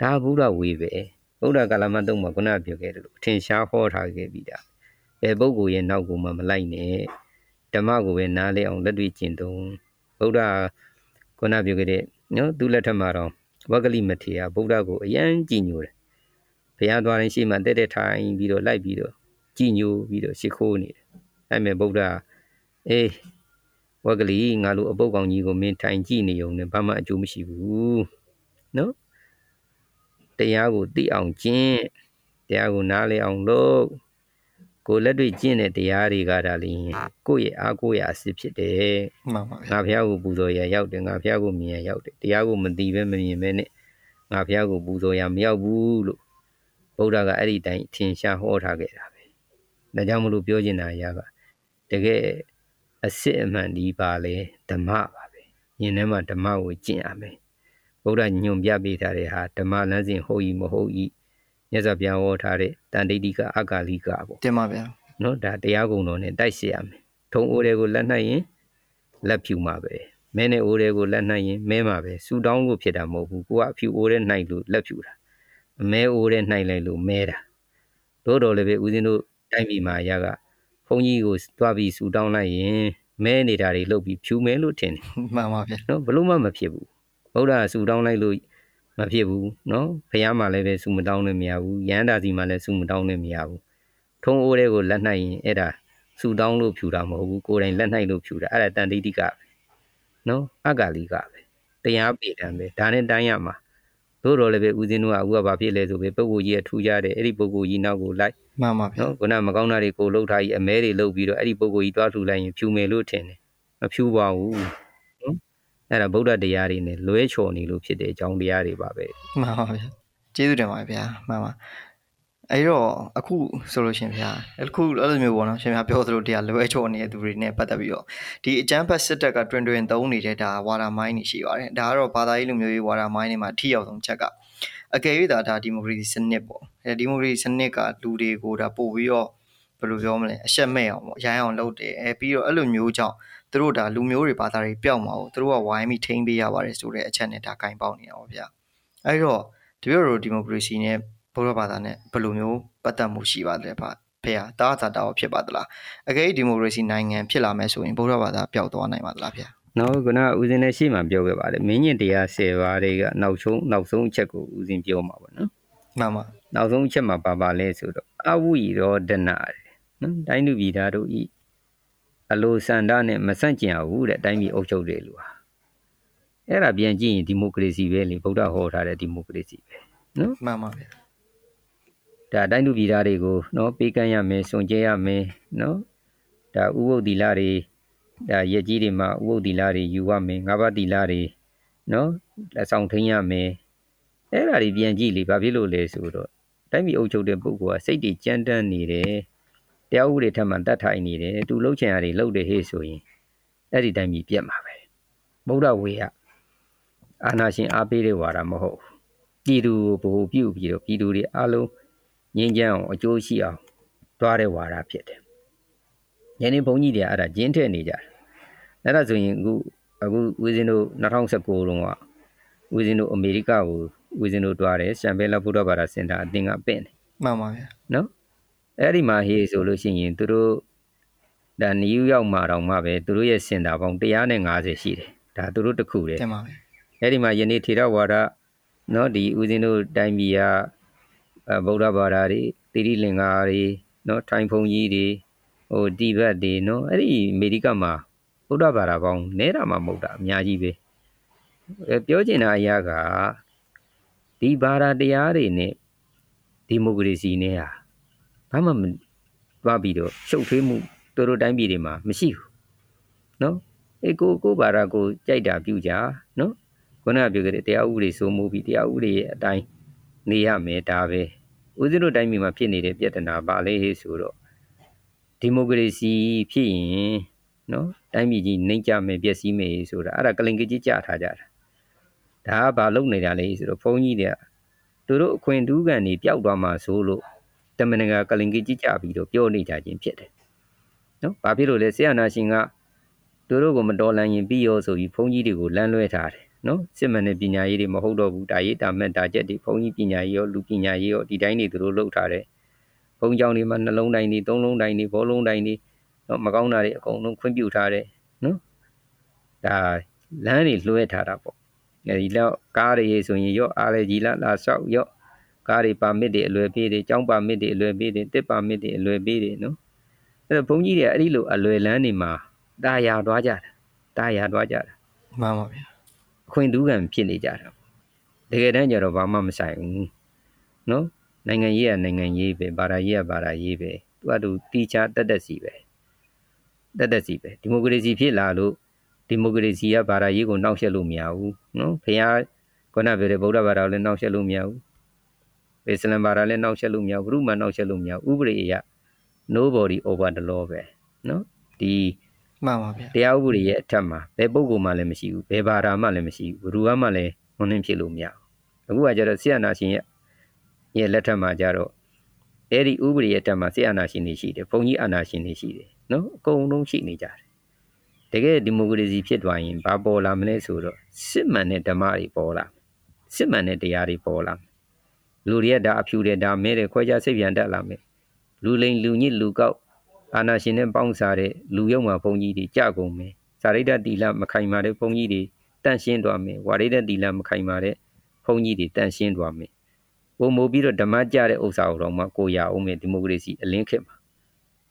ဒါဘုရားဝေပဲဘုရားကာလမတုံးမှာခုနပြောခဲ့တယ်လို့အထင်ရှားဟောထားခဲ့ပြီးတာဘယ်ပုဂ္ဂိုလ်ရဲ့နောက်ကိုမှမလိုက်နဲ့ဓမ္မကိုပဲနားလဲအောင်လက်တွေ့ကျင့်သုံးဗုဒ္ဓခုနပြောခဲ့တဲ့နော်သူ့လက်ထက်မှာတော့ ဝဂလိမထေရဗုဒ္ဓကိုအယံကြည်ညိုတယ်ဘုရားသွားရင်ရှေ့မှာတက်တက်ထိုင်ပြီးတော့လိုက်ပြီးတော့ကြည်ညိုပြီးတော့ရှ िख ိုးနေတယ်အဲ့မဲ့ဗုဒ္ဓအေးဝက်ကလေးငါလိုအပုတ်ကောင်ကြီးကိုမင်းထိုင်ကြည့်နေုံနဲ့ဘာမှအကျိုးမရှိဘူးနော်တရားကိုသိအောင်ကျင့်တရားကိုနားလည်အောင်လုပ် ကိုယ်လက်တွေ့ကျင့်တဲ့တရားတွေကဒါလင်းကိုယ့်ရဲ့အားကိုးရာအစစ်ဖြစ်တယ်မှန်ပါဗျာငါဖះကိုပူဇော်ရရောက်တယ်ငါဖះကိုမြင်ရရောက်တယ်တရားကိုမသိပဲမမြင်ပဲနဲ့ငါဖះကိုပူဇော်ရမရောက်ဘူးလို့ဗုဒ္ဓကအဲ့ဒီတိုင်းထင်ရှားဟောထားခဲ့တာပဲဒါကြောင့်မလို့ပြောချင်တာအရာကတကယ်အစစ်အမှန်ဒီပါလေဓမ္မပါပဲဉာဏ်ထဲမှာဓမ္မကိုကျင့်ရမယ်ဗုဒ္ဓညွန်ပြပေးထားတဲ့ဟာဓမ္မလမ်းစဉ်ဟုတ်ဤမဟုတ်ဤ မြတ်စွာဘုရားဟောထားတဲ့တန်တိတိကအဂါလိကပေါ့တင်ပါဗျာနော်ဒါတရားကုံတော်နဲ့တိုက်ရှေ့ရမယ်ထုံအိုးတွေကိုလက်နှိုက်ရင်လက်ဖြူမှာပဲမဲနဲ့အိုးတွေကိုလက်နှိုက်ရင်မဲမှာပဲဆူတောင်းလို့ဖြစ်တာမဟုတ်ဘူးကိုကအဖြူအိုးတွေနှိုက်လို့လက်ဖြူတာအမဲအိုးတွေနှိုက်လိုက်လို့မဲတာတို့တော်လည်းပဲဦးဇင်းတို့တိုက်ပြီမှာအရာကဘုန်းကြီးကိုတွားပြီးဆူတောင်းလိုက်ရင်မဲနေတာတွေလှုပ်ပြီးဖြူမဲလို့ထင်တယ်မှန်ပါဗျာနော်ဘလို့မှမဖြစ်ဘူးဗုဒ္ဓဆူတောင်းလိုက်လို့ မဖြစ်ဘူးနော်ဘုရားမှာလည်းပဲဆူမတောင်းလို့မရဘူးရဟန္တာစီမှာလည်းဆူမတောင်းလို့မရဘူးထုံးအိုးတွေကိုလက်နှိုက်ရင်အဲ့ဒါဆူတောင်းလို့ဖြူတာမဟုတ်ဘူးကိုယ်တိုင်လက်နှိုက်လို့ဖြူတာအဲ့ဒါတန်တိတိကပဲနော်အဂါလိကပဲတရားပေတံပဲဒါနဲ့တိုင်းရမှာသို့တော်လည်းပဲဦးဇင်းတို့ကအခုကဘာဖြစ်လဲဆိုပဲပုဂ္ဂိုလ်ကြီးကထူကြတယ်အဲ့ဒီပုဂ္ဂိုလ်ကြီးနောက်ကိုလိုက်မှန်ပါဗျာနော်ခုနမကောင်းတာတွေကိုလှုပ်ထားကြီးအမဲတွေလှုပ်ပြီးတော့အဲ့ဒီပုဂ္ဂိုလ်ကြီးတွားထူလိုက်ရင်ဖြူမယ်လို့ထင်တယ်မဖြူပါဘူးနော် အဲ့ဒါဗုဒ္ဓတရားတွေနဲ့လွဲချော်နေလို့ဖြစ်တဲ့အကြောင်းတရားတွေပါပဲမှန်ပါဗျာကျေးဇူးတင်ပါတယ်ဗျာမှန်ပါအဲ့တော့အခုဆိုလို့ရှရင်ဗျာအခုအဲ့လိုမျိုးပေါ့နော်ရှင်ဗျာပြောသလိုတရားလွဲချော်နေတဲ့သူတွေနဲ့ပတ်သက်ပြီးတော့ဒီအကြမ်းဖက်စစ်တပ်ကတွင်တွင်သုံးနေတဲ့ဒါဝါဒမိုင်းတွေရှိပါတယ်ဒါကတော့ဘာသာရေးလူမျိုးရေးဝါဒမိုင်းတွေမှာထိရောက်ဆုံးချက်ကအကယ်၍သာဒါဒီမိုကရေစီစနစ်ပေါ့အဲဒီမိုကရေစီစနစ်ကလူတွေကိုဒါပို့ပြီးတော့ဘယ်လိုပြောမလဲအရှက်မဲ့အောင်ပေါ့ရိုင်းအောင်လုပ်တယ်အဲပြီးတော့အဲ့လိုမျိုးကြောင့် သူတို့ဒါလူမျိုးတွေဘာသာတွေပျောက်မှာကိုသူတို့ကဝိုင်းပြီးထိန်းပေးရပါတယ်ဆိုတဲ့အချက်နဲ့ဒါကင်ပေါက်နေတာပေါ့ဗျာအဲ့တော့ဒီလိုလိုဒီမိုကရေစီနဲ့ဘုရားဘာသာနဲ့ဘယ်လိုမျိုးပတ်သက်မှုရှိပါသလဲဗျဖေဟာတာသာတာဖြစ်ပါသလားအကယ်ဒီမိုကရေစီနိုင်ငံဖြစ်လာမယ်ဆိုရင်ဘုရားဘာသာပျောက်သွားနိုင်ပါသလားဗျာနော်ခုနကဦးဇင်းနဲ့ရှေ့မှာပြောခဲ့ပါတယ်မင်းညင်တရား10ပါးတွေကနောက်ဆုံးနောက်ဆုံးအချက်ကိုဦးဇင်းပြောမှာပါနော်မှန်ပါနောက်ဆုံးအချက်မှာပါပါလဲဆိုတော့အဝိရောဒနာတဲ့နော်တိုင်းလူပြည်သားတို့ဤ အလိုစန္ဒနဲ့မဆန့်ကျင်အောင်တဲ့တိုင်းပြည်အုပ်ချုပ်တဲ့လူဟာအဲ့ဒါပြန်ကြည့်ရင်ဒီမိုကရေစီပဲလေဗုဒ္ဓဟောထားတဲ့ဒီမိုကရေစီပဲနော်မှန်ပါဗျာဒါတိုင်းလူပြည်သားတွေကိုနော်ပေးကမ်းရမယ်စွန့်ကြဲရမယ်နော်ဒါဥပုပ်တီလာတွေဒါရက်ကြီးတွေမှာဥပုပ်တီလာတွေယူရမယ်ငါးပါးတီလာတွေနော်လက်ဆောင်ထိန်းရမယ်အဲ့ဒါတွေပြန်ကြည့်လေဘာဖြစ်လို့လဲဆိုတော့တိုင်းပြည်အုပ်ချုပ်တဲ့ပုဂ္ဂိုလ်ကစိတ်တွေကြမ်းတမ်းနေတယ် တရားဥပဒေထက်မှတတ်ထိုင်နေတယ်သူလှုပ်ချင်ရတွေလှုပ်တယ်ဟေ့ဆိုရင်အဲ့ဒီတိုင်းပြည်ပြတ်မှာပဲဗုဒ္ဓဝေယအာနာရှင်အားပေးတဲ့ဝါဒမဟုတ်ဘူးပြည်သူကိုဗဟုပြုပြီးတော့ပြည်သူတွေအားလုံးငြင်းချမ်းအောင်အကျိုးရှိအောင်တွားတဲ့ဝါဒဖြစ်တယ်။ယနေ့ဘုန်းကြီးတွေအဲ့ဒါကျင်းထည့်နေကြတယ်။အဲ့ဒါဆိုရင်အခုအခုဦးဇင်းတို့2019တုန်းကဦးဇင်းတို့အမေရိကကိုဦးဇင်းတို့တွားတယ်ရှမ်ဘဲလာဗုဒ္ဓဘာသာစင်တာအသင်ကပင့်တယ်မှန်ပါဗျာနော်။ အဲ့ဒီမှာဟေးဆိုလို့ရှိရင်သူတို့ဒါနယူးယောက်မှာတောင်မှပဲသူတို့ရဲ့စင်တာပေါင်း150ရှိတယ်။ဒါသူတို့တစ်ခုတည်းတင်ပါဗျာအဲ့ဒီမှာယနေ့ထေရဝါဒနော်ဒီဦးဇင်းတို့တိုင်းပြည်ကအဲဗုဒ္ဓဘာသာတွေတိရိလင်္ကာတွေနော်ထိုင်ဖုံကြီးတွေဟိုတိဘက်တွေနော်အဲ့ဒီအမေရိကမှာဗုဒ္ဓဘာသာပေါင်းနဲတာမှမဟုတ်တာအများကြီးပဲအဲပြောချင်တာအရာကဒီဘာသာတရားတွေနဲ့ဒီမိုကရေစီနဲ့ဟာ ဘာမှမတွားပြီးတော့ရှုပ်ထွေးမှုတို့တို့တိုင်းပြည်တွေမှာမရှိဘူးနော်အေကိုကိုဘာသာကိုကြိုက်တာပြုကြနော်ခုနကပြောခဲ့တဲ့တရားဥပဒေစိုးမိုးပြီးတရားဥပဒေရဲ့အတိုင်းနေရမယ်ဒါပဲဦးဇင်းတို့တိုင်းပြည်မှာဖြစ်နေတဲ့ပြဿနာပါလေဟေးဆိုတော့ဒီမိုကရေစီဖြစ်ရင်နော်တိုင်းပြည်ကြီးနှိမ့်ကြမယ်ပျက်စီးမယ်ဆိုတာအဲ့ဒါကလင်ကကြီးကြားထားကြတာဒါကဘာလုပ်နေတာလဲဆိုတော့ဘုန်းကြီးတွေကသူတို့အခွင့်အထူးကန်တွေပျောက်သွားမှာဆိုလို့ တမန်ကကလင်ကကြီးကြပြီးတော့ပြောနေကြခြင်းဖြစ်တယ်နော်ဘာဖြစ်လို့လဲဆရာနာရှင်ကသူတို့ကိုမတော်လန်ရင်ပြီးရောဆိုပြီးဘုန်းကြီးတွေကိုလမ်းလွဲထားတယ်နော်စစ်မှန်တဲ့ပညာရေးတွေမဟုတ်တော့ဘူးဒါရေးတာမဲ့ဒါချက်တွေဘုံကြီးပညာရေးရောလူပညာရေးရောဒီတိုင်းတွေသူတို့လှုပ်ထားတယ်ဘုံကြောင်တွေမှာနှလုံးတိုင်းတွေသုံးလုံးတိုင်းတွေဘောလုံးတိုင်းတွေနော်မကောင်းတာတွေအကုန်လုံးခွင့်ပြုထားတယ်နော်ဒါလမ်းတွေလွှဲထားတာပေါ့အဲဒီလောက်ကားတွေဆိုရင်ရောအားလေကြီးလာလာဆောက်ရော ကားတွေပါမစ်တွေအလွယ်ပေးတယ်ကျောင်းပါမစ်တွေအလွယ်ပေးတယ်တစ်ပါမစ်တွေအလွယ်ပေးတယ်နော်အဲ့တော့ဘုန်းကြီးတွေအဲ့ဒီလိုအလွယ်လန်းတွေမှာတာယာသွားကြတာတာယာသွားကြတာမှန်ပါဗျာအခွင့်တူးကံဖြစ်နေကြတာတကယ်တမ်းကျတော့ဘာမှမဆိုင်ဘူးနော်နိုင်ငံရေးကနိုင်ငံရေးပဲဘာသာရေးကဘာသာရေးပဲသူသူကသူတီချာတက်တက်စီပဲတက်တက်စီပဲဒီမိုကရေစီဖြစ်လာလို့ဒီမိုကရေစီကဘာသာရေးကိုနှောက်ယှက်လို့မရဘူးနော်ဖခင်ခုနပြောတဲ့ဗုဒ္ဓဘာသာကိုလည်းနှောက်ယှက်လို့မရဘူး အစ္စလမ်ဘာသာလည်းနှောက်ယှက်လို့မရဘူးဘုရုမှနှောက်ယှက်လို့မရဘူးဥပဒေအရ nobody over the law ပဲနော်ဒီမှန်ပါဗျာတရားဥပဒေရဲ့အထက်မှာဘယ်ပုဂ္ဂိုလ်မှလည်းမရှိဘူးဘယ်ဘာသာမှလည်းမရှိဘူးဘယ်သူမှလည်းမနှင်းဖြစ်လို့မရဘူးအခုကကျတော့ဆရာနာရှင်ရဲ့ရဲ့လက်ထက်မှာကျတော့အဲ့ဒီဥပဒေရဲ့အထက်မှာဆရာနာရှင်တွေရှိတယ်ဘုန်းကြီးအာနာရှင်တွေရှိတယ်နော်အကုန်လုံးရှိနေကြတယ်တကယ်ဒီမိုကရေစီဖြစ်သွားရင်ဘာပေါ်လာမလဲဆိုတော့စစ်မှန်တဲ့ဓမ္မတွေပေါ်လာစစ်မှန်တဲ့တရားတွေပေါ်လာ လူတွေကဒါအဖြူတယ်ဒါမဲတယ်ခွဲခြားစိတ်ပြန်တက်လာမယ်လူလိန်လူညစ်လူကောက်အာနာရှင်နဲ့ပေါင်းစားတဲ့လူယုံမှာဘုန်းကြီးတွေကြကုန်မယ်စာရိတ္တတီလမခိုင်မာတဲ့ဘုန်းကြီးတွေတန့်ရှင်းသွားမယ်ဝါရိတ္တတီလမခိုင်မာတဲ့ဘုန်းကြီးတွေတန့်ရှင်းသွားမယ်ပုံမို့ပြီးတော့ဓမ္မကြတဲ့ဥစ္စာကိုတော့မှကိုရအောင်မယ်ဒီမိုကရေစီအလင်းခေတ်မှာ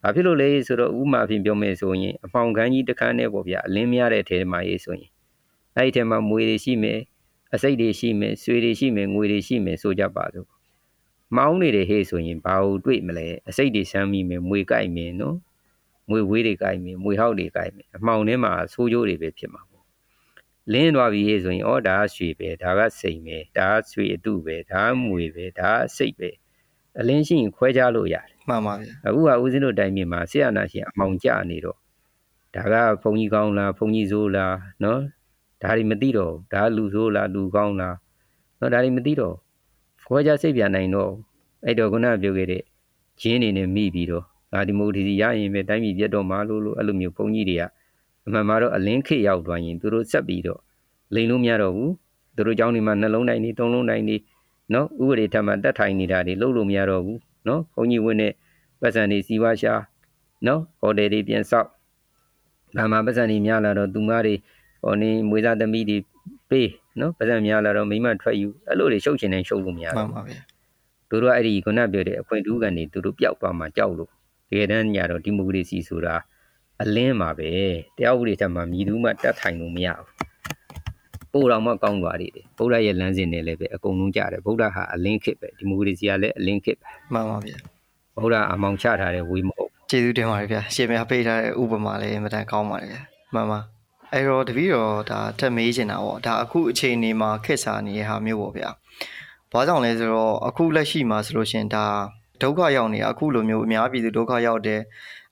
ဘာဖြစ်လို့လဲဆိုတော့ဥမာအဖြစ်ပြောမယ်ဆိုရင်အပေါင်ခန်းကြီးတစ်ခန်းနဲ့ပေါ့ဗျာအလင်းများတဲ့အထဲမှာရေးဆိုရင်အဲ့ဒီထဲမှာမွေတွေရှိမယ် အစိတ်တွေရှိမယ်ဆွေတွေရှိမယ်ငွေတွေရှိမယ်ဆိုကြပါစို့မောင်းနေတဲ့ဟေးဆိုရင်ဘာလို့တွေ့မလဲအစိတ်တွေဆမ်းမိမယ်မွေကြိုက်မယ်နော်မွေဝေးတွေကြိုက်မယ်မွေဟောက်တွေကြိုက်မယ်အမှောင်ထဲမှာဆိုးကြိုးတွေပဲဖြစ်မှာပေါ့လင်းသွားပြီဟေးဆိုရင်ဩဒါကရွှေပဲဒါကစိန်ပဲဒါကရွှေအတုပဲဒါကမွေပဲဒါကအစိတ်ပဲအလင်းရှိရင်ခွဲခြားလို့ရတယ်မှန်ပါဗျာအခုကဦးဇင်းတို့တိုင်းပြည်မှာဆရာနာရှင်အမောင်ကြနေတော့ဒါကဘုံကြီးကောင်းလားဘုံကြီးဆိုးလားနော် ဒါတွေမသိတော့ဘူးဒါလူဆိုးလားလူကောင်းလားနော်ဒါတွေမသိတော့ဘူးခွဲခြားစိတ်ပြန်နိုင်တော့ဘူးအဲ့တော့ခုနကပြောခဲ့တဲ့ဂျင်းနေနဲ့မိပြီးတော့ဒါဒီမိုကရေစီရရင်ပဲတိုင်းပြည်ပြတ်တော့မှာလို့လို့အဲ့လိုမျိုးဘုံကြီးတွေကအမှန်မှာတော့အလင်းခေတ်ရောက်သွားရင်သူတို့ဆက်ပြီးတော့လိန်လို့မရတော့ဘူးသူတို့เจ้าနေမှာနှလုံးတိုင်းနေသုံးလုံးတိုင်းနေနော်ဥပဒေထက်မှတက်ထိုင်နေတာတွေလုပ်လို့မရတော့ဘူးနော်ဘုံကြီးဝင်းနဲ့ ပတ်စံတွေစီဝါရှာနော်ဟိုတယ်တွေပြန်ဆောက်ဒါမှပတ်စံတွေများလာတော့သူမတွေ ဟိုနေမွေးစားသမီးတွေပေးနော်ပတ်စံများလာတော့မိမထွက်ယူအဲ့လိုတွေရှုပ်ချင်တိုင်းရှုပ်လို့မရမှဘူးန်ပါဗျာသူတို့ကအဲ့ဒီခုနပြောတဲ့အခွင့်အထူးကနေသူတို့ပျောက်သွားမှကြောက်လို့တကယ်တမ်းညတော့ဒီမိုကရေစီဆိုတာအလင်းပါပဲတရားဥပဒေထက်မှမြည်သူမှတတ်ထိုင်လို့မရဘူးပို့တော်မှကောင်းသွားတယ်ဗုဒ္ဓရဲ့လမ်းစဉ်တွေလည်းပဲအကုန်လုံးကြတယ်ဗုဒ္ဓဟာအလင်းခေတ်ပဲဒီမိုကရေစီကလည်းအလင်းခေတ်ပဲမှန်ပါဗျာဗုဒ္ဓအမောင်ချထားတဲ့ဝေမဟုတ်ကျေးဇူးတင်ပါတယ်ဗျာရှင်များပေးထားတဲ့ဥပမာလည်းအင်မတန်ကောင်းပါတယ်ဗျာမှန်ပါ အဲ့တော့တပည့်တော်ဒါတက်မေးချင်တာပေါ့ဒါအခုအချိန်နေမှာခက်စာနေတဲ့ဟာမျိုးပေါ့ဗျာဘာကြောင့်လဲဆိုတော့အခုလက်ရှိမှာဆိုလို့ရှရင်ဒါဒုက္ခရောက်နေတာအခုလိုမျိုးအများပြည်သူဒုက္ခရောက်တဲ့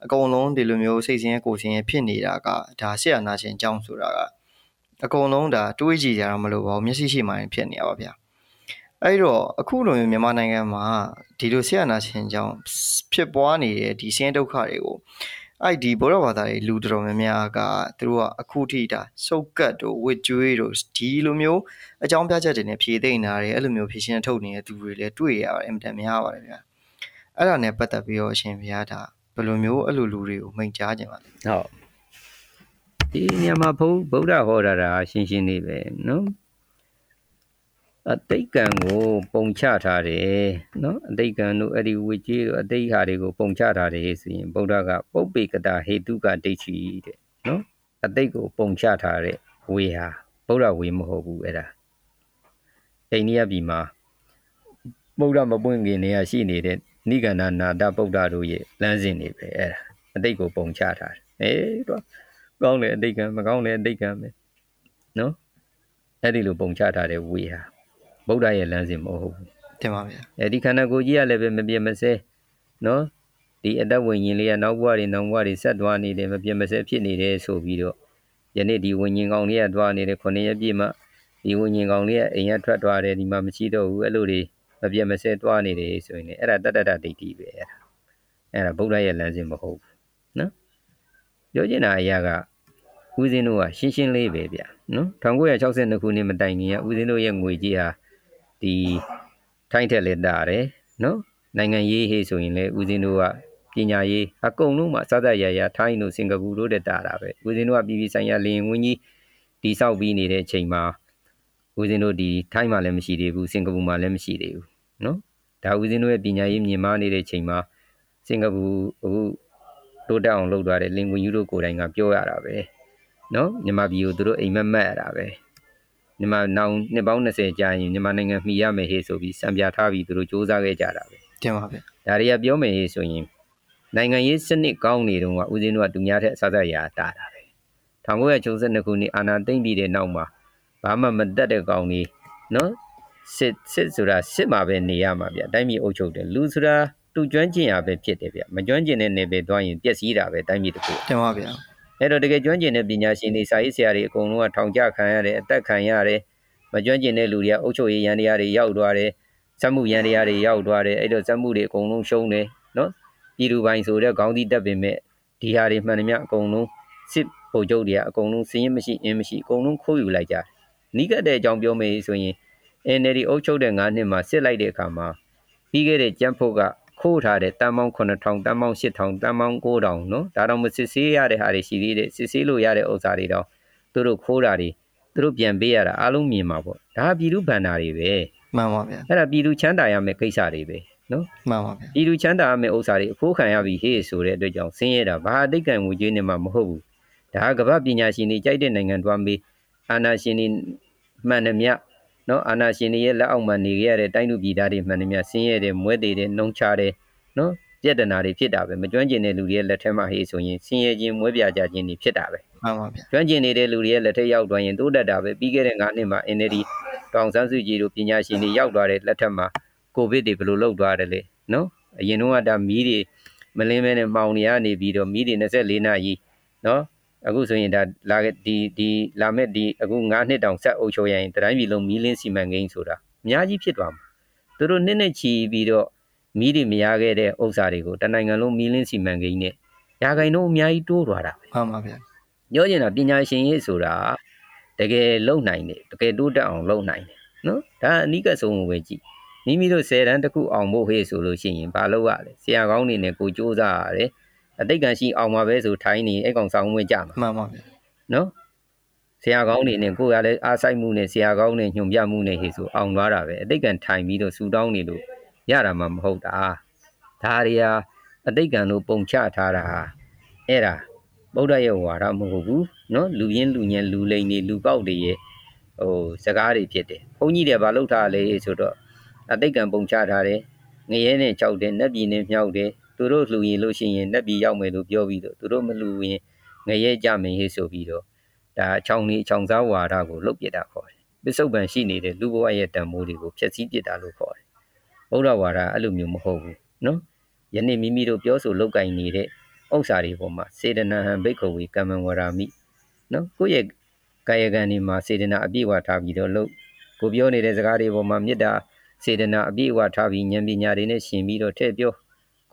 အကုန်လုံးဒီလိုမျိုးစိတ်ဆင်းရဲကိုယ်ဆင်းရဲဖြစ်နေတာကဒါဆရာနာရှင်အကြောင်းဆိုတာကအကုန်လုံးဒါတွေးကြည့်ကြတာမလို့ပါဘူးမျက်စိရှိမှရင်ဖြစ်နေရပါဗျာအဲ့တော့အခုလိုမျိုးမြန်မာနိုင်ငံမှာဒီလိုဆရာနာရှင်အကြောင်းဖြစ်ပွားနေတဲ့ဒီဆင်းရဲဒုက္ခတွေကို အဲ့ဒီဘောရဘာသာတွေလူတော်တော်များများကသူတို့ကအခုထိဒါစုပ်ကတ်တို့ဝစ်ကျွေးတို့ဒီလိုမျိုးအကြောင်းပြချက်တွေနဲ့ဖြေသိမ့်တာတွေအဲ့လိုမျိုးဖြေရှင်းထုတ်နေတဲ့သူတွေလည်းတွေ့ရပါတယ်အင်မတန်များပါတယ်ဗျာအဲ့ဒါနဲ့ပတ်သက်ပြီးတော့အရှင်ဘုရားဒါဘယ်လိုမျိုးအဲ့လိုလူတွေကိုမိန့်ကြားကြပါလဲဟုတ်ဒီညမှာဘုဗုဒ္ဓဟောတာတာရှင်းရှင်းလေးပဲနော် အတိတ်ကံကိုပုံချထားတယ်နော်အတိတ်ကံတို့အဲ့ဒီဝိကြီးတို့အတိတ်ဟာတွေကိုပုံချထားတယ်ဆိုရင်ဗုဒ္ဓကပုပ္ပေကတာဟေတုကဒိဋ္ဌိတဲ့နော်အတိတ်ကိုပုံချထားတဲ့ဝေဟာဗုဒ္ဓဝေမဟုတ်ဘူးအဲ့ဒါအိန္ဒိယပြည်မှာဗုဒ္ဓမပွင့်ခင်နေရရှိနေတဲ့နိဂန္ဓနာတဗုဒ္ဓတို့ရဲ့လမ်းစဉ်တွေပဲအဲ့ဒါအတိတ်ကိုပုံချထားတယ်အေးတော့ကောင်းတယ်အတိတ်ကံမကောင်းတယ်အတိတ်ကံပဲနော်အဲ့ဒီလိုပုံချထားတဲ့ဝေဟာ ဗုဒ္ဓရဲ့လမ်းစဉ်မဟုတ်ဘူးတင်ပါဗျာအဲဒီခန္ဓာကိုယ်ကြီးကလည်းပဲမပြတ်မစဲနော်ဒီအတ္တဝိညာဉ်လေးကနောက်ဘဝတွေနောက်ဘဝတွေဆက်သွားနေတယ်မပြတ်မစဲဖြစ်နေတယ်ဆိုပြီးတော့ယနေ့ဒီဝိညာဉ်ကောင်လေးကသွားနေတယ်ခုနှစ်ရက်ပြည့်မှဒီဝိညာဉ်ကောင်လေးကအိမ်ကထွက်သွားတယ်ဒီမှာမရှိတော့ဘူးအဲ့လိုတွေမပြတ်မစဲသွားနေတယ်ဆိုရင်လည်းအဲ့ဒါတတ္တတဒိဋ္ဌိပဲအဲ့ဒါအဲ့ဒါဗုဒ္ဓရဲ့လမ်းစဉ်မဟုတ်ဘူးနော်ပြောချင်တာအရာကဦးဇင်းတို့ကရှင်းရှင်းလေးပဲဗျနော်1962ခုနှစ်မတိုင်ခင်ကဦးဇင်းတို့ရဲ့ငွေကြီးဟာ ဒီထိုင်းထက်လည်းတာတယ်နော်နိုင်ငံရေးဟေးဆိုရင်လည်းဦးဇင်းတို့ကပညာရေးအကုန်လုံးမှာစသရရထိုင်းတို့စင်ကာပူတို့တက်တာတာပဲဦးဇင်းတို့ကပြည်ပြည်ဆိုင်ရာလင်ဝင်းကြီးဒီဆောက်ပြီးနေတဲ့အချိန်မှာဦးဇင်းတို့ဒီထိုင်းမှာလည်းမရှိသေးဘူးစင်ကာပူမှာလည်းမရှိသေးဘူးနော်ဒါဦးဇင်းတို့ရဲ့ပညာရေးမြင်မာနေတဲ့အချိန်မှာစင်ကာပူအခုတိုးတက်အောင်လုပ်သွားတဲ့လင်ဝင်းကြီးတို့ကိုယ်တိုင်ကပြောရတာပဲနော်မြန်မာပြည်ကိုသူတို့အိမ်မက်မက်ရတာပဲ မြန်မာနောင်နှစ်ပေါင်း20ကြာရင်မြန်မာနိုင်ငံမှီရမယ်ဟေ့ဆိုပြီးစံပြထားပြီးသူတို့စ조사ခဲ့ကြတာပဲတင်ပါဗျာဒါတွေကပြောမယ်ဟေ့ဆိုရင်နိုင်ငံရေးစနစ်ကောင်းနေတုန်းကဦးဇင်းတို့ကသူများထက်အစစရာတာတာပဲ1962ခုနှစ်အာဏာသိမ်းပြီးတဲ့နောက်မှာဘာမှမတတ်တဲ့ကောင်ကြီးနော်စစ်စစ်ဆိုတာစစ်မှာပဲနေရမှာဗျတိုင်းပြည်အုပ်ချုပ်တယ်လူဆိုတာတူကျွမ်းကျင်ရပဲဖြစ်တယ်ဗျမကျွမ်းကျင်တဲ့နေပဲသွားရင်ပျက်စီးတာပဲတိုင်းပြည်တစ်ခုတင်ပါဗျာ အဲ့တော့တကယ်ကျွမ်းကျင်တဲ့ပညာရှင်တွေစာရေးဆရာတွေအကုန်လုံးကထောင်ကျခံရတယ်အသက်ခံရတယ်မကျွမ်းကျင်တဲ့လူတွေကအုပ်ချုပ်ရေးရန်တရားတွေရောက်သွားတယ်စက်မှုရန်တရားတွေရောက်သွားတယ်အဲ့တော့စက်မှုတွေအကုန်လုံးရှုံးတယ်နော်ပြည်သူပိုင်းဆိုတဲ့ခေါင်းစည်းတက်ပင်မဲ့ဒီဟာတွေမှန်သမျှအကုန်လုံးစစ်ဗိုလ်ချုပ်တွေကအကုန်လုံးစည်ရင်မရှိအင်းမရှိအကုန်လုံးခိုးယူလိုက်ကြတယ်နီးကပ်တဲ့အကြောင်းပြောမယ်ဆိုရင် NLD အုပ်ချုပ်တဲ့9နှစ်မှာစစ်လိုက်တဲ့အခါမှာပြီးခဲ့တဲ့ကြမ်းဖို့က ခိုးထားတဲ့တန်ပေါင်း9000တန်ပေါင်း8000တန်ပေါင်း9000နော်ဒါတော့မစစ်ဆေးရတဲ့ဟာတွေရှိသေးတယ်စစ်ဆေးလို့ရတဲ့ဥစ္စာတွေတော့သူတို့ခိုးတာတွေသူတို့ပြန်ပေးရတာအားလုံးမြင်မှာပေါ့ဒါကပြည်သူဗန္နာတွေပဲမှန်ပါဗျာအဲ့ဒါပြည်သူချမ်းသာရမယ့်ကိစ္စတွေပဲနော်မှန်ပါဗျာပြည်သူချမ်းသာရမယ့်ဥစ္စာတွေအဖိုးခံရပြီဟေ့ဆိုတဲ့အတွက်ကြောင့်ဆင်းရဲတာဘာအတိတ်ကံငွေကြေးနဲ့မှမဟုတ်ဘူးဒါကကမ္ဘာပညာရှင်တွေကြိုက်တဲ့နိုင်ငံတွားမေးအာနာရှင်တွေမှန်တယ်မြ နော်အာနာရှင်တွေရဲ့လက်အောက်မှာနေခဲ့ရတဲ့တိုင်းသူပြည်သားတွေမှန်တယ်မြဆင်းရဲတယ်မွဲတေတယ်နှုံချတယ်နော်ပြက်ဒနာတွေဖြစ်တာပဲမကျွမ်းကျင်တဲ့လူတွေရဲ့လက်ထက်မှာဟေ့ဆိုရင်ဆင်းရဲခြင်းမွဲပြကြခြင်းတွေဖြစ်တာပဲမှန်ပါဗျာကျွမ်းကျင်နေတဲ့လူတွေရဲ့လက်ထက်ရောက်သွားရင်တိုးတက်တာပဲပြီးခဲ့တဲ့9နှစ်မှာ NLD တောင်ဆန်းစုကြည်တို့ပညာရှင်တွေရောက်သွားတဲ့လက်ထက်မှာကိုဗစ်တွေဘယ်လိုလောက်သွားတယ်လဲနော်အရင်တော့ကဒါမီးတွေမလင်းမဲနဲ့မှောင်နေရနေပြီးတော့မီးတွေ24နာရီနော် အခုဆိုရင်ဒါလာခဲ့ဒီဒီလာမဲ့ဒီအခု9နှစ်တောင်ဆက်အုပ်ချုပ်ရရင်တိုင်းပြည်လုံးမီးလင်းစီမံကိန်းဆိုတာအများကြီးဖြစ်သွားမှာသူတို့နှစ်နှစ်ချီပြီးတော့မီးတွေမရခဲ့တဲ့ဥစ္စာတွေကိုတနိုင်ငံလုံးမီးလင်းစီမံကိန်းနဲ့ရာဂိုင်တော့အများကြီးတိုးသွားတာမှန်ပါဗျာပြောချင်တာပညာရှင်ရေးဆိုတာတကယ်လုံနိုင်တယ်တကယ်တိုးတက်အောင်လုံနိုင်တယ်နော်ဒါအနိကဆုံးကိုပဲကြည့်မိမိတို့10တန်းတစ်ခုအောင်ဖို့ဟေ့ဆိုလို့ရှိရင်ဘာလုပ်ရလဲဆရာကောင်းနေနဲ့ကိုစူးစမ်းရတယ် အတိတ်ကံရှိအောင်မှာပဲဆိုထိုင်းနေအဲ့ကောင်ဆောင်ဝင်ကြမှာ မှန်ပါဗျာ နော်ဆရာကောင်းနေနဲ့ကိုရလဲအားဆိုင်မှုနဲ့ဆရာကောင်းနဲ့ညွန်ပြမှုနဲ့ဟေ့ဆိုအောင်သွားတာပဲအတိတ်ကံထိုင်ပြီးတော့ဆူတောင်းနေလို့ရတာမှမဟုတ်တာဒါတွေဟာအတိတ်ကံလို့ပုံချထားတာဟာအဲ့ဒါ ဗုဒ္ဓရဲ့ဝါဒမဟုတ်ဘူးเนาะလူရင်းလူညံလူလိန်တွေလူပေါက်တွေရဲ့ဟိုစကားတွေဖြစ်တယ်ဘုန်းကြီးတွေဘာလုပ်ထားလဲဆိုတော့အတိတ်ကံပုံချထားတယ်ငရဲနဲ့ကြောက်တယ်နတ်ပြည်နဲ့မြောက်တယ် သူတို့လှူရင်လို့ရှိရင်နှက်ပြီးရောက်မယ်လို့ပြောပြီးတော့သူတို့မလှူရင်ငရဲကြမယ်ဟေ့ဆိုပြီးတော့ဒါအချောင်းလေးအချောင်းစားဝါဒကိုလှုပ်ပစ်တာခေါ်တယ်ပစ္စုပန်ရှိနေတဲ့လူဘဝရဲ့တန်မိုးတွေကိုဖျက်ဆီးပစ်တာလို့ခေါ်တယ်ဘုရားဝါဒအဲ့လိုမျိုးမဟုတ်ဘူးနော်ယနေ့မိမိတို့ပြောဆိုလောက်ကင်နေတဲ့ဥစ္စာတွေပေါ်မှာစေတနာဟံဘိက္ခဝေကမ္မံဝရာမိနော်ကိုယ့်ရဲ့ကာယကံဒီမှာစေတနာအပြည့်ဝထားပြီးတော့လို့ကိုပြောနေတဲ့စကားတွေပေါ်မှာမေတ္တာစေတနာအပြည့်အဝထားပြီးဉာဏ်ပညာတွေနဲ့ရှင်ပြီးတော့ထည့်ပြော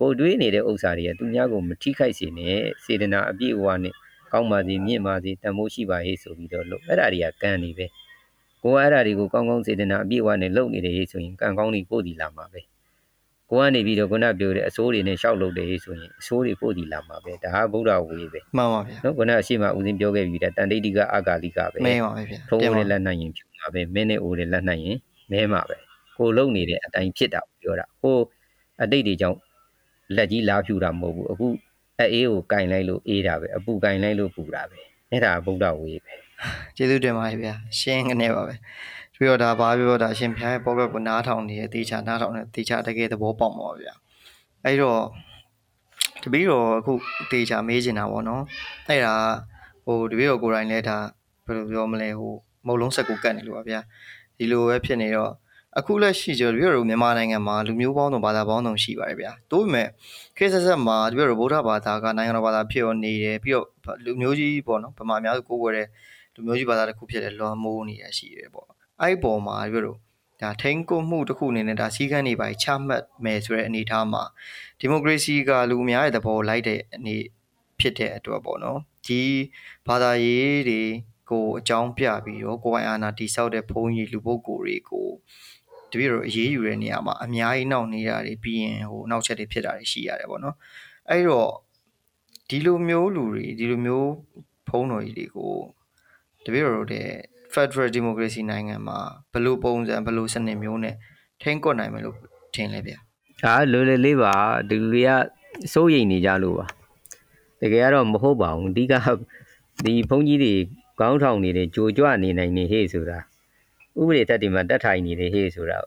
ကိုတွေးနေတဲ့ဥစ္စာတွေကသူများကိုမထိခိုက်စေနဲ့စေတနာအပြည့်အဝနဲ့ကောင်းပါစေမြင့်ပါစေတန်ဖိုးရှိပါဟေ့ဆိုပြီးတော့လို့အဲ့ဒါတွေကကံနေပဲကိုကအဲ့ဒါတွေကိုကောင်းကောင်းစေတနာအပြည့်အဝနဲ့လုပ်နေတယ်ဟေ့ဆိုရင်ကံကောင်းတွေပို့တည်လာမှာပဲကိုကနေပြီးတော့ခုနပြောတဲ့အစိုးတွေနဲ့ရှောက်လုပ်တယ်ဆိုရင်အစိုးတွေပို့တည်လာမှာပဲဒါကဗုဒ္ဓဝေပဲမှန်ပါဗျာနော်ခုနအရှိမဦးစင်းပြောခဲ့ပြီတဲ့တန်တိတိကအဂါလိကပဲမင်းပါပဲဗျာဖုံးနဲ့လက်နိုင်ရင်ဖြူမှာပဲမင်းနဲ့အိုးနဲ့လက်နိုင်ရင်မဲမှာပဲကိုလုံနေတဲ့အတိုင်းဖြစ်တာပြောတာဟိုအတိတ်တွေကြောင့် လက်ကြီးလာဖြူတာမဟုတ်ဘူးအခုအေးကိုကင်လိုက်လို့အေးတာပဲအပူကင်လိုက်လို့ပူတာပဲအဲ့ဒါဗုဒ္ဓဝေပဲကျေးဇူးတင်ပါတယ်ဗျာရှင်းကနေပါပဲပြီးတော့ဒါဘာပြောတာအရှင်ဘုရားရဲ့ပေါ့ကတ်ကိုနားထောင်နေတဲ့တေချာနားထောင်နေတဲ့တေချာတကယ်သဘောပေါက်မှာပါဗျာအဲ့တော့တပီတော့အခုတေချာမေးချင်တာပေါ့နော်အဲ့ဒါဟိုတပီတော့ကိုယ်တိုင်လဲဒါဘယ်လိုပြောမလဲဟိုမုံလုံးဆက်ကိုကတ်နေလို့ပါဗျာဒီလိုပဲဖြစ်နေတော့ အခုလက်ရှိကျတော့တပီတော့မြန်မာနိုင်ငံမှာလူမျိုးပေါင်းစုံဘာသာပေါင်းစုံရှိပါတယ်ဗျာတိုးပေမဲ့ခေတ်ဆက်ဆက်မှာတပီတော့ဗုဒ္ဓဘာသာကနိုင်ငံတော်ဘာသာဖြစ်ရောနေတယ်ပြီးတော့လူမျိုးကြီးပေါ့နော်ဗမာအများစုကိုးကွယ်တဲ့လူမျိုးကြီးဘာသာတစ်ခုဖြစ်တဲ့လွန်မိုးနေရရှိတယ်ပေါ့အဲ့ဒီပေါ်မှာပြောလို့ဒါထိန်းကိုမှုတစ်ခုအနေနဲ့ဒါစီကန်းနေပါချမှတ်မယ်ဆိုတဲ့အနေအထားမှာဒီမိုကရေစီကလူအများရဲ့သဘောလိုက်တဲ့အနေဖြစ်တဲ့အတွက်ပေါ့နော်ဒီဘာသာရေးတွေကိုအကြောင်းပြပြီးတော့ကိုယ်ပိုင်အာဏာတိဆောက်တဲ့ဘုန်းကြီးလူပုဂ္ဂိုလ်တွေကို တပည့်တော်အရေးယူတဲ့နေရာမှာအများကြီးနောက်နေတာတွေပြီးရင်ဟိုနောက်ချက်တွေဖြစ်တာတွေရှိရတယ်ပေါ့နော်အဲ့တော့ဒီလိုမျိုးလူတွေဒီလိုမျိုးဘုန်းတော်ကြီးတွေကိုတပည့်တော်တို့တဲ့ Federal Democracy နိုင်ငံမှာဘယ်လိုပုံစံဘယ်လိုစနစ်မျိုးနဲ့ထိန်းကွပ်နိုင်မယ်လို့ထင်လဲဗျာဒါလွယ်လွယ်လေးပါဒီလူတွေကစိုးရိမ်နေကြလို့ပါတကယ်ကတော့မဟုတ်ပါဘူးအဓိကဒီဘုန်းကြီးတွေကောင်းထောင်နေတဲ့ကြိုကြွနေနိုင်နေဟေ့ဆိုတာ ဥပဒေတက်တွေမှာတက်ထိုင်နေတယ်ဟေ့ဆိုတာ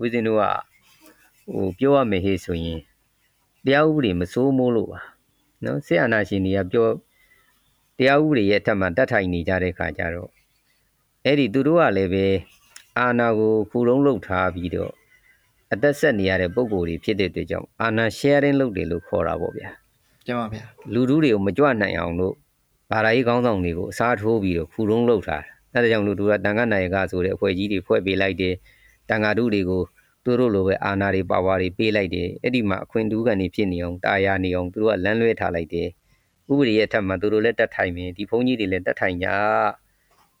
ဦးဇင်းတို့ကဟိုပြောရမယ်ဟေ့ဆိုရင်တရားဥပဒေမစိုးမိုးလို့ပါနော်ဆရာနာရှင်တွေကပြောတရားဥပဒေရဲ့အထက်မှာတတ်ထိုင်နေကြတဲ့ခါကျတော့အဲ့ဒီသူတို့ကလည်းပဲအာဏာကိုဖူလုံးလုပ်ထားပြီးတော့အသက်ဆက်နေရတဲ့ပုံကိုယ်တွေဖြစ်တဲ့အတွက်ကြောင့်အာဏာ sharing လုပ်တယ်လို့ခေါ်တာပေါ့ဗျာတင်ပါဗျာလူထုတွေကိုမကြွနိုင်အောင်လို့ဗာရာကြီးကောင်းဆောင်တွေကိုအစားထိုးပြီးတော့ဖူလုံးလုပ်ထားတာ အဲဒါကြောင့်လူတို့ကတန်ခါနိုင်ကဆိုတဲ့အဖွဲ့ကြီးတွေဖွဲ့ပေးလိုက်တယ်တန်ခါတုတွေကိုသူတို့လိုပဲအာဏာတွေပါဝါတွေပေးလိုက်တယ်အဲ့ဒီမှာအခွင့်တူးကန်နေဖြစ်နေအောင်တာယာနေအောင်သူတို့ကလမ်းလွဲထားလိုက်တယ်ဥပဒေရဲ့အထက်မှာသူတို့လည်းတက်ထိုင်မယ်ဒီဘုန်းကြီးတွေလည်းတက်ထိုင်ကြ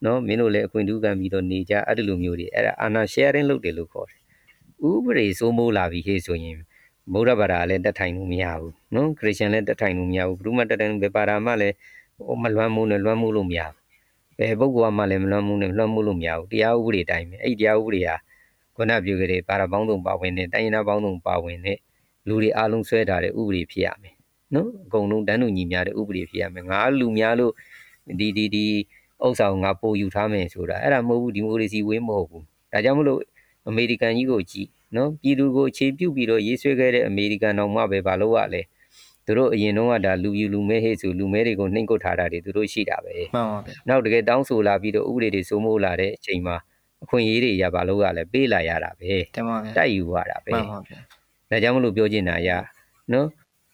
နော်မင်းတို့လည်းအခွင့်တူးကန်ပြီးတော့နေကြအဲ့ဒီလိုမျိုးတွေအဲ့ဒါအာဏာ sharing လုပ်တယ်လို့ခေါ်တယ်ဥပဒေစိုးမိုးလာပြီဟေ့ဆိုရင်ဗုဒ္ဓဘာသာလည်းတက်ထိုင်လို့မရဘူးနော်ခရစ်ယာန်လည်းတက်ထိုင်လို့မရဘူးဘုရုမတက်တယ်ဘယ်ပါရာမှလည်းဟိုမလွမ်းမိုးနဲ့လွမ်းမိုးလို့မရဘူး ဘယ်ပုဂ္ဂိုလ်မှလည်းမလွမ်းမိုးနဲ့လွမ်းမိုးလို့မရဘူးတရားဥပဒေတိုင်းပဲအဲ့ဒီတရားဥပဒေဟာခုနပြောခဲ့တဲ့ပါရပေါင်းစုံပါဝင်တဲ့တိုင်းရင်းသားပေါင်းစုံပါဝင်တဲ့လူတွေအားလုံးဆွဲထားတဲ့ဥပဒေဖြစ်ရမယ်နော်အကုန်လုံးတန်းတူညီမျှတဲ့ဥပဒေဖြစ်ရမယ်ငါလူများလို့ဒီဒီဒီဥစ္စာကိုငါပို့ယူထားမယ်ဆိုတာအဲ့ဒါမဟုတ်ဘူးဒီမိုကရေစီဝင်းမဟုတ်ဘူးဒါကြောင့်မလို့အမေရိကန်ကြီးကိုကြည့်နော်ပြည်သူကိုအခြေပြုပြီးတော့ရေးဆွဲခဲ့တဲ့အမေရိကန်တော်မှပဲဘာလို့ ਆ လဲ သူတို့အရင်တုန်းကဒါလူယူလူမဲဟဲ့ဆိုလူမဲတွေကိုနှိမ့်ကုတ်ထားတာတွေသူတို့ရှိတာပဲမှန်ပါဗျာနောက်တကယ်တောင်းဆိုလာပြီးတော့ဥပဒေတွေစိုးမိုးလာတဲ့အချိန်မှာအခွင့်အရေးတွေရပါလို့ကလည်းပေးလာရတာပဲတင်ပါဗျာတိုက်ယူရတာပဲမှန်ပါဗျာဒါကြောင့်မလို့ပြောချင်တာရနော်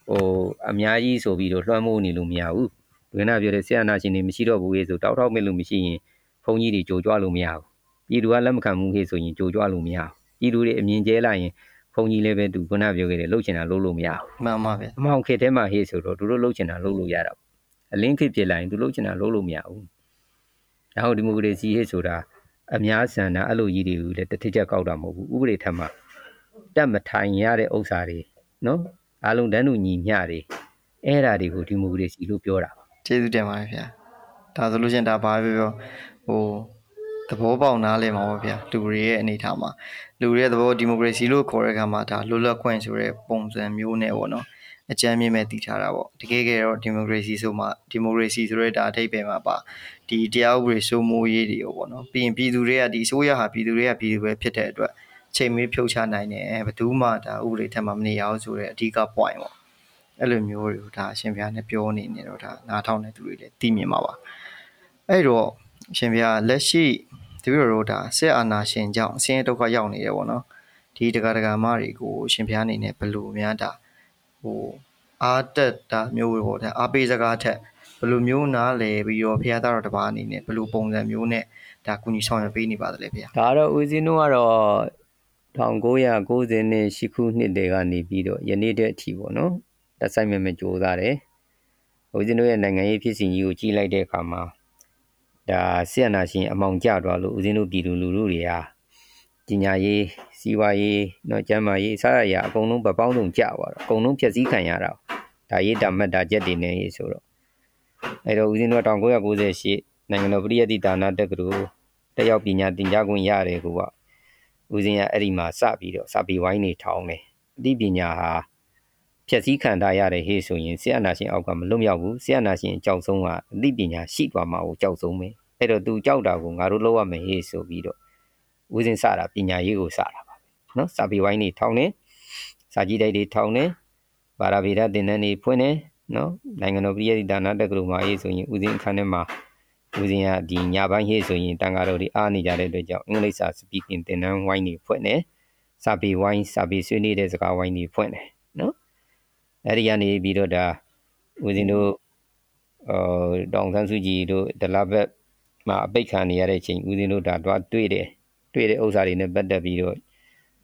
ဟိုအများကြီးဆိုပြီးတော့လွှမ်းမိုးနေလို့မရဘူးဒွေနာပြောတဲ့ဆရာနာရှင်တွေမရှိတော့ဘူးလေဆိုတောက်ထောက်မဲ့လို့မရှိရင်ဘုန်းကြီးတွေကြိုကြွလို့မရဘူးပြည်သူကလက်မခံဘူးဟေ့ဆိုရင်ကြိုကြွလို့မရဘူးပြည်သူတွေအမြင်ကျဲလိုက်ရင်ဘုန်း ကြီးလည်းပဲသူခုနပြောခဲ့တယ်လှုပ်ချင်တာလှုပ်လို့မရဘူးမှန်ပါဗျာအမောင်ခေတ်ထဲမှာဟေ့ဆိုတော့သူတို့လှုပ်ချင်တာလှုပ်လို့ရတာပေါ့အလင်းခေတ်ပြလိုက်ရင်သူလှုပ်ချင်တာလှုပ်လို့မရဘူးဒါဟုတ်ဒီမိုကရေစီဟေ့ဆိုတာအများဆန္ဒအဲ့လိုကြီးတွေကိုလည်းတစ်ထစ်ချက်ကောက်တာမဟုတ်ဘူးဥပဒေထက်မှာတက်မထိုင်ရတဲ့ဥစ္စာတွေနော်အားလုံးတန်းတူညီမျှတွေအဲ့ဓာတွေကိုဒီမိုကရေစီလို့ပြောတာပါကျေးဇူးတင်ပါတယ်ဗျာဒါဆိုလို့ရှရင်ဒါဘာပဲပြောဟို သဘောပေါက်နားလည်မှာပါဗျာလူတွေရဲ့အနေထားမှာလူတွေရဲ့သဘောဒီမိုကရေစီလို့ခေါ်တဲ့အခါမှာဒါလွတ်လပ်ခွင့်ဆိုတဲ့ပုံစံမျိုးနဲ့ပေါ့နော်အကြမ်းမြင့်မဲ့တည်ထားတာပေါ့တကယ်ကြတော့ဒီမိုကရေစီဆိုမှဒီမိုကရေစီဆိုတဲ့ဒါအထိပ္ပယ်မှာပါဒီတရားဥပဒေစိုးမိုးရေးတွေရောပေါ့နော်ပြီးရင်ပြည်သူတွေကဒီအစိုးရဟာပြည်သူတွေကပြည်သူပဲဖြစ်တဲ့အတွက်ချိန်မေးဖြုတ်ချနိုင်တယ်ဘယ်သူမှဒါဥပဒေထက်မှမနေရအောင်ဆိုတဲ့အဓိက point ပေါ့အဲ့လိုမျိုးတွေကိုဒါအရှင်ဘုရားနဲ့ပြောနေနေတော့ဒါနားထောင်တဲ့သူတွေလည်းသိမြင်ပါပါအဲ့တော့အ ရှင်ဘုရားလက်ရှိတပည့်တော်တို့ဒါဆက်အာနာရှင်ကြောင့်အစင်းရဲဒုက္ခရောက်နေတယ်ပေါ့နော်ဒီတက္ကရာတက္ကရာမတွေကိုအရှင်ဘုရားအနေနဲ့ဘယ်လိုများဒါဟိုအာတက်တာမျိုးတွေပေါ့ဒါအားပေးစကားထက်ဘယ်လိုမျိုးနားလဲပြီးတော့ဘုရားသားတော်တစ်ပါးအနေနဲ့ဘယ်လိုပုံစံမျိုးနဲ့ဒါကုညီဆောင်ရွက်ပေးနေပါသလဲဘုရားဒါကတော့ဦးဇင်းတို့ကတော့1998ခုနှစ်တည်းကနေပြီးတော့ယနေ့တည်းအထိပေါ့နော်တက်ဆိုင်မဲ့မဲ့ကြိုးစားတယ်ဦးဇင်းတို့ရဲ့နိုင်ငံရေးဖြစ်စဉ်ကြီးကိုကြီးလိုက်တဲ့အခါမှာ ဒါဆီယနာရှင်အမောင်ကျသွားလို့ဦးဇင်းတို့ပြည်သူလူထုတွေဟာပညာရေးစီးပွားရေးเนาะကျန်းမာရေးစရရအကုန်လုံးပပေါင်းစုံကျသွားတော့အကုန်လုံးဖြည့်ဆည်းခံရတာဒါရေးတာမတ်တာချက်တွေနေရေးဆိုတော့အဲ့တော့ဦးဇင်းတို့1998နိုင်ငံတော်ပြည်ယတိဒါနတက္ကသိုလ်တက်ရောက်ပညာသင်ကြားခွင့်ရတယ်ကိုကဦးဇင်းကအဲ့ဒီမှာစပြီးတော့စာပေဝိုင်းနေထောင်းတယ်အသိပညာဟာဖြည့်ဆည်းခံထားရတဲ့ဟေးဆိုရင်ဆရာနာရှင်အောက်ကမလွတ်မြောက်ဘူးဆရာနာရှင်အကြောက်ဆုံးကအသိပညာရှိသွားမှာကိုကြောက်ဆုံးပဲ အဲ့တော့သူကြောက်တာကိုငါတို့လုပ်ရမယ်ဟေးဆိုပြီးတော့ဦးဇင်းစတာပညာရေးကိုစတာပါပဲနော်စာပေဝိုင်းနေထောင်းတယ်စာကြည့်တိုက်တွေထောင်းတယ်ဘာရာဗေဒသင်တန်းတွေဖွင့်တယ်နော်နိုင်ငံတော်ပြည်ဒါနတက္ကသိုလ်မှာရေးဆိုရင်ဦးဇင်းအခန်းထဲမှာဦးဇင်းကဒီညပိုင်းရေးဆိုရင်တန်ဃာတော်တွေအားနေကြတဲ့အတွက်ကြောင့်အင်္ဂလိပ်စာ speaking သင်တန်းဝိုင်းတွေဖွင့်တယ်စာပေဝိုင်းစာပေဆွေးနွေးတဲ့စကားဝိုင်းတွေဖွင့်တယ်နော်အဲ့ဒီကနေပြီးတော့ဒါဦးဇင်းတို့အော်တောင်ဆန်းစုကြည်တို့ဒလဘက် မှာအပိတ်ခံနေရတဲ့အချိန်ဦးဇင်းတို့ဒါတော့တွေ့တယ်တွေ့တဲ့ဥစ္စာတွေနဲ့ပတ်သက်ပြီးတော့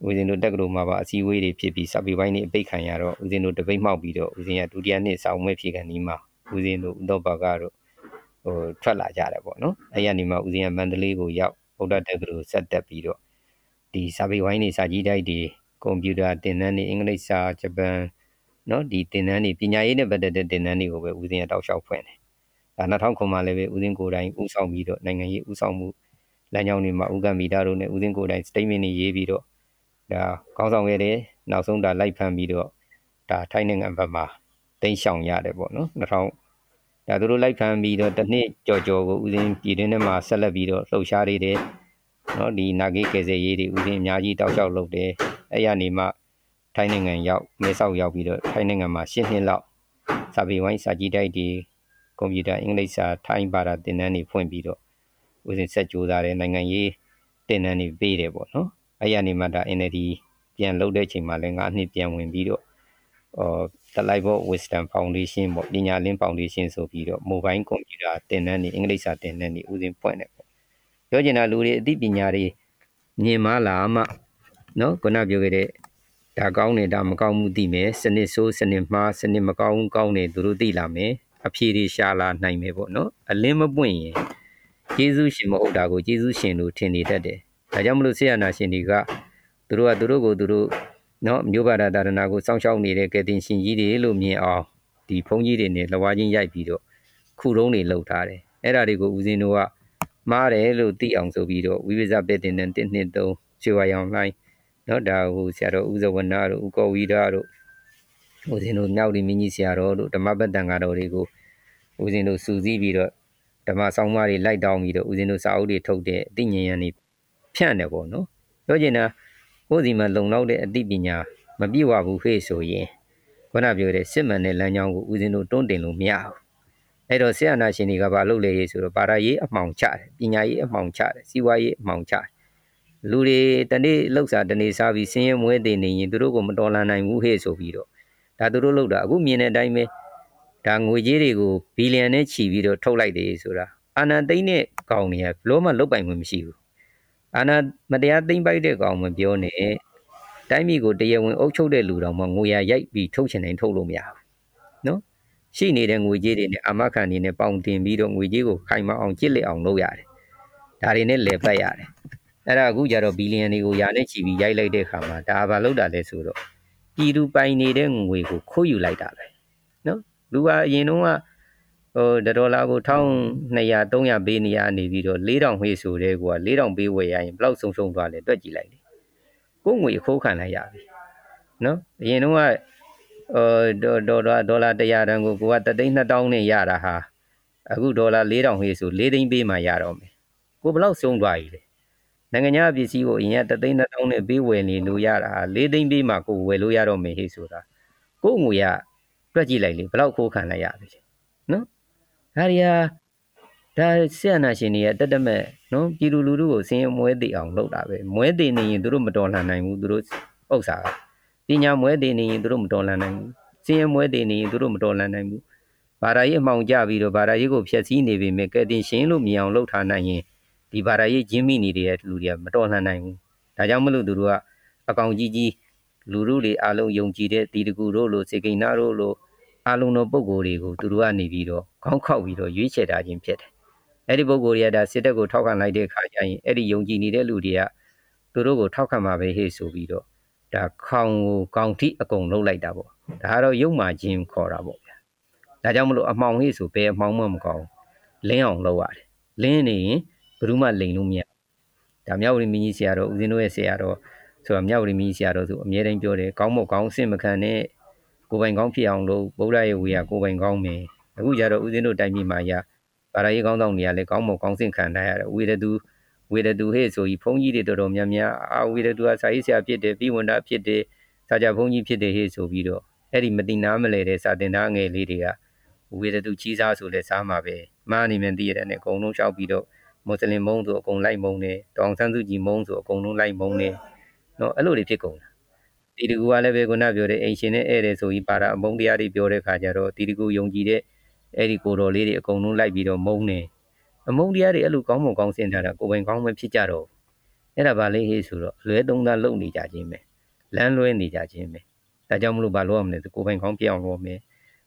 ဦးဇင်းတို့တက္ကသိုလ်မှာပါအစည်းအဝေးတွေဖြစ်ပြီးစာပေပိုင်းတွေအပိတ်ခံရတော့ဦးဇင်းတို့တပိတ်မှောက်ပြီးတော့ဦးဇင်းကဒုတိယနှစ်စာအုပ်မဲ့ဖြေခံဒီမှာဦးဇင်းတို့ဥဒ္ဓဘကတို့ဟိုထွက်လာကြတယ်ပေါ့နော်အဲ့ရနေမှာဦးဇင်းကမန္တလေးကိုရောက်ဗုဒ္ဓတက္ကသိုလ်ဆက်တက်ပြီးတော့ဒီစာပေဝိုင်းတွေစာကြည့်တိုက်တွေကွန်ပျူတာသင်တန်းတွေအင်္ဂလိပ်စာဂျပန်နော်ဒီသင်တန်းတွေပညာရေးနဲ့ပတ်သက်တဲ့သင်တန်းတွေကိုပဲဦးဇင်းကတောက်လျှောက်ဖွင့်တယ် ဒါ2009မှာလည်းပဲဦးဇင်းကိုယ်တိုင်ဦးဆောင်ပြီးတော့နိုင်ငံရေးဦးဆောင်မှုလမ်းကြောင်းတွေမှာဦးကံမီတာတို့နဲ့ဦးဇင်းကိုယ်တိုင် statement တွေရေးပြီးတော့ဒါကောင်းဆောင်ခဲ့တယ်နောက်ဆုံးဒါလိုက်ဖမ်းပြီးတော့ဒါထိုင်းနိုင်ငံဘက်မှာတိန့်ရှောင်ရတယ်ပေါ့နော်2000ဒါသူတို့လိုက်ဖမ်းပြီးတော့တစ်နှစ်ကြော်ကြော်ကိုဦးဇင်းပြည်တွင်းထဲမှာဆက်လက်ပြီးတော့လှုပ်ရှားနေတယ်နော်ဒီနာဂိကေစေရေးတွေဦးဇင်းအများကြီးတောက်လျှောက်လုပ်တယ်အဲ့ရနေမှထိုင်းနိုင်ငံရောက်မဲဆောက်ရောက်ပြီးတော့ထိုင်းနိုင်ငံမှာရှင်းနှစ်လောက်စာပေဝိုင်းစာကြည့်တိုက်ဒီ ကွန်ပျူတာအင်္ဂလိပ်စာထိုင်းဘာသာသင်တန်းတွေဖွင့်ပြီးတော့ဦးစဉ်ဆက်ကြိုးစားတယ်နိုင်ငံရေးသင်တန်းတွေပေးတယ်ပေါ့နော်အဲ့ရနေမှဒါ NLD ပြန်လုပ်တဲ့ချိန်မှာလည်းငါနှစ်ပြန်ဝင်ပြီးတော့အော် The Life of Wisdom Foundation ပေါ့ပညာလင်း Foundation ဆိုပြီးတော့ mobile computer သင်တန်းတွေအင်္ဂလိပ်စာသင်တန်းတွေဦးစဉ်ဖွင့်တယ်ပေါ့ပြောချင်တာလူတွေအသိပညာတွေမြင်မလာမှနော်ခုနပြောခဲ့တဲ့ဒါကောင်းတယ်ဒါမကောင်းမှုသိမယ်စနစ်ဆိုးစနစ်မှားစနစ်မကောင်းကောင်းတယ်သူတို့သိလာမယ် အဖြေတွေရှာလာနိုင်မယ်ပေါ့နော်အလင်းမပွင့်ရင်ယေရှုရှင်မဟုတ်တာကိုယေရှုရှင်လို့ထင်နေတတ်တယ်ဒါကြောင့်မလို့ဆေယနာရှင်တွေကသူတို့ကသူတို့ကိုသူတို့နော်မျိုးဘာသာတာရဏကိုစောင့်ရှောက်နေတဲ့ကယ်တင်ရှင်ကြီးတွေလို့မြင်အောင်ဒီဘုန်းကြီးတွေနဲ့လဝါချင်းရိုက်ပြီးတော့ခုတုံးတွေလှုပ်ထားတယ်အဲ့ဒါတွေကိုဦးဇင်းတို့ကမားတယ်လို့သိအောင်ဆိုပြီးတော့ဝိဝိဇပဲ့တင်တဲ့1နှစ်3ရွှေဝါရောင်လှိုင်းနော်ဒါဟိုဆရာတော်ဦးဇဝနာတို့ဦးကောဝီဒတို့ ဦးဇင်းတို့မြောက်ဒီမင်းကြီးဆရာတော်တို့ဓမ္မပတ္တန်တော်တွေကိုဦးဇင်းတို့စူးစီးပြီးတော့ဓမ္မဆောင်မတွေလိုက်တောင်းပြီးတော့ဦးဇင်းတို့စာအုပ်တွေထုတ်တဲ့အသိဉာဏ်ရံနေဖြန့်တယ်ပေါ့နော်ပြောချင်တာကိုယ်စီမှာလုံလောက်တဲ့အသိပညာမပြည့်ဝဘူးဟေ့ဆိုရင်ခုနပြောတဲ့စစ်မှန်တဲ့လမ်းကြောင်းကိုဦးဇင်းတို့တွန်းတင်လို့မရဘူးအဲ့တော့ဆရာနာရှင်တွေကဘာလုပ်လဲဆိုတော့ဘာသာရေးအမှောင်ချတယ်ပညာရေးအမှောင်ချတယ်စီးပွားရေးအမှောင်ချတယ်လူတွေတနေ့လှုပ်စားတနေ့စားပြီးဆင်းရဲမွဲတည်နေရင်သူတို့ကိုမတော်လှန်နိုင်ဘူးဟဲ့ဆိုပြီးတော့ ဒါသူတို့လှုပ်တာအခုမြင်တဲ့အတိုင်းပဲဒါငွေကြေးတွေကိုဘီလီယံနဲ့ချီပြီးတော့ထုတ်လိုက်တယ်ဆိုတာအာနာသိမ့်တဲ့ကောင်တွေကဘလို့မှလုတ်ပိုင်မှုမရှိဘူးအာနာမတရားသိမ့်ပိုက်တဲ့ကောင်မပြောနဲ့တိုင်းပြည်ကိုတရားဝင်အုပ်ချုပ်တဲ့လူတော်မှငွေရရိုက်ပြီးထုတ်ချင်တိုင်းထုတ်လို့မရဘူးနော်ရှိနေတဲ့ငွေကြေးတွေနဲ့အာမခံနေနဲ့ပေါင်တင်ပြီးတော့ငွေကြေးကိုခိုင်မအောင်ကြစ်လက်အောင်လုပ်ရတယ်ဒါတွေနဲ့လဲပတ်ရတယ်အဲ့ဒါအခုကြတော့ဘီလီယံတွေကိုယာနဲ့ချီပြီးရိုက်လိုက်တဲ့အခါမှာဒါဘာလုပ်တာလဲဆိုတော့ ပြည်သူပိုင်နေတဲ့ငွေကိုခိုးယူလိုက်တာပဲနော်လူကအရင်တုန်းကဟိုဒေါ်လာကို1200 300ပေးနေရနေပြီးတော့4000မှေးဆိုတဲ့ကွာ4000ပေးဝယ်ရရင်ဘလောက်ဆုံးရှုံးသွားလဲတွက်ကြည့်လိုက်လေကိုငွေခိုးခံလိုက်ရပြီနော်အရင်တုန်းကဟိုဒေါ်လာဒေါ်လာ100တန်ကိုကိုက3သိန်း2000နဲ့ရတာဟာအခုဒေါ်လာ4000ဟေးဆို4သိန်းပေးမှရတော့မယ်ကိုဘလောက်ဆုံးသွားပြီလဲ နိုင်ငံခြားပစ္စည်းကိုအရင်က3သိန်း2000နဲ့ပေးဝယ်နေလို့ရတာဟာ4သိန်းပေးမှကိုဝယ်လို့ရတော့မယ်ဟေးဆိုတာကိုငွေကတွက်ကြည့်လိုက်လေဘလောက်ခိုးခံလိုက်ရပြီနော်ဒါရီဟာဒါဆက်အနာရှင်တွေကတက်တမဲ့နော်ပြည်သူလူထုကိုစင်းရမွဲတည်အောင်လုပ်တာပဲမွဲတည်နေရင်တို့မတော်လှန်နိုင်ဘူးတို့ဥစ္စာကပညာမွဲတည်နေရင်တို့မတော်လှန်နိုင်ဘူးစင်းရမွဲတည်နေရင်တို့မတော်လှန်နိုင်ဘူးဘာသာရေးအမှောင်ကြပြီးတော့ဘာသာရေးကိုဖျက်ဆီးနေပြီမဲ့ကဲတင်ရှင်လို့မြင်အောင်လုပ်ထားနိုင်ရင် ဒီဘာသာရေးကျင်းမိနေတဲ့လူတွေကမတော်လှန်နိုင်ဘူးဒါကြောင့်မလို့သူတို့ကအကောင်ကြီးကြီးလူလူတွေအလုံးယုံကြည်တဲ့တီတကူတို့လိုစေကိန်းနာတို့လိုအလုံးသောပုံကိုယ်တွေကိုသူတို့ကနေပြီးတော့ခေါင်းခောက်ပြီးတော့ရွေးချယ်ထားခြင်းဖြစ်တယ်အဲ့ဒီပုံကိုယ်တွေကဒါစစ်တပ်ကိုထောက်ခံလိုက်တဲ့အခါကျရင်အဲ့ဒီယုံကြည်နေတဲ့လူတွေကသူတို့ကိုထောက်ခံမှာပဲဟေ့ဆိုပြီးတော့ဒါခေါင်ကိုကောင်းထိအကုန်လုံးလိုက်တာပေါ့ဒါကတော့ယုံမာခြင်းခေါ်တာပေါ့ဗျာဒါကြောင့်မလို့အမှောင်ဟေ့ဆိုဘယ်အမှောင်မှမကောင်းလင်းအောင်လုပ်ရတယ်လင်းနေရင်ဘ ယ်သူမှလိန်လို့မရဒါမြောက်ဝတီမင်းကြီးဆရာတော်ဦးဇင်းတို့ရဲ့ဆရာတော်ဆိုတော့မြောက်ဝတီမင်းကြီးဆရာတော်ဆိုအမြဲတမ်းပြောတယ်ကောင်းမကောင်းအစ်မခံနဲ့ကိုပိုင်ကောင်းဖြစ်အောင်လို့ဗုဒ္ဓရဲ့ဝေယကိုပိုင်ကောင်းမယ်အခုကြတော့ဦးဇင်းတို့တိုင်းပြည်မှာရဗာရာရေးကောင်းဆောင်တွေကလည်းကောင်းမကောင်းစင်ခံထားရတယ်ဝေရတူဝေရတူဟဲ့ဆိုကြီးဘုန်းကြီးတွေတော်တော်များများအာဝေရတူကစာရေးဆရာဖြစ်တယ်ပြီးဝန်တာဖြစ်တယ်စာကြဘုန်းကြီးဖြစ်တယ်ဟဲ့ဆိုပြီးတော့အဲ့ဒီမတိနာမလဲတဲ့စာတင်သားငယ်လေးတွေကဝေရတူကြီးစားဆိုလဲစားမှာပဲမားနေမှသိရတယ်နဲ့အကုန်လုံးရှောက်ပြီးတော့ မွတ်စလင်မုံဆိုအကုန်လိုက်မုံတယ်တောင်ဆန်းစုကြည်မုံဆိုအကုန်လုံးလိုက်မုံတယ်နော်အဲ့လိုတွေဖြစ်ကုန်တာတီတကူကလည်းပဲခုနပြောတဲ့အိမ်ရှင်နဲ့ဧည့်တယ်ဆိုပြီးပါတာအမုန်းတရားတွေပြောတဲ့ခါကျတော့တီတကူယုံကြည်တဲ့အဲ့ဒီကိုတော်လေးတွေအကုန်လုံးလိုက်ပြီးတော့မုန်းတယ်အမုန်းတရားတွေအဲ့လိုကောင်းမွန်ကောင်းစင်ထားတာကိုပိုင်ကောင်းမဖြစ်ကြတော့အဲ့ဒါပါလေဟေးဆိုတော့လွဲသုံးသားလုံနေကြခြင်းပဲလမ်းလွဲနေကြခြင်းပဲဒါကြောင့်မလို့ဘာလို့ရမလဲဆိုကိုပိုင်ကောင်းပြအောင်လုပ်မယ်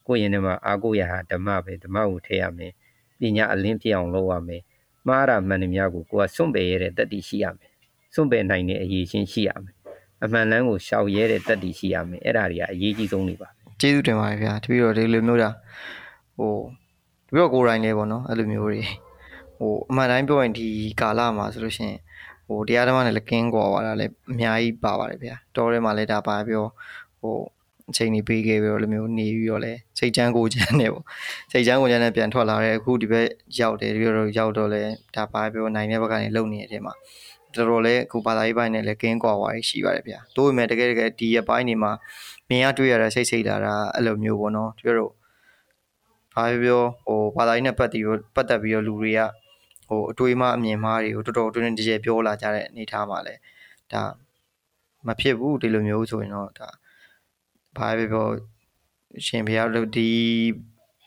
ကိုရင်ထဲမှာအာကိုရဟာဓမ္မပဲဓမ္မကိုထည့်ရမယ်ပညာအလင်းပြအောင်လုပ်ရမယ် မှားတာမှန်တယ်များကိုကိုကစွန့်ပယ်ရတဲ့တတ္တိရှိရမယ်စွန့်ပယ်နိုင်တဲ့အရေးချင်းရှိရမယ်အမှန်လန်းကိုရှောင်ရဲတဲ့တတ္တိရှိရမယ်အဲ့ဒါတွေကအရေးကြီးဆုံးနေပါကျေးဇူးတင်ပါတယ်ဗျာတပည့်တော်ဒီလိုမျိုးတာဟိုတပည့်တော်ကိုယ်တိုင်လေးပေါ့နော်အဲ့လိုမျိုးတွေဟိုအမှန်တိုင်းပြောရင်ဒီကာလမှာဆိုလို့ရှိရင်ဟိုတရားဓမ္မနဲ့လည်းကင်းကွာသွားတာလည်းအများကြီးပါပါတယ်ဗျာတော်ထဲမှာလည်းဒါပါပြောဟို အချိန်ကြီးပေးခဲ့ပြီးတော့လိုမျိုးနေပြီးတော့လဲစိတ်ချမ်းကိုချမ်းနေပေါ့စိတ်ချမ်းကိုချမ်းနဲ့ပြန်ထွက်လာတဲ့အခုဒီဘက်ရောက်တယ်ပြီးတော့ရောက်တော့လဲဒါပါပြောနိုင်တဲ့ဘက်ကနေလုံနေတဲ့အချိန်မှာတတော်တော်လေးအခုဘာသာရေးပိုင်းနဲ့လည်းကင်းကွာသွားရရှိပါတယ်ဗျာတိုးပေမဲ့တကယ်တကယ်ဒီရပိုင်းနေမှာမြင်ရတွေ့ရတဲ့စိတ်စိတ်လာတာအဲ့လိုမျိုးပေါ့နော်တို့တို့ဘာပြောဟိုဘာသာရေးနဲ့ပတ်သက်ပြီးပတ်သက်ပြီးတော့လူတွေကဟိုအတွေးမှအမြင်မှားတွေကိုတော်တော်တွင်းတွင်းတကြဲပြောလာကြတဲ့အနေအထားမှာလဲဒါမဖြစ်ဘူးဒီလိုမျိုးဆိုရင်တော့ဒါ ဘာပဲပြောရှင်ဘုရားတို့ဒီ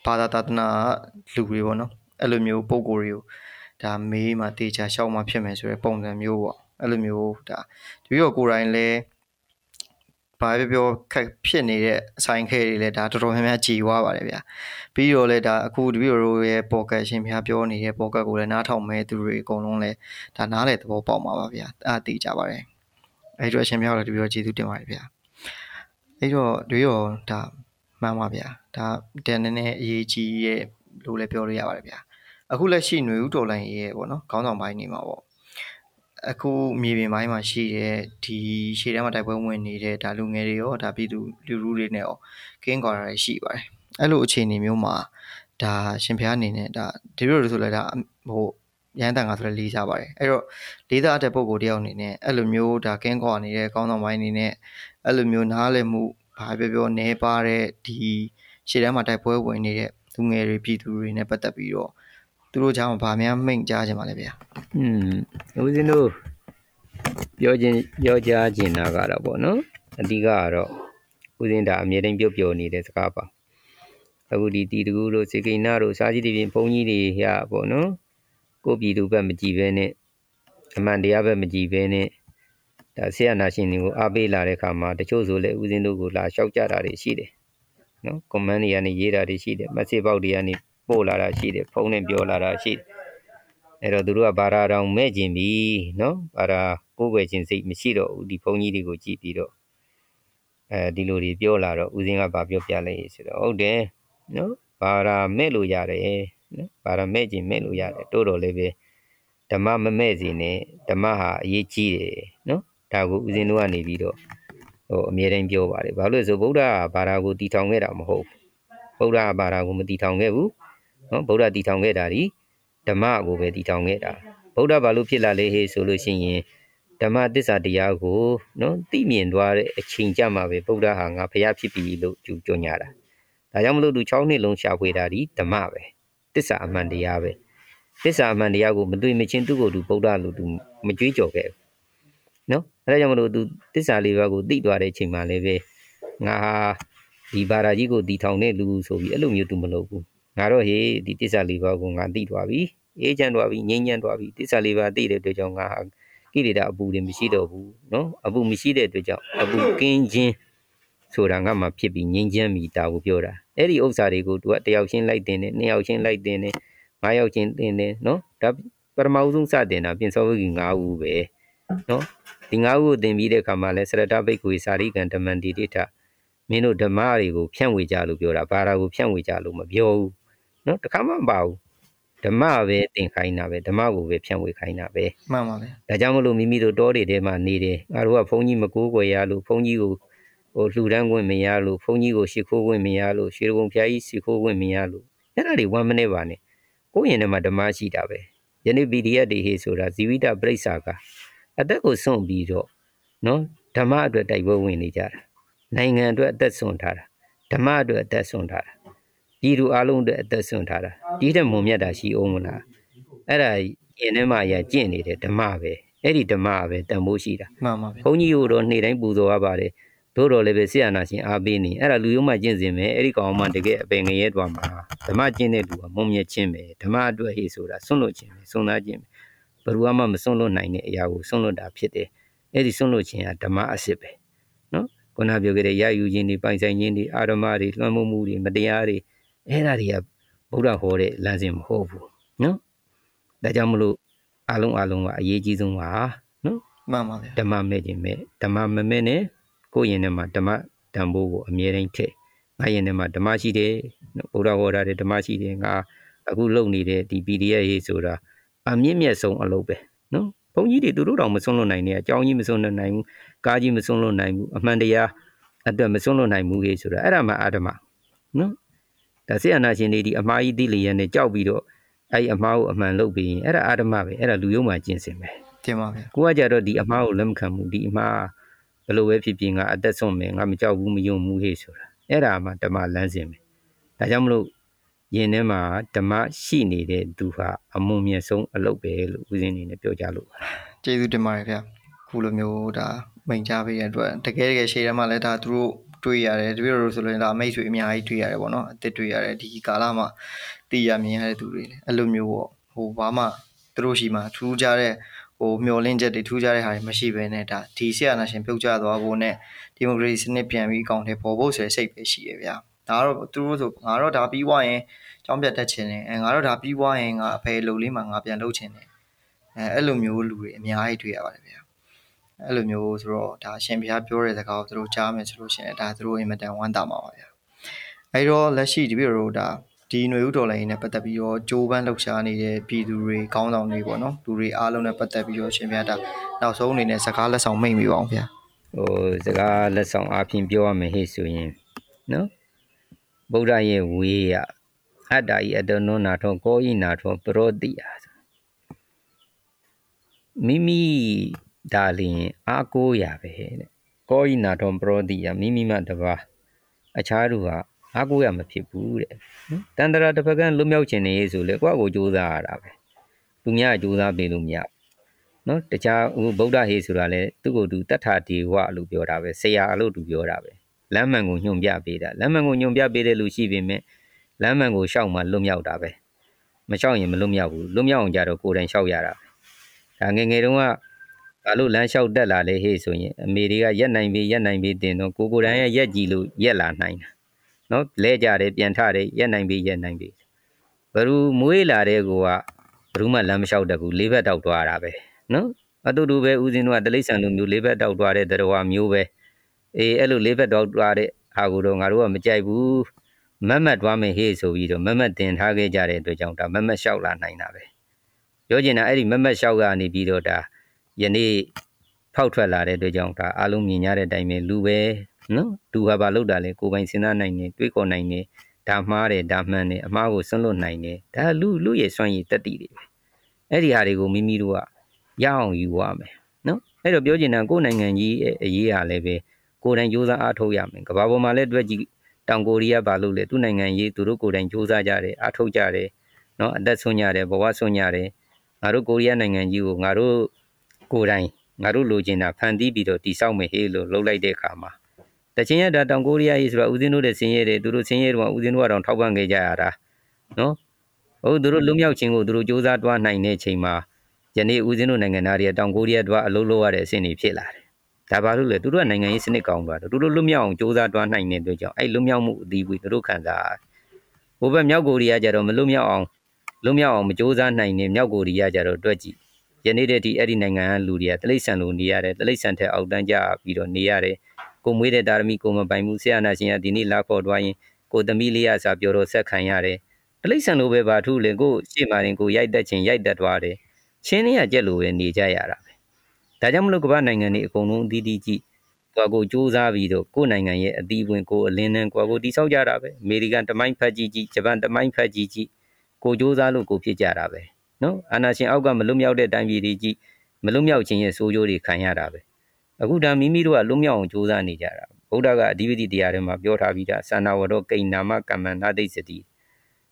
ဘာသာတသနာလူတွေပေါ့နော်အဲ့လိုမျိုးပုံကိုယ်တွေကိုဒါမေးမှတေချာရှောက်မှဖြစ်မယ်ဆိုတဲ့ပုံစံမျိုးပေါ့အဲ့လိုမျိုးဒါဒီတော့ကိုယ်တိုင်လဲဘာပဲပြောခက်ဖြစ်နေတဲ့အဆိုင်ခဲတွေလည်းဒါတော်တော်များများကြည်ွားပါတယ်ဗျာပြီးတော့လည်းဒါအခုဒီဗီဒီယိုရဲ့ပေါ်ကတ်ရှင်ဖျားပြောနေတဲ့ပေါ်ကတ်ကိုလည်းနားထောင်မဲ့သူတွေအကုန်လုံးလည်းဒါနားလေသဘောပေါက်မှာပါဗျာအားသိကြပါတယ်အဲ့တော့ရှင်ဖျားလည်းဒီဗီဒီယိုကျေးဇူးတင်ပါတယ်ဗျာ အဲ့တော့ဒီရောဒါမှန်ပါဗျာဒါတန်နေနဲ့အရေးကြီးရဲ့လို့လည်းပြောလို့ရပါတယ်ဗျာအခုလက်ရှိຫນွေဦးတော်လိုင်းရဲ့ပေါ့နော်ခေါင်းဆောင်ပိုင်းနေမှာပေါ့အခုမြေပြင်ပိုင်းမှာရှိတဲ့ဒီရှေ့တန်းမှာတိုက်ပွဲဝင်နေတဲ့ဒါလူငယ်တွေရောဒါပြည်သူလူလူတွေနဲ့ရောကင်းကွာတာရှိပါတယ်အဲ့လိုအခြေအနေမျိုးမှာဒါရှင်ဖျားအနေနဲ့ဒါဒီလိုဆိုလဲဒါဟိုရန်တန်ကဆိုလဲလေးစားပါတယ်အဲ့တော့လေးစားတဲ့ပုံကိုတယောက်အနေနဲ့အဲ့လိုမျိုးဒါကင်းကွာနေတဲ့ကောင်းဆောင်ပိုင်းအနေနဲ့ အဲ့လိုမျိုးနားလည်မှုဘာပြောပြောနေပါတဲ့ဒီရှေ့တန်းမှာတိုက်ပွဲဝင်နေတဲ့လူငယ်တွေပြည်သူတွေနဲ့ပတ်သက်ပြီးတော့သူတို့ကြောင့်ဗာများမိန့်ကြားခြင်းပါလေဗျာอืมဦးဇင်းတို့ပြောခြင်းပြောကြားခြင်းတာကတော့ပေါ့နော်အဓိကကတော့ဦးဇင်းဒါအမြဲတမ်းပြုတ်ပြောနေတဲ့စကားပါအခုဒီတီတကူတို့စေကိနာတို့စားကြီးတွေပြင်ဘုန်းကြီးတွေရပေါ့နော်ကိုပြည်သူဘက်မကြည့်ဘဲနဲ့အမှန်တရားဘက်မကြည့်ဘဲနဲ့ဒါ ဆရာနာရှင်တွေကိုအားပေးလာတဲ့ခါမှာတချို့ဆိုလည်းဦးဇင်းတို့ကိုလာလျှောက်ကြတာတွေရှိတယ်နော်ကွန်မန့်တွေကနေရေးတာတွေရှိတယ်မက်ဆေ့ပေါက်တွေကနေပို့လာတာရှိတယ်ဖုန်းနဲ့ပြောလာတာရှိတယ်အဲ့တော့သူတို့ကဘာသာတော်မဲ့ကျင်ပြီနော်ဘာသာကိုယ်ွယ်ခြင်းစိတ်မရှိတော့ဘူးဒီဘုန်းကြီးတွေကိုကြည့်ပြီးတော့အဲဒီလိုတွေပြောလာတော့ဦးစင်းကဗာပြောပြလိုက်ဆိုတော့ဟုတ်တယ်နော်ဘာသာမဲ့လို့ရတယ်နော်ဘာသာမဲ့ခြင်းမဲ့လို့ရတယ်တိုးတော်လေးပဲဓမ္မမမဲ့စီနဲ့ဓမ္မဟာအရေးကြီးတယ်နော် ဒါကိုဦးစင်းတို့ကနေပြီးတော့ဟိုအမြဲတမ်းပြောပါတယ်ဘာလို့လဲဆိုဗုဒ္ဓဘာသာကိုတည်ထောင်ခဲ့တာမဟုတ်ဘူးဗုဒ္ဓဘာသာကိုမတည်ထောင်ခဲ့ဘူးနော်ဗုဒ္ဓတည်ထောင်ခဲ့တာဒီဓမ္မကိုပဲတည်ထောင်ခဲ့တာဗုဒ္ဓဘာလို့ဖြစ်လာလဲဟေးဆိုလို့ရှိရင်ဓမ္မသစ္စာတရားကိုနော်သိမြင်သွားတဲ့အချိန်ကြမှာပဲဗုဒ္ဓဟာငါဖျားဖြစ်ပြီလို့ကြူကြညာတာဒါကြောင့်မလို့သူ6နှစ်လုံးရှာဖွေတာဒီဓမ္မပဲသစ္စာအမှန်တရားပဲသစ္စာအမှန်တရားကိုမတွေ့မချင်းသူ့ကိုယ်သူဗုဒ္ဓလို့သူမကြွေးကြော်ခဲ့ဘူး နော်အဲဒါကြောင့်မလို့သူသစ္စာလေးပါးကိုသိသွားတဲ့အချိန်မှာလည်းပဲငါဟာဒီဘာသာကြီးကိုတည်ထောင်တဲ့လူဆိုပြီးအဲ့လိုမျိုးသူမလုပ်ဘူးငါတော့ဟေးဒီတစ္ဆာလေးပါးကိုငါသိသွားပြီအေးချမ်းသွားပြီငြိမ်းချမ်းသွားပြီတစ္ဆာလေးပါးသိတဲ့အတွက်ကြောင့်ငါဟာကိလေသာအပူတွေမရှိတော့ဘူးနော်အပူမရှိတဲ့အတွက်ကြောင့်အပူကင်းခြင်းဆိုတာငါမှဖြစ်ပြီးငြိမ်းချမ်းပြီတာကိုပြောတာအဲ့ဒီဥစ္စာတွေကိုသူကတယောက်ချင်းလိုက်တင်တယ်နှစ်ယောက်ချင်းလိုက်တင်တယ်ငါးယောက်ချင်းတင်တယ်နော်ဒါပထမဦးဆုံးစတင်တာပြင်စောဝဂီ9ဦးပဲ နော်ဒီ9ဦးကိုတင်ပြီးတဲ့အခါမှာလဲစရတဘိတ်ကိုစာရိကံဓမ္မန္တိတိထမင်းတို့ဓမ္မတွေကိုဖြန့်ဝေကြလို့ပြောတာဘာသာကိုဖြန့်ဝေကြလို့မပြောဘူးနော်တခါမှမပါဘူးဓမ္မပဲသင်ခိုင်းတာပဲဓမ္မကိုပဲဖြန့်ဝေခိုင်းတာပဲမှန်ပါပဲဒါကြောင့်မလို့မိမိတို့တောတွေထဲမှာနေတယ်ငါတို့ကဘုန်းကြီးမကိုးကွယ်ရလို့ဘုန်းကြီးကိုဟိုလှူဒန်းခွင့်မရလို့ဘုန်းကြီးကိုရှ िख ိုးခွင့်မရလို့ရွှေကုံဖျားကြီးရှ िख ိုးခွင့်မရလို့အဲ့ဒါတွေဝမ်းမနေပါနဲ့ကိုယ့်ရင်ထဲမှာဓမ္မရှိတာပဲယနေ့ PDF တွေဟေးဆိုတာဇီဝိတပြိဿာက အသက်ကိုစွန့်ပြီးတော့နော်ဓမ္မအတွက်တိုက်ပွဲဝင်နေကြတာနိုင်ငံအတွက်အသက်စွန့်ထားတာဓမ္မအတွက်အသက်စွန့်ထားတာပြည်သူအလုံးအတွက်အသက်စွန့်ထားတာဒီတဲ့မုံမြတ်တာရှိအောင်မလားအဲ့ဒါရင်ထဲမှာရကျင့်နေတဲ့ဓမ္မပဲအဲ့ဒီဓမ္မပဲတန်ဖိုးရှိတာမှန်ပါပဲဘုန်းကြီးတို့တော့နေ့တိုင်းပူဇော်ရပါတယ်တို့တော်လည်းပဲဆရာနာရှင်အားပေးနေအဲ့ဒါလူယုံမှကျင့်စဉ်ပဲအဲ့ဒီကောင်မှတကယ်အပင်ငရဲသွားမှာဓမ္မကျင့်တဲ့လူကမုံမြတ်ခြင်းပဲဓမ္မအတွက်ဟေ့ဆိုတာစွန့်လွတ်ခြင်းပဲစွန့်သားခြင်းပဲ ဘယ်သူမှမစွန့်လွတ်နိုင်တဲ့အရာကိုစွန့်လွတ်တာဖြစ်တယ်အဲ့ဒီစွန့်လွတ်ခြင်းကဓမ္မအစစ်ပဲနော်ခုနပြောခဲ့တဲ့ရယူခြင်းတွေပိုင်ဆိုင်ခြင်းတွေအာရမတွေလွှမ်းမိုးမှုတွေမတရားတွေအဲ့ဒါတွေကဗုဒ္ဓဟောတဲ့လမ်းစဉ်မဟုတ်ဘူးနော်ဒါကြောင့်မလို့အလုံးအလုံးကအရေးကြီးဆုံးပါနော်မှန်ပါဗျာဓမ္မမဲ့ခြင်းမဲ့ဓမ္မမမဲ့နဲ့ကိုယ့်ရင်ထဲမှာဓမ္မတန်ဖိုးကိုအမြဲတမ်းထည့်ငါရင်ထဲမှာဓမ္မရှိတယ်ဗုဒ္ဓဟောတာတဲ့ဓမ္မရှိတယ်ငါအခုလုပ်နေတဲ့ဒီ PDF ရေးဆိုတာ အမြင့်မြတ်ဆုံးအလုပ်ပဲနော်ဘုန်းကြီးတွေသူတို့တောင်မစွန့်လွတ်နိုင်နဲ့အကြောင်းကြီးမစွန့်လွတ်နိုင်ဘူးကားကြီးမစွန့်လွတ်နိုင်ဘူးအမှန်တရားအတွက်မစွန့်လွတ်နိုင်ဘူးလေဆိုတာအဲ့ဒါမှအာဓမနော်ဒါဆေယနာရှင်တွေဒီအမှားကြီးသိလျက်နဲ့ကြောက်ပြီးတော့အဲ့ဒီအမှားကိုအမှန်လုပ်ပြီးရင်အဲ့ဒါအာဓမပဲအဲ့ဒါလူယုံမှကျင့်စင်ပဲတင်ပါဗျာကိုကကြတော့ဒီအမားကိုလက်မခံဘူးဒီအမားဘယ်လိုပဲဖြစ်ဖြစ်ငါအသက်ဆုံးမယ်ငါမကြောက်ဘူးမယုံဘူးဟေ့ဆိုတာအဲ့ဒါမှဓမ္မလမ်းစဉ်ပဲဒါကြောင့်မလို့ ယင်ထဲမှာဓမ္မရှိနေတဲ့သူဟာအမုံမြတ်ဆုံးအလုပ်ပဲလို့ဦးဇင်းအနေနဲ့ပြောကြလို့ပါကျေးဇူးတင်ပါတယ်ဗျာခုလိုမျိုးဒါမိန်ချပေးတဲ့အတွက်တကယ်တကယ်ရှေ့ထဲမှာလည်းဒါသူတို့တွေ့ရတယ်တပည့်တော်တို့ဆိုရင်ဒါမိတ်ဆွေအများကြီးတွေ့ရတယ်ပေါ့နော်အစ်စ်တွေ့ရတယ်ဒီကာလမှာတည်ရမြင်ရတဲ့သူတွေလည်းအဲ့လိုမျိုးပေါ့ဟိုဘာမှသူတို့ရှိမှထူးခြားတဲ့ဟိုမျောလင့်ချက်တွေထူးခြားတဲ့ဟာတွေမရှိဘဲနဲ့ဒါဒီဆရာနာရှင်ပြုတ်ကျသွားဖို့နဲ့ဒီမိုကရေစီစနစ်ပြန်ပြီးအကောင့်ထဲပေါ်ဖို့ဆိုတဲ့စိတ်ပဲရှိရဗျာ ဒါကတော့သူတို့ဆိုငါတော့ဒါပြီးွားရင်ကြောင်းပြတ်တတ်ချင်တယ်အဲငါတော့ဒါပြီးွားရင်ငါအဖေလုံလေးမှာငါပြန်လုပ်ချင်တယ်အဲအဲ့လိုမျိုးလူတွေအများကြီးတွေ့ရပါတယ်ဗျာအဲ့လိုမျိုးဆိုတော့ဒါရှင်ဘုရားပြောတဲ့စကားကိုသူတို့ကြားမယ်ဆိုလို့ရှိရင်ဒါသူတို့အင်မတန်ဝမ်းသာမှာပါဗျာအဲ့တော့လက်ရှိတပည့်တော်တို့ဒါဒီຫນွေဥတော်လိုင်းနဲ့ပတ်သက်ပြီးတော့ကြိုးပမ်းလှုပ်ရှားနေတဲ့ပြည်သူတွေကောင်းဆောင်တွေပေါ့နော်လူတွေအားလုံးနဲ့ပတ်သက်ပြီးတော့ရှင်ဘုရားဒါနောက်ဆုံးအနေနဲ့စကားလက်ဆောင်မိတ်မိပါအောင်ဗျာဟိုစကားလက်ဆောင်အပြင်ပြောရမယ်ဟေ့ဆိုရင်နော် ဗုဒ္ဓရဲ့ဝေးရအတ္တဤအတ္တနောနာထောကောဤနာထောပရောတိယမိမိဒါလင်အာကိုရပဲတဲ့ကောဤနာထောပရောတိယမိမိမှတပါအခြားသူဟာအာကိုရမဖြစ်ဘူးတဲ့နော်တန္တရာတစ်ဖက်ကလွတ်မြောက်ခြင်းနေဆိုလေကိုယ့်ကိုကြိုးစားရတာပဲသူများကြိုးစားပေးလို့မရဘူးနော်တခြားဟိုဗုဒ္ဓဟေဆိုတာလဲသူ့ကိုယ်သူတတ္ထာဒေဝလို့ပြောတာပဲဆရာလို့သူပြောတာပဲ လမ်းမှန်ကိုညွှန်ပြပေးတာလမ်းမှန်ကိုညွှန်ပြပေးတဲ့လူရှိပေမဲ့လမ်းမှန်ကိုရှောက်မှလွတ်မြောက်တာပဲမရှောက်ရင်မလွတ်မြောက်ဘူးလွတ်မြောက်အောင်ကြတော့ကိုယ်တိုင်ရှောက်ရတာပဲဒါငယ်ငယ်တုန်းကဘာလို့လမ်းလျှောက်တက်လာလဲဟေ့ဆိုရင်အမေတွေကရက်နိုင်ပြီရက်နိုင်ပြီတင်တော့ကိုကိုယ်တိုင်ရရက်ကြည့်လို့ရက်လာနိုင်တာနော်လဲကြတယ်ပြန်ထတယ်ရက်နိုင်ပြီရက်နိုင်ပြီဘယ်သူမွေးလာတဲ့ကိုကဘယ်သူမှလမ်းမလျှောက်တတ်ဘူးလေးဘက်တောက်သွားတာပဲနော်အတူတူပဲဦးဇင်းတို့ကတလိษံလိုမျိုးလေးဘက်တောက်သွားတဲ့တရားမျိုးပဲ အေးအဲ့လိုလေးဘက်တောက်သွားတဲ့ဟာကိုတော့ငါတို့ကမကြိုက်ဘူးမတ်မတ်သွားမယ်ဟေးဆိုပြီးတော့မတ်မတ်တင်ထားခဲ့ကြတဲ့အတွက်ကြောင့်ဒါမတ်မတ်လျှောက်လာနိုင်တာပဲပြောချင်တာအဲ့ဒီမတ်မတ်လျှောက်ကနေပြီးတော့ဒါယနေ့ဖောက်ထွက်လာတဲ့အတွက်ကြောင့်ဒါအလုံးမြင်ရတဲ့အတိုင်းပဲလူပဲနော်လူဟာဘာလုပ်တာလဲကိုယ်ပိုင်စဉ်းစားနိုင်နေတွေးခေါ်နိုင်နေဒါမှားတယ်ဒါမှန်တယ်အမှားကိုစွန့်လွတ်နိုင်တယ်ဒါလူလူရဲ့စွမ်းရည်တက်တည်တွေပဲအဲ့ဒီဟာတွေကိုမိမိတို့ကရအောင်ယူရမယ်နော်အဲ့တော့ပြောချင်တာကိုယ်နိုင်ငံကြီးရဲ့အရေးဟာလည်းပဲ ကိုယ်တိုင်စူးစမ်းအားထုတ်ရမယ်ကမ္ဘာပေါ်မှာလည်းတွေ့ကြည့်တောင်ကိုရီးယားဘာလို့လဲသူ့နိုင်ငံရေးသူတို့ကိုယ်တိုင်စူးစမ်းကြတယ်အားထုတ်ကြတယ်နော်အသက်ဆုံးကြတယ်ဘဝဆုံးကြတယ်ငါတို့ကိုရီးယားနိုင်ငံကြီးကိုငါတို့ကိုယ်တိုင်ငါတို့လိုချင်တာဖန်တီးပြီးတော့တိဆောက်မယ်ဟေးလို့လှုပ်လိုက်တဲ့အခါမှာတချင်းရတာတောင်ကိုရီးယားရေးဆိုတာဦးဇင်းတို့တဲ့ဆင်းရဲတယ်သူတို့ဆင်းရဲတော့ဦးဇင်းတို့ကတော့ထောက်ပံ့ခဲ့ကြရတာနော်ဟုတ်သူတို့လွတ်မြောက်ခြင်းကိုသူတို့စူးစမ်းတွားနိုင်တဲ့ချိန်မှာယနေ့ဦးဇင်းတို့နိုင်ငံသားတွေတောင်ကိုရီးယားတော့အလုပ်လုပ်ရတဲ့အဆင့်တွေဖြစ်လာတယ် ဒါဘာလို့လဲသူတို့ကနိုင်ငံရေးစနစ်ကောင်းသွားတယ်သူတို့လွတ်မြောက်အောင်စ조사တွားနိုင်နေတဲ့အတွက်ကြောင့်အဲ့လွတ်မြောက်မှုအသီးဝေးသူတို့ခံစားဟိုဘက်မြောက်ကိုရီးယားကြတော့မလွတ်မြောက်အောင်လွတ်မြောက်အောင်မစ조사နိုင်နေမြောက်ကိုရီးယားကြတော့တွက်ကြည့်ယနေ့တည်းဒီအဲ့ဒီနိုင်ငံကလူတွေကတိရစ္ဆာန်လိုနေရတယ်တိရစ္ဆာန်ထက်အောက်တန်းကျပြီးတော့နေရတယ်ကိုမွေးတဲ့တာရမီကိုမပိုင်ဘူးဆရာနာရှင်ကဒီနေ့လာခေါ်သွားရင်ကိုသမီးလေးရစာပြောတော့ဆက်ခံရတယ်တိရစ္ဆာန်လိုပဲပါထုလင်ကိုရှေ့မာရင်ကိုရိုက်တက်ချင်းရိုက်တက်သွားတယ်ချင်းတွေကကြက်လိုပဲနေကြရတာပဲ ဒါကြောင့်မလို့ကမ္ဘာနိုင်ငံတွေအကုန်လုံးအသီးသီးကြည့်ကိုကိုစူးစမ်းပြီးတော့ကိုနိုင်ငံရဲ့အသီးဝင်ကိုအလင်းနဲ့ကိုကိုတိဆောက်ကြတာပဲအမေရိကန်တမိုင်းဖက်ကြီးကြီးဂျပန်တမိုင်းဖက်ကြီးကြီးကိုစူးစမ်းလို့ကိုဖြစ်ကြတာပဲနော်အာနာရှင်အောက်ကမလွတ်မြောက်တဲ့တိုင်းပြည်တွေကြီးမလွတ်မြောက်ခြင်းရဲ့ဆိုးကျိုးတွေခံရတာပဲအခုဒါမိမိတို့ကလွတ်မြောက်အောင်စူးစမ်းနေကြတာဗုဒ္ဓကအဓိပတိတရားထဲမှာပြောထားပြီးသားသန္တာဝရောကိဏနာမကမ္မနာတိစတိ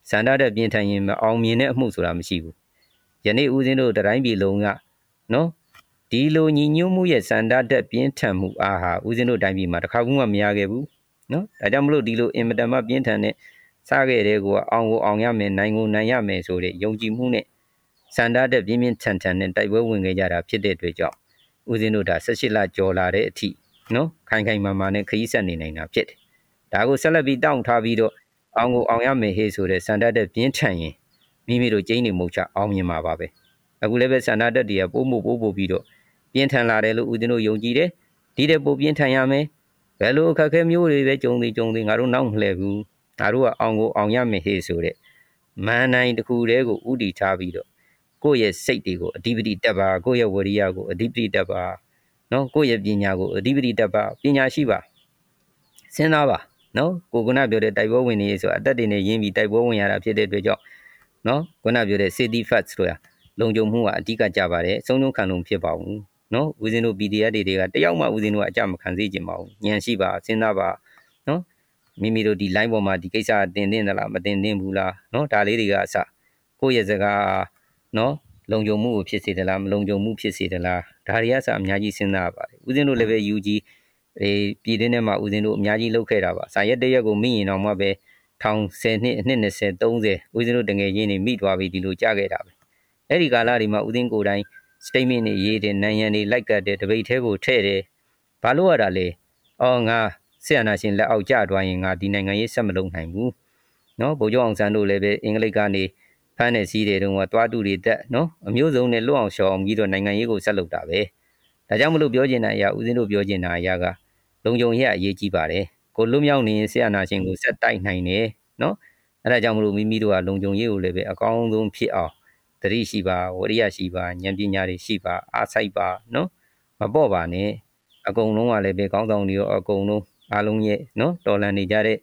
သန္တာတဲ့ပြင်းထန်ရင်မအောင်မြင်တဲ့အမှုဆိုတာမရှိဘူးယနေ့ဦးဇင်းတို့တိုင်းပြည်လုံးကနော် ဒီလိုညီညွတ်မှုရဲ့စန္ဒတက်ပြင်းထန်မှုအားဟာဦးဇင်းတို့တိုင်းပြည်မှာတစ်ခါမှမရခဲ့ဘူးနော်ဒါကြောင့်မလို့ဒီလိုအင်မတန်မှပြင်းထန်တဲ့စားခဲ့တဲ့ကိုအောင်ကိုအောင်ရမယ်နိုင်ကိုနိုင်ရမယ်ဆိုတဲ့ယုံကြည်မှုနဲ့စန္ဒတက်ပြင်းပြင်းထန်ထန်နဲ့တိုက်ပွဲဝင်ခဲ့ကြတာဖြစ်တဲ့အတွက်ကြောင့်ဦးဇင်းတို့ဒါ18လကျော်လာတဲ့အထိနော်ခိုင်ခိုင်မာမာနဲ့ခရီးဆက်နေနိုင်တာဖြစ်တယ်ဒါကိုဆက်လက်ပြီးတောင့်ထားပြီးတော့အောင်ကိုအောင်ရမယ်ဟေးဆိုတဲ့စန္ဒတက်ပြင်းထန်ရင်မိမိတို့ကျင်းနေမှုချအောင်မြင်မှာပါပဲအခုလည်းပဲစန္ဒတက်တွေကပို့မှုပို့ပို့ပြီးတော့ ပြင်းထန်လာတယ်လို့ဦးဇင်းတို့ယုံကြည်တယ်ဒီတဲ့ပို့ပြင်းထန်ရမယ်ဘယ်လိုအခက်အခဲမျိုးတွေပဲကြုံသေးကြုံသေးငါတို့နောက်မလှည့်ဘူးငါတို့ကအောင်ကိုအောင်ရမယ်ဟေးဆိုတဲ့မန်နိုင်တစ်ခုတည်းကိုဥတီထားပြီးတော့ကိုယ့်ရဲ့စိတ်တွေကိုအဓိပတိတက်ပါကိုယ့်ရဲ့ဝရိယကိုအဓိပတိတက်ပါနော်ကိုယ့်ရဲ့ပညာကိုအဓိပတိတက်ပါပညာရှိပါစဉ်းစားပါနော်ကိုကနပြောတဲ့တိုက်ပွဲဝင်နေရေးဆိုအသက်တွေနဲ့ရင်းပြီးတိုက်ပွဲဝင်ရတာဖြစ်တဲ့အတွက်ကြောင့်နော်ခုနပြောတဲ့ safety facts တို့ရလုံခြုံမှုကအဓိကကြပါတယ်အဆုံးဆုံးခံလို့ဖြစ်ပါဘူး နော်ဦးဇင်းတို့ PDF တွေကတယောက်မှဦးဇင်းတို့ကအကြမခံစေချင်ပါဘူးညံရှိပါစဉ်းစားပါနော်မိမိတို့ဒီ line ပေါ်မှာဒီကိစ္စတင်တင်သလားမတင်တင်ဘူးလားနော်ဒါလေးတွေကအစကိုယ့်ရဲ့စကားနော်လုံခြုံမှုကိုဖြစ်စေသလားမလုံခြုံမှုဖြစ်စေသလားဒါတွေကအစအများကြီးစဉ်းစားပါတယ်ဦးဇင်းတို့လည်းပဲ UG အေးပြည်တွင်းထဲမှာဦးဇင်းတို့အများကြီးလုပ်ခဲ့တာပါစာရက်တရက်ကိုမိရင်တော့မှပဲထောင်10နှစ်အနှစ်20 30ဦးဇင်းတို့တငယ်ချင်းတွေမိသွားပြီဒီလိုကြားခဲ့တာပဲအဲ့ဒီကာလတွေမှာဦးဇင်းကိုယ်တိုင် statement တွေရေးတယ်နိုင်ရန်တွေလိုက်ကတ်တယ်တပိတ်သေးကိုထည့်တယ်ဘာလို့ရတာလဲအော်ငါဆီယနာရှင်လက်အောက်ကျသွားရင်ငါဒီနိုင်ငံရေးဆက်မလုပ်နိုင်ဘူးနော်ဗိုလ်ချုပ်အောင်ဆန်းတို့လည်းပဲအင်္ဂလိပ်ကနေဖမ်းနေစည်းတွေတုန်းကသွားတူတွေတက်နော်အမျိုးစုံနဲ့လွတ်အောင်ရှောင်အောင်ကြီးတော့နိုင်ငံရေးကိုဆက်လုပ်တာပဲဒါကြောင့်မလို့ပြောချင်တဲ့အရာဦးဇင်းတို့ပြောချင်တဲ့အရာကလုံခြုံရေးအရေးကြီးပါတယ်ကိုလွတ်မြောက်နေရင်ဆီယနာရှင်ကိုဆက်တိုက်နိုင်တယ်နော်အဲဒါကြောင့်မလို့မိမိတို့ကလုံခြုံရေးကိုလည်းပဲအကောင်းဆုံးဖြစ်အောင် တတိရှိပါဝရိယရှိပါဉာဏ်ပညာတွေရှိပါအားစိုက်ပါနော်မပေါ့ပါနဲ့အကုန်လုံးကလည်းပဲကောင်းဆောင်တွေရောအကုန်လုံးအားလုံးရဲ့နော်တော်လန်နေကြတဲ့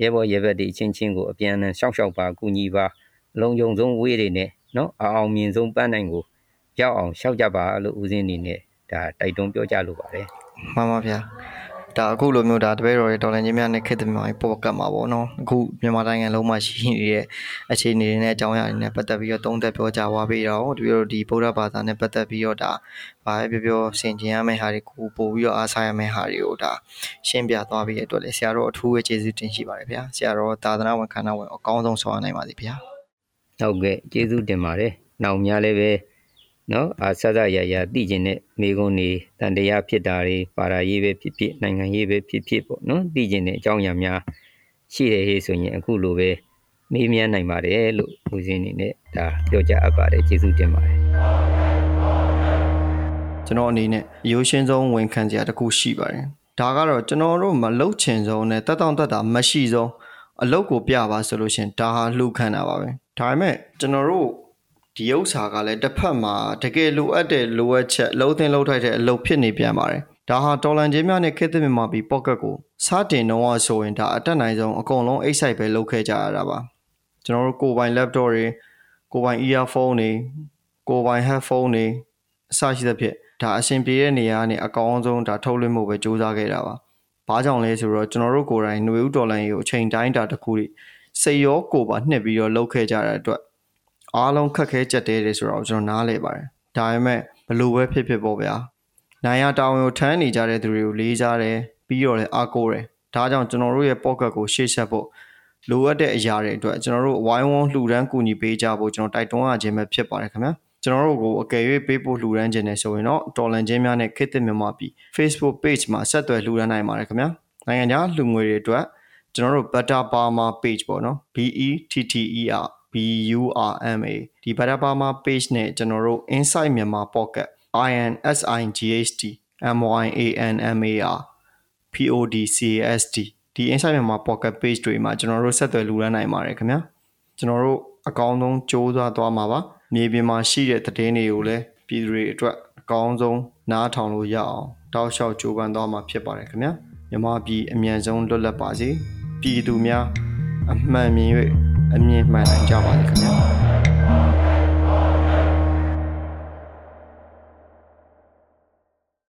ရဲဘော်ရဲဘက်တွေအချင်းချင်းကိုအပြန်အလှန်ရှောက်ရှောက်ပါကူညီပါလုံခြုံဆုံးဝေးတွေနဲ့နော်အအောင်မြင်ဆုံးပန်းနိုင်ကိုရောက်အောင်ရှောက်ကြပါလို့ဦးစင်းအနေနဲ့ဒါတိုက်တွန်းပြောကြလိုပါတယ်မှန်ပါဗျာ ဒါအခုလိုမျိုးဒါတပည့်တော်ရဲ့တော်လန်ချင်းများနဲ့ခေတ်သစ်မြန်မာပေါ်ကတ်မှာပေါ့နော်အခုမြန်မာနိုင်ငံလုံးမှာရှိနေတဲ့အခြေအနေတွေနဲ့အကြောင်းအရာတွေနဲ့ပတ်သက်ပြီးတော့သုံးသပ်ပြောကြားသွားပြီးတော့တပည့်တော်ဒီဗုဒ္ဓဘာသာနဲ့ပတ်သက်ပြီးတော့ဒါဘာပဲပြောပြောဆင်ခြင်ရမယ့်ဟာတွေကိုပို့ပြီးတော့အားစားရမယ့်ဟာတွေကိုဒါရှင်းပြသွားပြီးတဲ့အတွက်လည်းဆရာတော်အထူးပဲကျေးဇူးတင်ရှိပါတယ်ဗျာဆရာတော်သာသနာဝန်ခန္ဓာဝင်အကောင်းဆုံးဆောင်ရနိုင်ပါစေဗျာဟုတ်ကဲ့ကျေးဇူးတင်ပါတယ်။နောက်များလည်းပဲ နော်အာဆဆရရသိကျင်တဲ့မိကုန်းနေတန်တရားဖြစ်တာတွေပါရာရေးပဲဖြစ်ဖြစ်နိုင်ငံရေးပဲဖြစ်ဖြစ်ပေါ့နော်သိကျင်တဲ့အကြောင်းအရာများရှိတယ်ဟေ့ဆိုရင်အခုလိုပဲမေးမြန်းနိုင်ပါတယ်လို့ဦးစင်းအနေနဲ့ဒါပြောကြအပ်ပါတယ်ကျေးဇူးတင်ပါတယ်ကျွန်တော်အနေနဲ့ရိုးရှင်းဆုံးဝန်ခံစရာတစ်ခုရှိပါတယ်ဒါကတော့ကျွန်တော်တို့မလုတ်ချင်ဆုံးနဲ့တက်တောင့်တက်တာမရှိဆုံးအလုတ်ကိုပြပါဆိုလို့ရှရင်ဒါဟာလှူခံတာပါပဲဒါပေမဲ့ကျွန်တော်တို့ ဒီဥစ္စာကလည်းတစ်ဖက်မှာတကယ်လိုအပ်တဲ့လိုအပ်ချက်လုံးသင်းလုံးထိုက်တဲ့အလုပ်ဖြစ်နေပြန်ပါတယ်ဒါဟာတော်လန်ချင်းများနဲ့ခေတ်သစ်မြန်မာပြည်ပေါ့ကတ်ကိုစတင်တော့ဆိုရင်ဒါအတက်နိုင်ဆုံးအကုန်လုံးအိတ်ဆိုင်ပဲလုပ်ခဲ့ကြရတာပါကျွန်တော်တို့ကိုယ်ပိုင် laptop တွေကိုယ်ပိုင် earphone တွေကိုယ်ပိုင် headphone တွေအစရှိသဖြင့်ဒါအဆင်ပြေတဲ့နေရာကနေအကောင်းဆုံးဒါထုတ်လွှင့်မှုပဲစူးစမ်းခဲ့တာပါ။ဘာကြောင့်လဲဆိုတော့ကျွန်တော်တို့ကိုယ်တိုင်ຫນွေဦးဒေါ်လာကိုအချိန်တိုင်းတာတစ်ခုတွေစိတ်ရောကိုယ်ပါနှစ်ပြီးတော့လှုပ်ခဲ့ကြတဲ့အတွက် အားလုံးခက်ခဲကြက်တဲတယ်ဆိုတော့ကျွန်တော်နားလဲပါတယ်။ဒါပေမဲ့ဘလို့ပဲဖြစ်ဖြစ်ပေါ့ဗျာ။နိုင်ရတောင်းကိုထမ်းနေကြတဲ့သူတွေကိုလေးစားတယ်ပြီးတော့လည်းအားကိုးတယ်။ဒါကြောင့်ကျွန်တော်တို့ရဲ့ pocket ကိုရှေ့ဆက်ဖို့လိုအပ်တဲ့အရာတွေအတွက်ကျွန်တော်တို့ဝိုင်းဝန်းလှူဒန်းကူညီပေးကြဖို့ကျွန်တော်တိုက်တွန်းရခြင်းပဲဖြစ်ပါတယ်ခင်ဗျာ။ကျွန်တော်တို့ကိုအကယ်၍ပေးဖို့လှူဒန်းခြင်းနဲ့ဆိုရင်တော့တော်လန်ချင်းများနဲ့ခေတ်သစ်မြန်မာပြည် Facebook page မှာဆက်သွယ်လှူဒန်းနိုင်ပါတယ်ခင်ဗျာနိုင်ငံခြားလှူငွေတွေအတွက်ကျွန်တော်တို့ Butter Parma page ပေါ့နော် B E T T E R B U R M A ဒီ Butter Parma page နဲ့ကျွန်တော်တို့ Inside မြန်မာ Pocket I N S I G H T M Y A N M A R P O D C A S T ဒီ Inside မြန်မာ Pocket page တွေမှာကျွန်တော်တို့ဆက်သွယ်လှူဒန်းနိုင်ပါတယ်ခင်ဗျာကျွန်တော်တို့အကောင်းဆုံးစူးစမ်းသွားမှာပါမြေပြင်မှာရှိတဲ့သတင်းတွေကိုလည်းပြည်သူတွေအတွက်အကောင်းဆုံးနားထောင်လို့ရအောင်တောက်လျှောက်ကြိုးပမ်းသွားမှာဖြစ်ပါတယ်ခင်ဗျာမြန်မာပြည်အမြန်ဆုံးလွတ်လပ်ပါစေပြည်သူများအမှန်မြင်၍ nba 买篮球吧你肯定